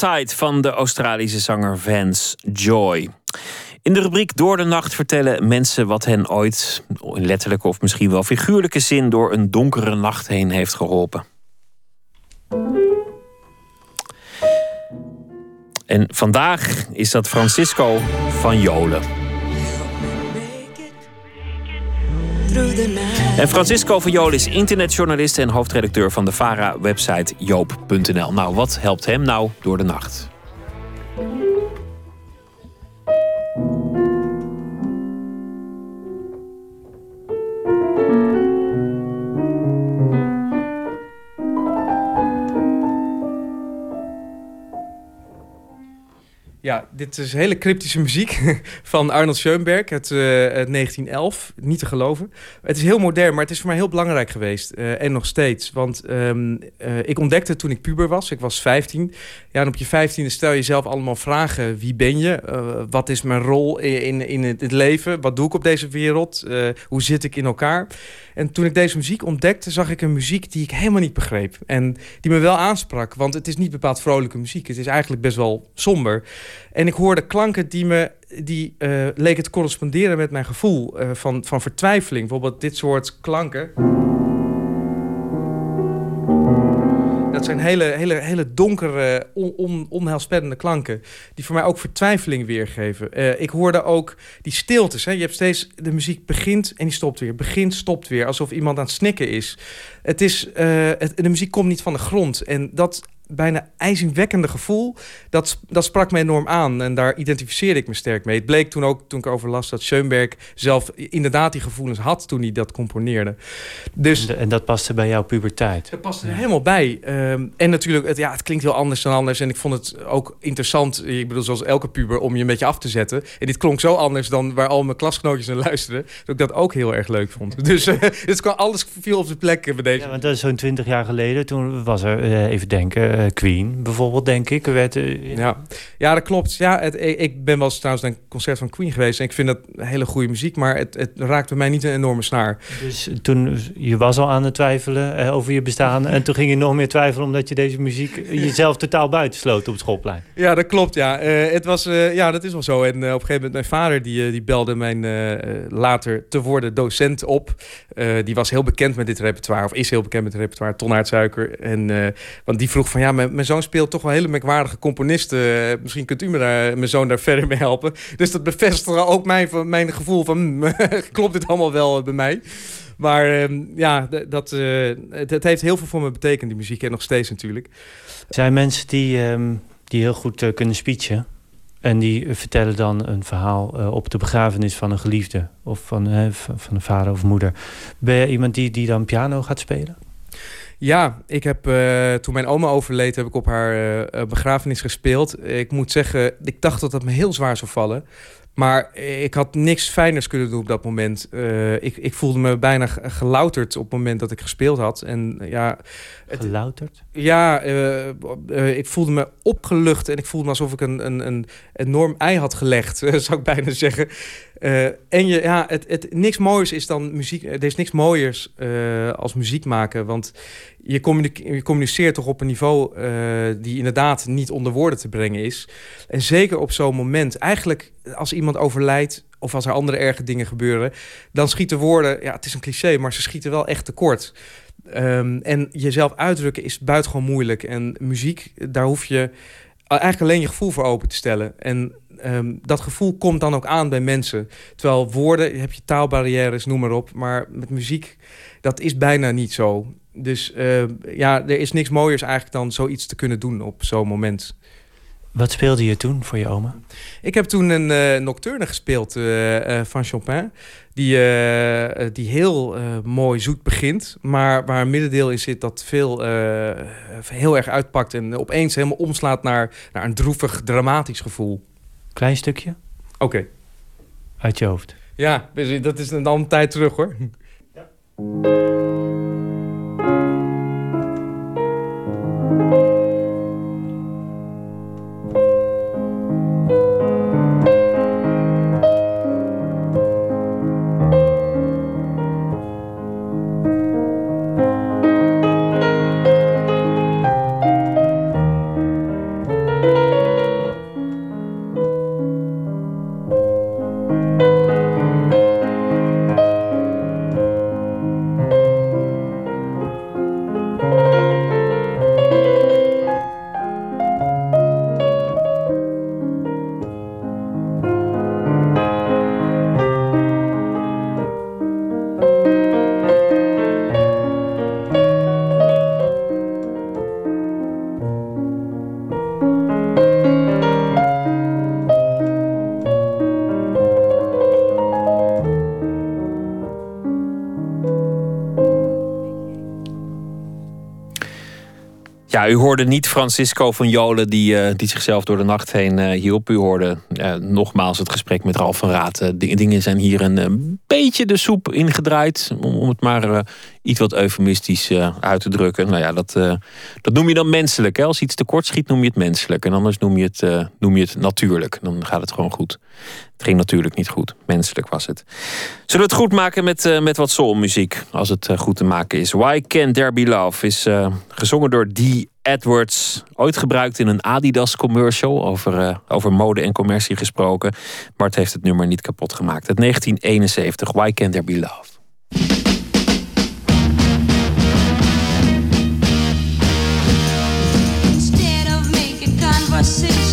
S9: Riptide
S4: van de Australische zanger Vance Joy. In de rubriek Door de Nacht vertellen mensen wat hen ooit, in letterlijke of misschien wel figuurlijke zin, door een donkere nacht heen heeft geholpen. En vandaag is dat Francisco van Jolen. En Francisco Jolen is internetjournalist en hoofdredacteur van de VARA-website joop.nl. Nou, wat helpt hem nou door de nacht?
S6: Ja, dit is hele cryptische muziek van Arnold Schoenberg uit, uh, 1911. Niet te geloven. Het is heel modern, maar het is voor mij heel belangrijk geweest. Uh, en nog steeds. Want um, uh, ik ontdekte toen ik puber was. Ik was 15. Ja, en op je 15e stel je jezelf allemaal vragen. Wie ben je? wat is mijn rol in, in, het leven? Wat doe ik op deze wereld? hoe zit ik in elkaar? En toen ik deze muziek ontdekte, zag ik een muziek die ik helemaal niet begreep. En die me wel aansprak. Want het is niet bepaald vrolijke muziek. Het is eigenlijk best wel somber. En ik hoorde klanken die me die uh, leken te corresponderen met mijn gevoel uh, van, van vertwijfeling. Bijvoorbeeld dit soort klanken. Zijn hele, hele, hele donkere, on, on, onheilspellende klanken. Die voor mij ook vertwijfeling weergeven. Uh, ik hoorde ook die stiltes. Hè. Je hebt steeds, de muziek begint en die stopt weer. Begint, stopt weer. Alsof iemand aan het snikken is. Het is het, de muziek komt niet van de grond. En dat bijna ijzingwekkende gevoel, dat, dat sprak me enorm aan. En daar identificeerde ik me sterk mee. Het bleek toen ook, toen ik overlas, dat Schoenberg zelf inderdaad die gevoelens had toen hij dat componeerde. Dus,
S7: en, en dat paste bij jouw puberteit?
S6: Dat paste er helemaal bij. Um, en natuurlijk, het, ja, het klinkt heel anders dan anders. En ik vond het ook interessant, ik bedoel, zoals elke puber, om je een beetje af te zetten. En dit klonk zo anders dan waar al mijn klasgenootjes naar luisterden. Dat ik dat ook heel erg leuk vond. Dus uh, het kwam, alles viel op zijn plek bij deze.
S7: Ja, want dat is zo'n twintig jaar geleden. Toen was er, uh, even denken uh, Queen bijvoorbeeld, denk ik. Werd, uh,
S6: ja. ja, dat klopt. Ja, het, ik ben wel eens trouwens naar een concert van Queen geweest. En ik vind dat hele goede muziek, maar het, het raakt bij mij niet een enorme snaar.
S7: Dus toen, je was al aan het twijfelen uh, over je bestaan. en toen ging je nog meer twijfelen omdat je deze muziek jezelf totaal buitensloot op het schoolplein.
S6: Ja, dat klopt. Ja, het was, ja dat is wel zo. En op een gegeven moment, mijn vader die, die belde mijn later te worden docent op. die was heel bekend met dit repertoire, of is heel bekend met het repertoire, Ton Suiker. En, want die vroeg van ja, mijn, mijn zoon speelt toch wel hele merkwaardige componisten. Uh, misschien kunt u me daar, mijn zoon daar verder mee helpen. Dus dat bevestigde ook mijn, mijn gevoel van... Hmm, klopt dit allemaal wel bij mij? Maar uh, ja, dat, uh, het, het, heeft heel veel voor me betekend, die muziek. En nog steeds natuurlijk.
S7: Zijn mensen die, um, die heel goed kunnen speechen. En die vertellen dan een verhaal op de begrafenis van een geliefde. Of van, van een vader of moeder. Ben je iemand die, die dan piano gaat spelen?
S6: Ja, ik heb uh, toen mijn oma overleed, heb ik op haar uh, begrafenis gespeeld. Ik moet zeggen, ik dacht dat dat me heel zwaar zou vallen. Maar ik had niks fijners kunnen doen op dat moment. Uh, ik, ik voelde me bijna gelouterd op het moment dat ik gespeeld had. En, ja,
S7: het, gelouterd?
S6: Ja, ik voelde me opgelucht en ik voelde me alsof ik een, een, een enorm ei had gelegd, zou ik bijna zeggen. En je, ja, het, het, niks mooiers is dan muziek. Er is niks mooiers als muziek maken. Want je, communiceert, toch op een niveau uh, die inderdaad niet onder woorden te brengen is. En zeker op zo'n moment. Eigenlijk als iemand overlijdt of als er andere erge dingen gebeuren, dan schieten woorden. Ja, het is een cliché, maar ze schieten wel echt tekort. Um, en jezelf uitdrukken is buitengewoon moeilijk. En muziek, daar hoef je eigenlijk alleen je gevoel voor open te stellen. En um, dat gevoel komt dan ook aan bij mensen. Terwijl woorden, heb je taalbarrières, noem maar op. Maar met muziek, dat is bijna niet zo. Dus uh, ja, er is niks mooiers eigenlijk dan zoiets te kunnen doen op zo'n moment.
S7: Wat speelde je toen voor je oma?
S6: Ik heb toen een uh, nocturne gespeeld uh, van Chopin. Die, die heel mooi zoet begint. Maar waar een middendeel in zit dat veel, heel erg uitpakt. En opeens helemaal omslaat naar, naar een droevig, dramatisch gevoel.
S7: Klein stukje?
S6: Oké. Okay.
S7: Uit je hoofd?
S6: Ja, dat is dan een tijd terug hoor. Ja.
S4: Thank you. U hoorde niet Francisco van Jolen die, eh, die zichzelf door de nacht heen uh, hielp. U hoorde uh, nogmaals het gesprek met Ralf van Raad. dingen zijn hier een beetje de soep ingedraaid. Om, om het maar iets wat eufemistisch uit te drukken. Nou ja, dat, dat noem je dan menselijk. Hè? Als iets tekort schiet, noem je het menselijk. En anders noem je het, noem je het natuurlijk. Dan gaat het gewoon goed. Het ging natuurlijk niet goed. Menselijk was het. Zullen we het goed maken met, met wat soulmuziek? Als het goed te maken is. Why Can't There Be Love is gezongen door Dee Edwards. Ooit gebruikt in een Adidas commercial. Over, uh, over mode en commercie gesproken. Het heeft het nummer niet kapot gemaakt. Het 1971. Why Can't There Be Love?
S13: Instead of making conversation,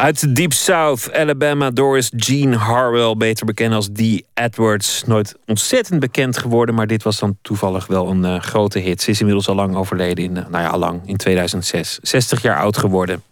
S4: Uit Deep South, Alabama, Doris Jean Harwell, beter bekend als Dee Edwards. Nooit ontzettend bekend geworden, maar dit was dan toevallig wel een eh, grote hit. Ze is inmiddels al lang overleden, in, eh, nou ja, al lang, in 2006. 60 jaar oud geworden.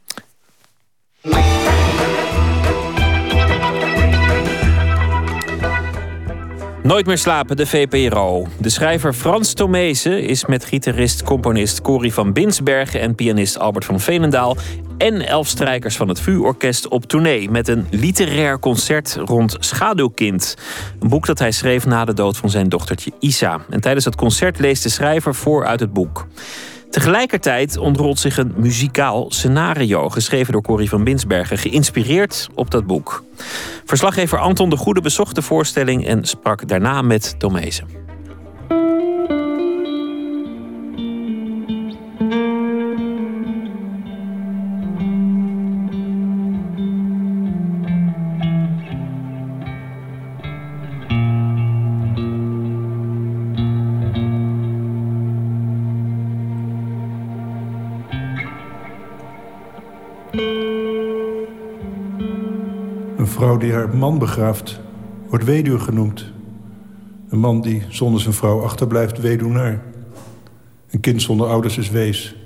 S4: Nooit meer slapen, de VPRO. De schrijver Frans Tomezen is met gitarist-componist Corrie van Binsbergen en pianist Albert van Veenendaal en elf strijkers van het VU-orkest op tournee met een literair concert rond Schaduwkind. Een boek dat hij schreef na de dood van zijn dochtertje Isa. En tijdens het concert leest de schrijver voor uit het boek. Tegelijkertijd ontrolt zich een muzikaal scenario, geschreven door Corrie van Binsbergen, geïnspireerd op dat boek. Verslaggever Anton de Goede bezocht de voorstelling en sprak daarna met Tomezen.
S14: Die haar man begraaft, wordt weduwe genoemd. Een man die zonder zijn vrouw achterblijft, weduwnaar. Een kind zonder ouders is wees.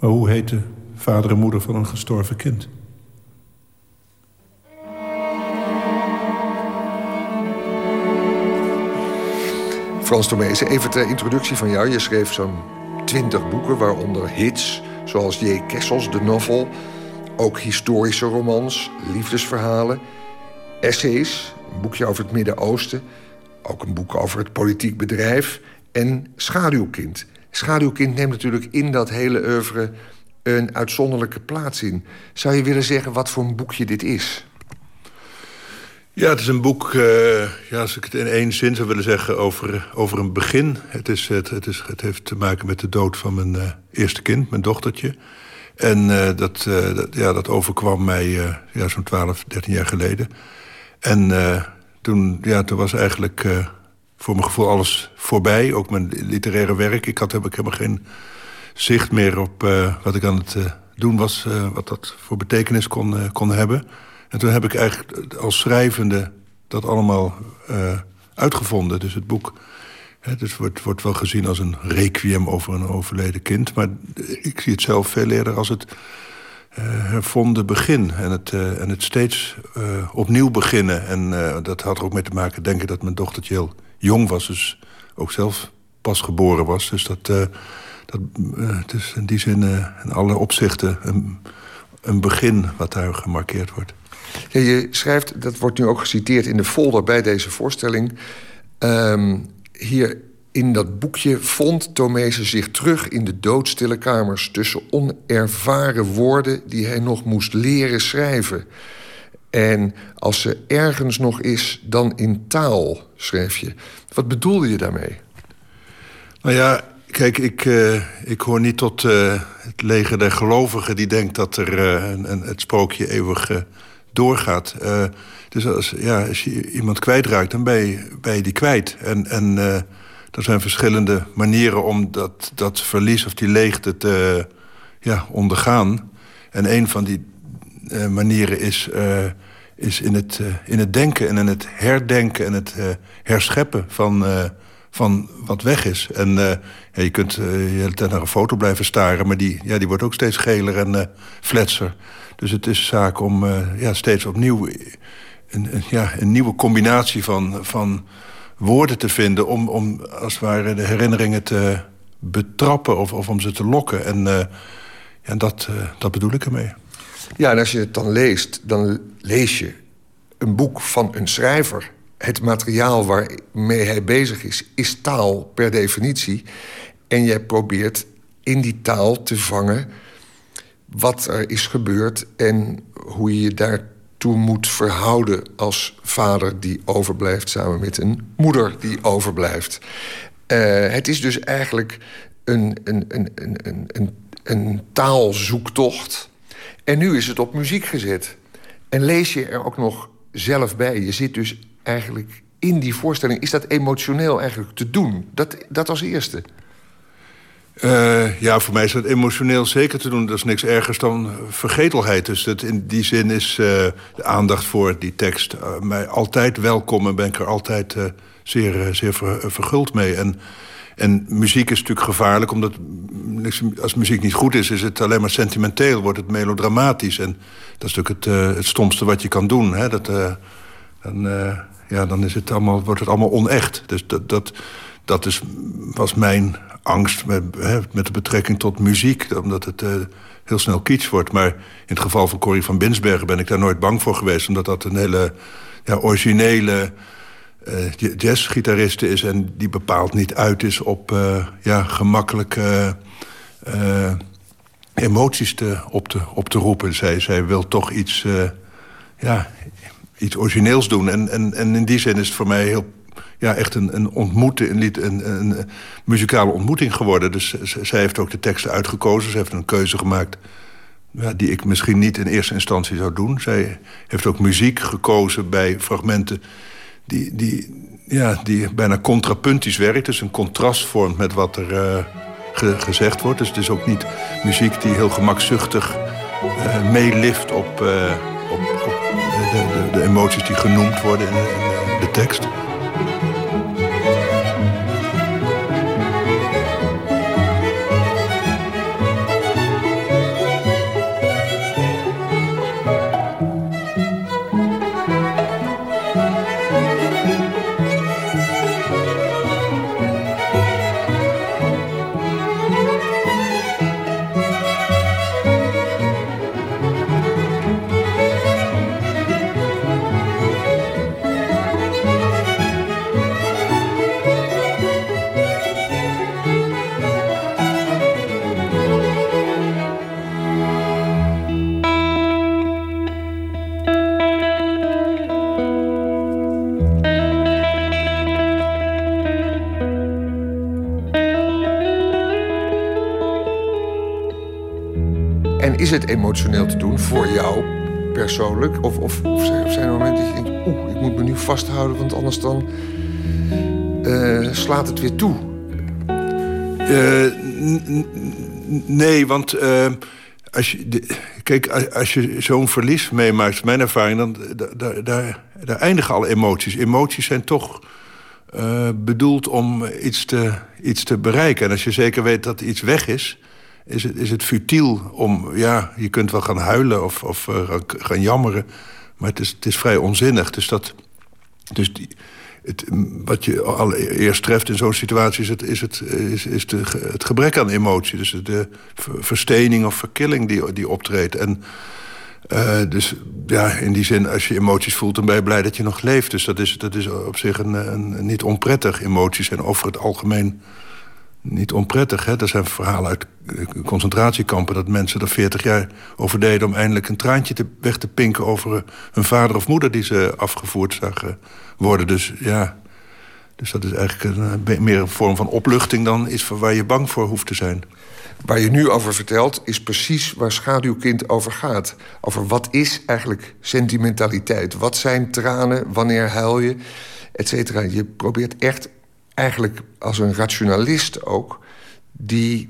S14: Maar hoe heet de vader en moeder van een gestorven kind?
S15: Frans Tomezen, even ter introductie van jou. Je schreef zo'n twintig boeken, waaronder hits... zoals J. Kessels, de novel... ook historische romans, liefdesverhalen... essays, een boekje over het Midden-Oosten... ook een boek over het politiek bedrijf... en Schaduwkind. Schaduwkind neemt natuurlijk in dat hele oeuvre... een uitzonderlijke plaats in. Zou je willen zeggen wat voor een boekje dit is?
S14: Ja, het is een boek, uh, ja, als ik het in één zin zou willen zeggen, over, over een begin. Het, is, het, het, is, het heeft te maken met de dood van mijn uh, eerste kind, mijn dochtertje. En uh, dat, dat, ja, dat overkwam mij ja, zo'n 12, 13 jaar geleden. En toen, ja, toen was eigenlijk voor mijn gevoel alles voorbij. Ook mijn literaire werk. Ik had heb ik helemaal geen zicht meer op wat ik aan het doen was. wat dat voor betekenis kon, kon hebben. En toen heb ik eigenlijk als schrijvende dat allemaal uitgevonden. Dus het boek dus wordt, wordt wel gezien als een requiem over een overleden kind. Maar ik zie het zelf veel eerder als het uh, hervonden begin. En het, uh, en het steeds opnieuw beginnen. En dat had er ook mee te maken, denk ik, dat mijn dochtertje heel jong was. Dus ook zelf pas geboren was. Dus dat, dat het is in die zin in alle opzichten een, een begin wat daar gemarkeerd wordt.
S15: Je schrijft, dat wordt nu ook geciteerd in de folder bij deze voorstelling. Um, hier in dat boekje vond Tomezen zich terug in de doodstille kamers... tussen onervaren woorden die hij nog moest leren schrijven. En als ze ergens nog is, dan in taal, schreef je. Wat bedoelde je daarmee?
S14: Nou ja, kijk, ik, uh, ik hoor niet tot uh, het leger der gelovigen... die denkt dat er een, een, het sprookje eeuwig doorgaat. Dus als, ja, als je iemand kwijtraakt, dan ben je, die kwijt. En, en uh, er zijn verschillende manieren om dat, dat verlies of die leegte te ja, ondergaan. En een van die uh, manieren is, is in, het, in het denken en in het herdenken en het herscheppen van, van wat weg is. En je kunt je hele tijd naar een foto blijven staren, maar die, ja, die wordt ook steeds geler en fletser. Dus het is zaak om ja, steeds opnieuw een, ja, een nieuwe combinatie van, van woorden te vinden... om, om als het ware de herinneringen te betrappen of, of om ze te lokken. En, uh, ja, dat, uh, dat bedoel ik ermee.
S15: Ja, en als je het dan leest, dan lees je een boek van een schrijver. Het materiaal waarmee hij bezig is, is taal per definitie. En jij probeert in die taal te vangen wat er is gebeurd en hoe je je daartoe moet verhouden als vader die overblijft samen met een moeder die overblijft. Uh, het is dus eigenlijk een, een, een, een, een, een taalzoektocht. En nu is het op muziek gezet. En lees je er ook nog zelf bij. Je zit dus eigenlijk in die voorstelling. Is dat emotioneel eigenlijk te doen? Dat, dat als eerste.
S14: Uh, ja, voor mij is dat emotioneel zeker te doen. Dat is niks ergers dan vergetelheid. Dus dat in die zin is uh, de aandacht voor die tekst uh, mij altijd welkom... en ben ik er altijd zeer, zeer ver, verguld mee. En, en muziek is natuurlijk gevaarlijk, omdat als muziek niet goed is... is het alleen maar sentimenteel, wordt het melodramatisch. En dat is natuurlijk het, het stomste wat je kan doen. Hè? Dat, dan, ja, dan is het allemaal, wordt het allemaal onecht. Dus dat, dat, dat is, was mijn angst met, hè, met de betrekking tot muziek. Omdat het uh, heel snel kitsch wordt. Maar in het geval van Corrie van Binsbergen ben ik daar nooit bang voor geweest. Omdat dat een hele ja, originele uh, jazzgitariste is. En die bepaald niet uit is op uh, ja, gemakkelijke emoties te, op, te, op te roepen. Zij, zij wil toch iets, ja, iets origineels doen. En, en, en in die zin is het voor mij heel ja, echt een, een ontmoeting, een, een, een, muzikale ontmoeting geworden. Dus zij heeft ook de teksten uitgekozen. Ze heeft een keuze gemaakt ja, die ik misschien niet in eerste instantie zou doen. Zij heeft ook muziek gekozen bij fragmenten die, die, ja, die bijna contrapuntisch werkt. Dus een contrast vormt met wat er ge, gezegd wordt. Dus het is ook niet muziek die heel gemakzuchtig uh, meelift op, uh, op, op de, de, de, emoties die genoemd worden in de, in de tekst.
S15: Is het emotioneel te doen voor jou persoonlijk? Of, of, of zijn er momenten dat je denkt... oeh, ik moet me nu vasthouden, want anders dan eh, slaat het weer toe.
S14: Eh, nee, want eh, als je, kijk, als- je zo'n verlies meemaakt, mijn ervaring, dan da- da- daar, eindigen alle emoties. Emoties zijn toch bedoeld om iets te, iets te bereiken. En als je zeker weet dat iets weg is, is het, is het futiel om, ja, je kunt wel gaan huilen of, of eh, gaan- jammeren, maar het is, het is vrij onzinnig. Dus dat, dus die, het, wat je allereerst treft in zo'n situatie is, het, is, het, is, is de, het gebrek aan emotie. Dus de ver- verstening of verkilling die, die optreedt. En eh, dus ja, in die zin, als je emoties voelt, dan ben je blij dat je nog leeft. Dus dat is, dat is op zich een, een, niet onprettig. Emoties zijn over het algemeen niet onprettig. Hè? Er zijn verhalen uit eh, concentratiekampen... dat mensen er 40 jaar over deden... om eindelijk een traantje te, weg te pinken over eh, hun vader of moeder... die ze afgevoerd zagen worden. Dus ja, dus dat is eigenlijk een, eh, meer een vorm van opluchting... dan iets waar je bang voor hoeft te zijn.
S15: Waar je nu over vertelt, is precies waar Schaduwkind over gaat. Over wat is eigenlijk sentimentaliteit? Wat zijn tranen? Wanneer huil je? Et cetera. Je probeert echt eigenlijk als een rationalist ook... die,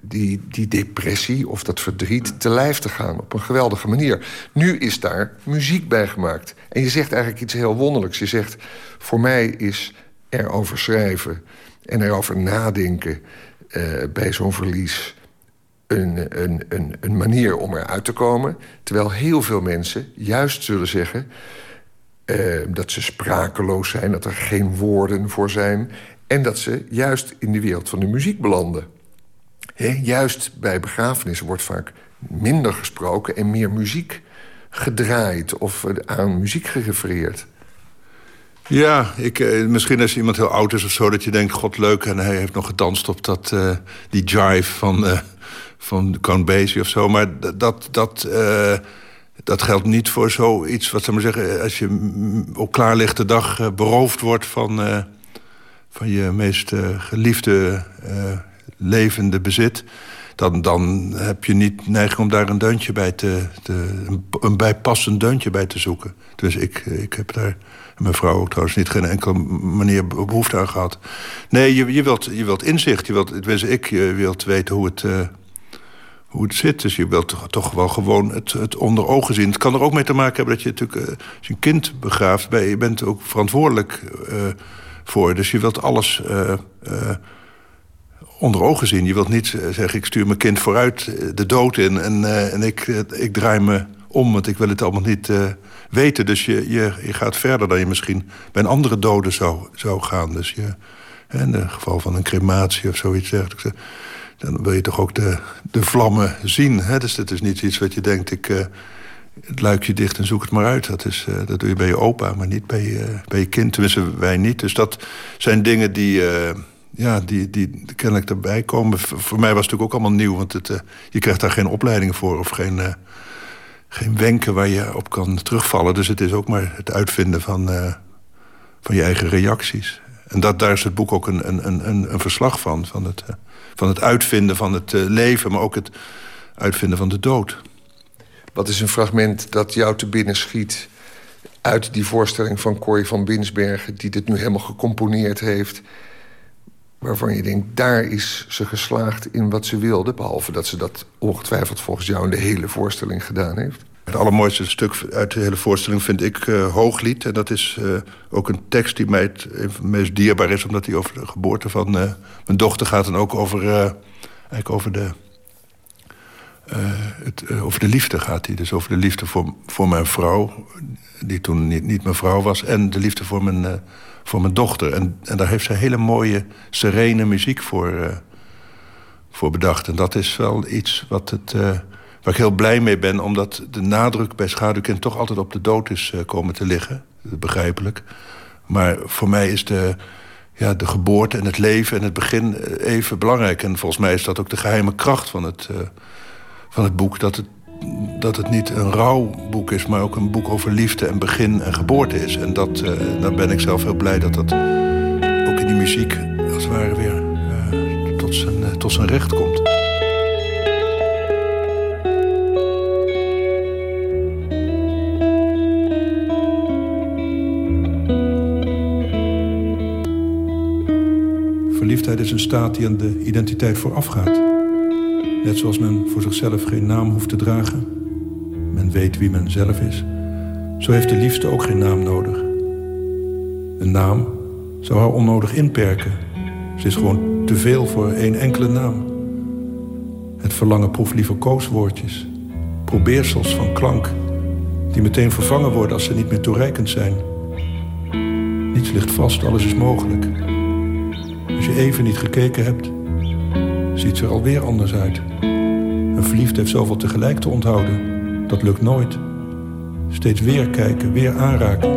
S15: die, die depressie of dat verdriet te lijf te gaan. Op een geweldige manier. Nu is daar muziek bij gemaakt. En je zegt eigenlijk iets heel wonderlijks. Je zegt, voor mij is erover schrijven en erover nadenken... eh, bij zo'n verlies een, een, een, een manier om eruit te komen. Terwijl heel veel mensen juist zullen zeggen... eh, dat ze sprakeloos zijn, dat er geen woorden voor zijn... en dat ze juist in de wereld van de muziek belanden. Juist bij begrafenissen wordt vaak minder gesproken... en meer muziek gedraaid of eh, aan muziek gerefereerd.
S14: Ja, ik, eh, misschien als iemand heel oud is of zo... dat je denkt, god leuk, en hij heeft nog gedanst op dat, die jive van, eh, van Count of zo. Maar dat, dat, dat geldt niet voor zoiets, wat zou maar zeggen... als je op klaarlichte dag eh, beroofd wordt van, eh, van je meest eh, geliefde levende bezit... Dan, dan heb je niet neiging om daar een deuntje bij te, een, bijpassend deuntje bij te zoeken. Dus ik, ik heb daar, mijn vrouw ook trouwens, niet geen enkele manier be- behoefte aan gehad. Nee, je, je, wilt, je wilt inzicht. Je wilt, ik je wilt weten hoe het, hoe het zit. Dus je wilt toch, wel gewoon het, het onder ogen zien. Het kan er ook mee te maken hebben dat je natuurlijk, eh, als je een kind begraaft, ben je, bent ook verantwoordelijk eh, voor. Dus je wilt alles. eh, onder ogen zien. Je wilt niet zeggen, ik stuur mijn kind vooruit de dood in... en, en ik, ik draai me om, want ik wil het allemaal niet weten. Dus je, je, je gaat verder dan je misschien bij een andere dode zou, zou gaan. Dus je, in het geval van een crematie of zoiets dergelijks... eh, dan wil je toch ook de, de vlammen zien. Hè? Dus dat is niet iets wat je denkt... ik eh, het luikje dicht en zoek het maar uit. Dat, is, eh, dat doe je bij je opa, maar niet bij, je bij je kind. Tenminste, wij niet. Dus dat zijn dingen die... eh, ja, die, die kennelijk erbij komen. Voor mij was het natuurlijk ook allemaal nieuw, want het, eh, je krijgt daar geen opleidingen voor of geen, eh, geen wenken waar je op kan terugvallen. Dus het is ook maar het uitvinden van, eh, van je eigen reacties. En dat, daar is het boek ook een, een, een, een verslag van. Van het, eh, van het uitvinden van het eh, leven, maar ook het uitvinden van de dood.
S15: Wat is een fragment dat jou te binnen schiet... uit die voorstelling van Corrie van Binsbergen... die dit nu helemaal gecomponeerd heeft... waarvan je denkt, daar is ze geslaagd in wat ze wilde... behalve dat ze dat ongetwijfeld volgens jou in de hele voorstelling gedaan heeft?
S14: Het allermooiste stuk uit de hele voorstelling vind ik eh, Hooglied. En dat is eh, ook een tekst die mij het, meest dierbaar is... omdat die over de geboorte van eh, mijn dochter gaat... en ook over, eigenlijk over, de, het, over de liefde gaat die. Dus over de liefde voor, voor mijn vrouw... die toen niet, niet mijn vrouw was... en de liefde voor mijn, voor mijn dochter. En, en daar heeft ze hele mooie, serene muziek voor, voor bedacht. En dat is wel iets wat het... Waar ik heel blij mee ben, omdat de nadruk bij Schaduwkind... toch altijd op de dood is eh, komen te liggen. Begrijpelijk. Maar voor mij is de, ja, de geboorte en het leven en het begin eh, even belangrijk. En volgens mij is dat ook de geheime kracht van het, eh, van het boek. Dat het, dat het niet een rouwboek is, maar ook een boek over liefde en begin en geboorte is. En dat, daar ben ik zelf heel blij dat dat ook in die muziek... als het ware weer tot, zijn, tot zijn recht komt. Verliefdheid is een staat die aan de identiteit voorafgaat. Net zoals men voor zichzelf geen naam hoeft te dragen. Men weet wie men zelf is. Zo heeft de liefste ook geen naam nodig. Een naam zou haar onnodig inperken. Ze is gewoon te veel voor één enkele naam. Het verlangen proeft liever kooswoordjes. Probeersels van klank. Die meteen vervangen worden als ze niet meer toereikend zijn. Niets ligt vast, alles is mogelijk. Je even niet gekeken hebt, ziet ze er alweer anders uit. Een verliefd heeft zoveel tegelijk te onthouden. Dat lukt nooit. Steeds weer kijken, weer aanraken.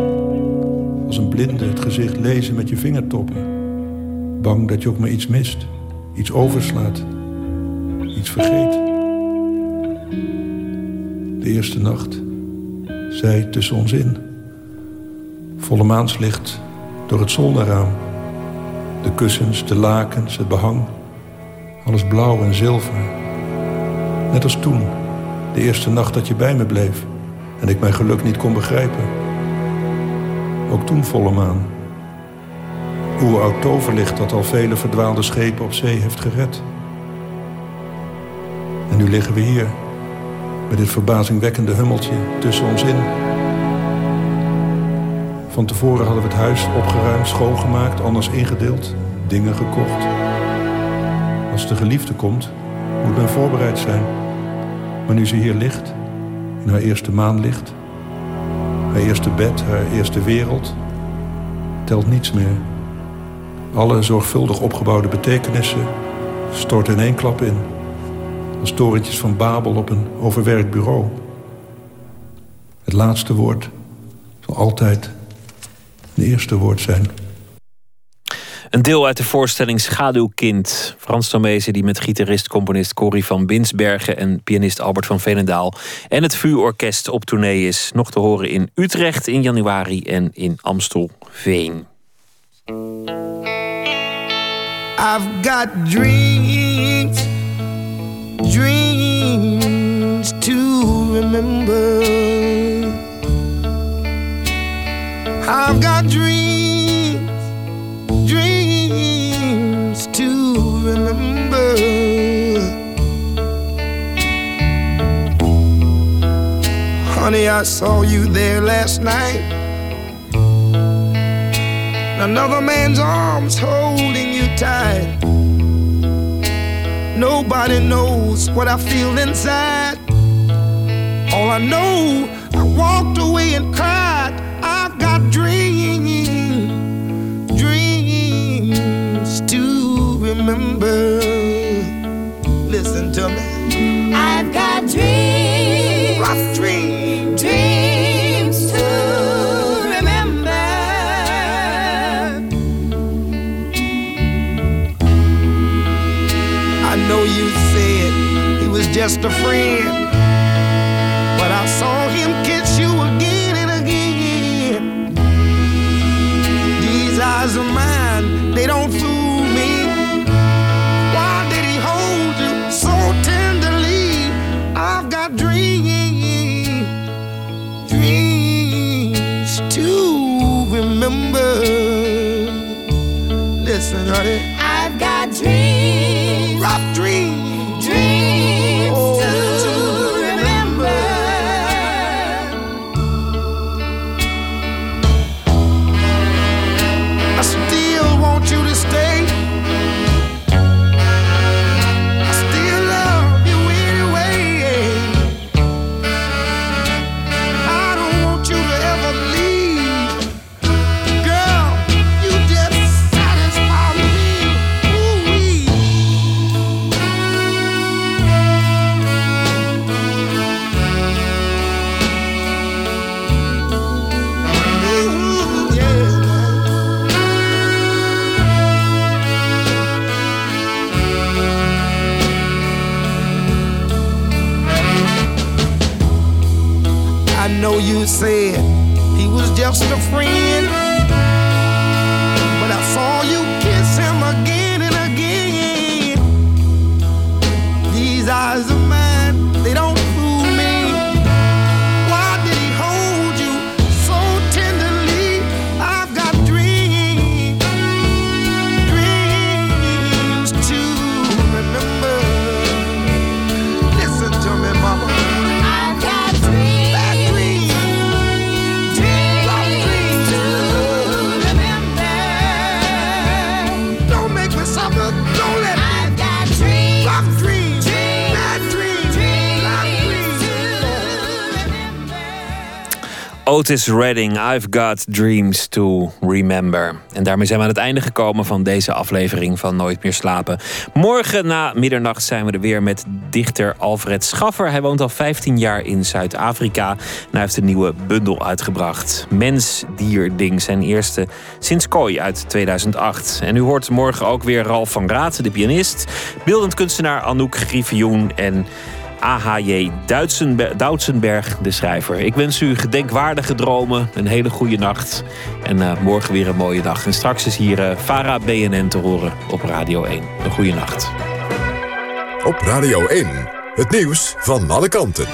S14: Als een blinde het gezicht lezen met je vingertoppen. Bang dat je ook maar iets mist, iets overslaat, iets vergeet. De eerste nacht, zij tussen ons in. Volle maanslicht door het zolderraam. De kussens, de lakens, het behang. Alles blauw en zilver. Net als toen, de eerste nacht dat je bij me bleef en ik mijn geluk niet kon begrijpen. Ook toen volle maan. Oeroud toverlicht dat al vele verdwaalde schepen op zee heeft gered. En nu liggen we hier, met dit verbazingwekkende hummeltje tussen ons in. Van tevoren hadden we het huis opgeruimd, schoongemaakt, anders ingedeeld, dingen gekocht. Als de geliefde komt, moet men voorbereid zijn. Maar nu ze hier ligt, in haar eerste maanlicht, haar eerste bed, haar eerste wereld, telt niets meer. Alle zorgvuldig opgebouwde betekenissen storten in één klap in. Als torentjes van Babel op een overwerkt bureau. Het laatste woord zal altijd het eerste woord zijn.
S4: Een deel uit de voorstelling Schaduwkind. Frans Tomezen die met gitarist-componist Corrie van Binsbergen... en pianist Albert van Veenendaal en het VU-orkest op tournee is. Nog te horen in Utrecht in januari en in Amstelveen.
S9: I've got dreams, dreams to remember. I've got dreams, dreams to remember. Honey, I saw you there last night. Another man's arms holding you tight. Nobody knows what I feel inside. All I know, I walked away and cried. Remember. Listen to me.
S13: I've got dreams,
S9: rough dreams,
S13: dreams to remember.
S9: I know you said he was just a friend, but I saw him kiss you again and again. These eyes of mine, they don't fool
S4: Otis Redding, I've Got Dreams to Remember. En daarmee zijn we aan het einde gekomen van deze aflevering van Nooit meer slapen. Morgen na middernacht zijn we er weer met dichter Alfred Schaffer. Hij woont al 15 jaar in Zuid-Afrika en hij heeft een nieuwe bundel uitgebracht. Mens, dier, ding, zijn eerste sinds Kooi uit 2008. En u hoort morgen ook weer Ralf van Raat, de pianist, beeldend kunstenaar Anouk Griffioen en AHJ Duitsenbe- Doutsenberg, de schrijver. Ik wens u gedenkwaardige dromen, een hele goede nacht. En eh, morgen weer een mooie dag. En straks is hier eh Vara BNN te horen op Radio 1. Een goede nacht.
S2: Op Radio 1, het nieuws van alle kanten.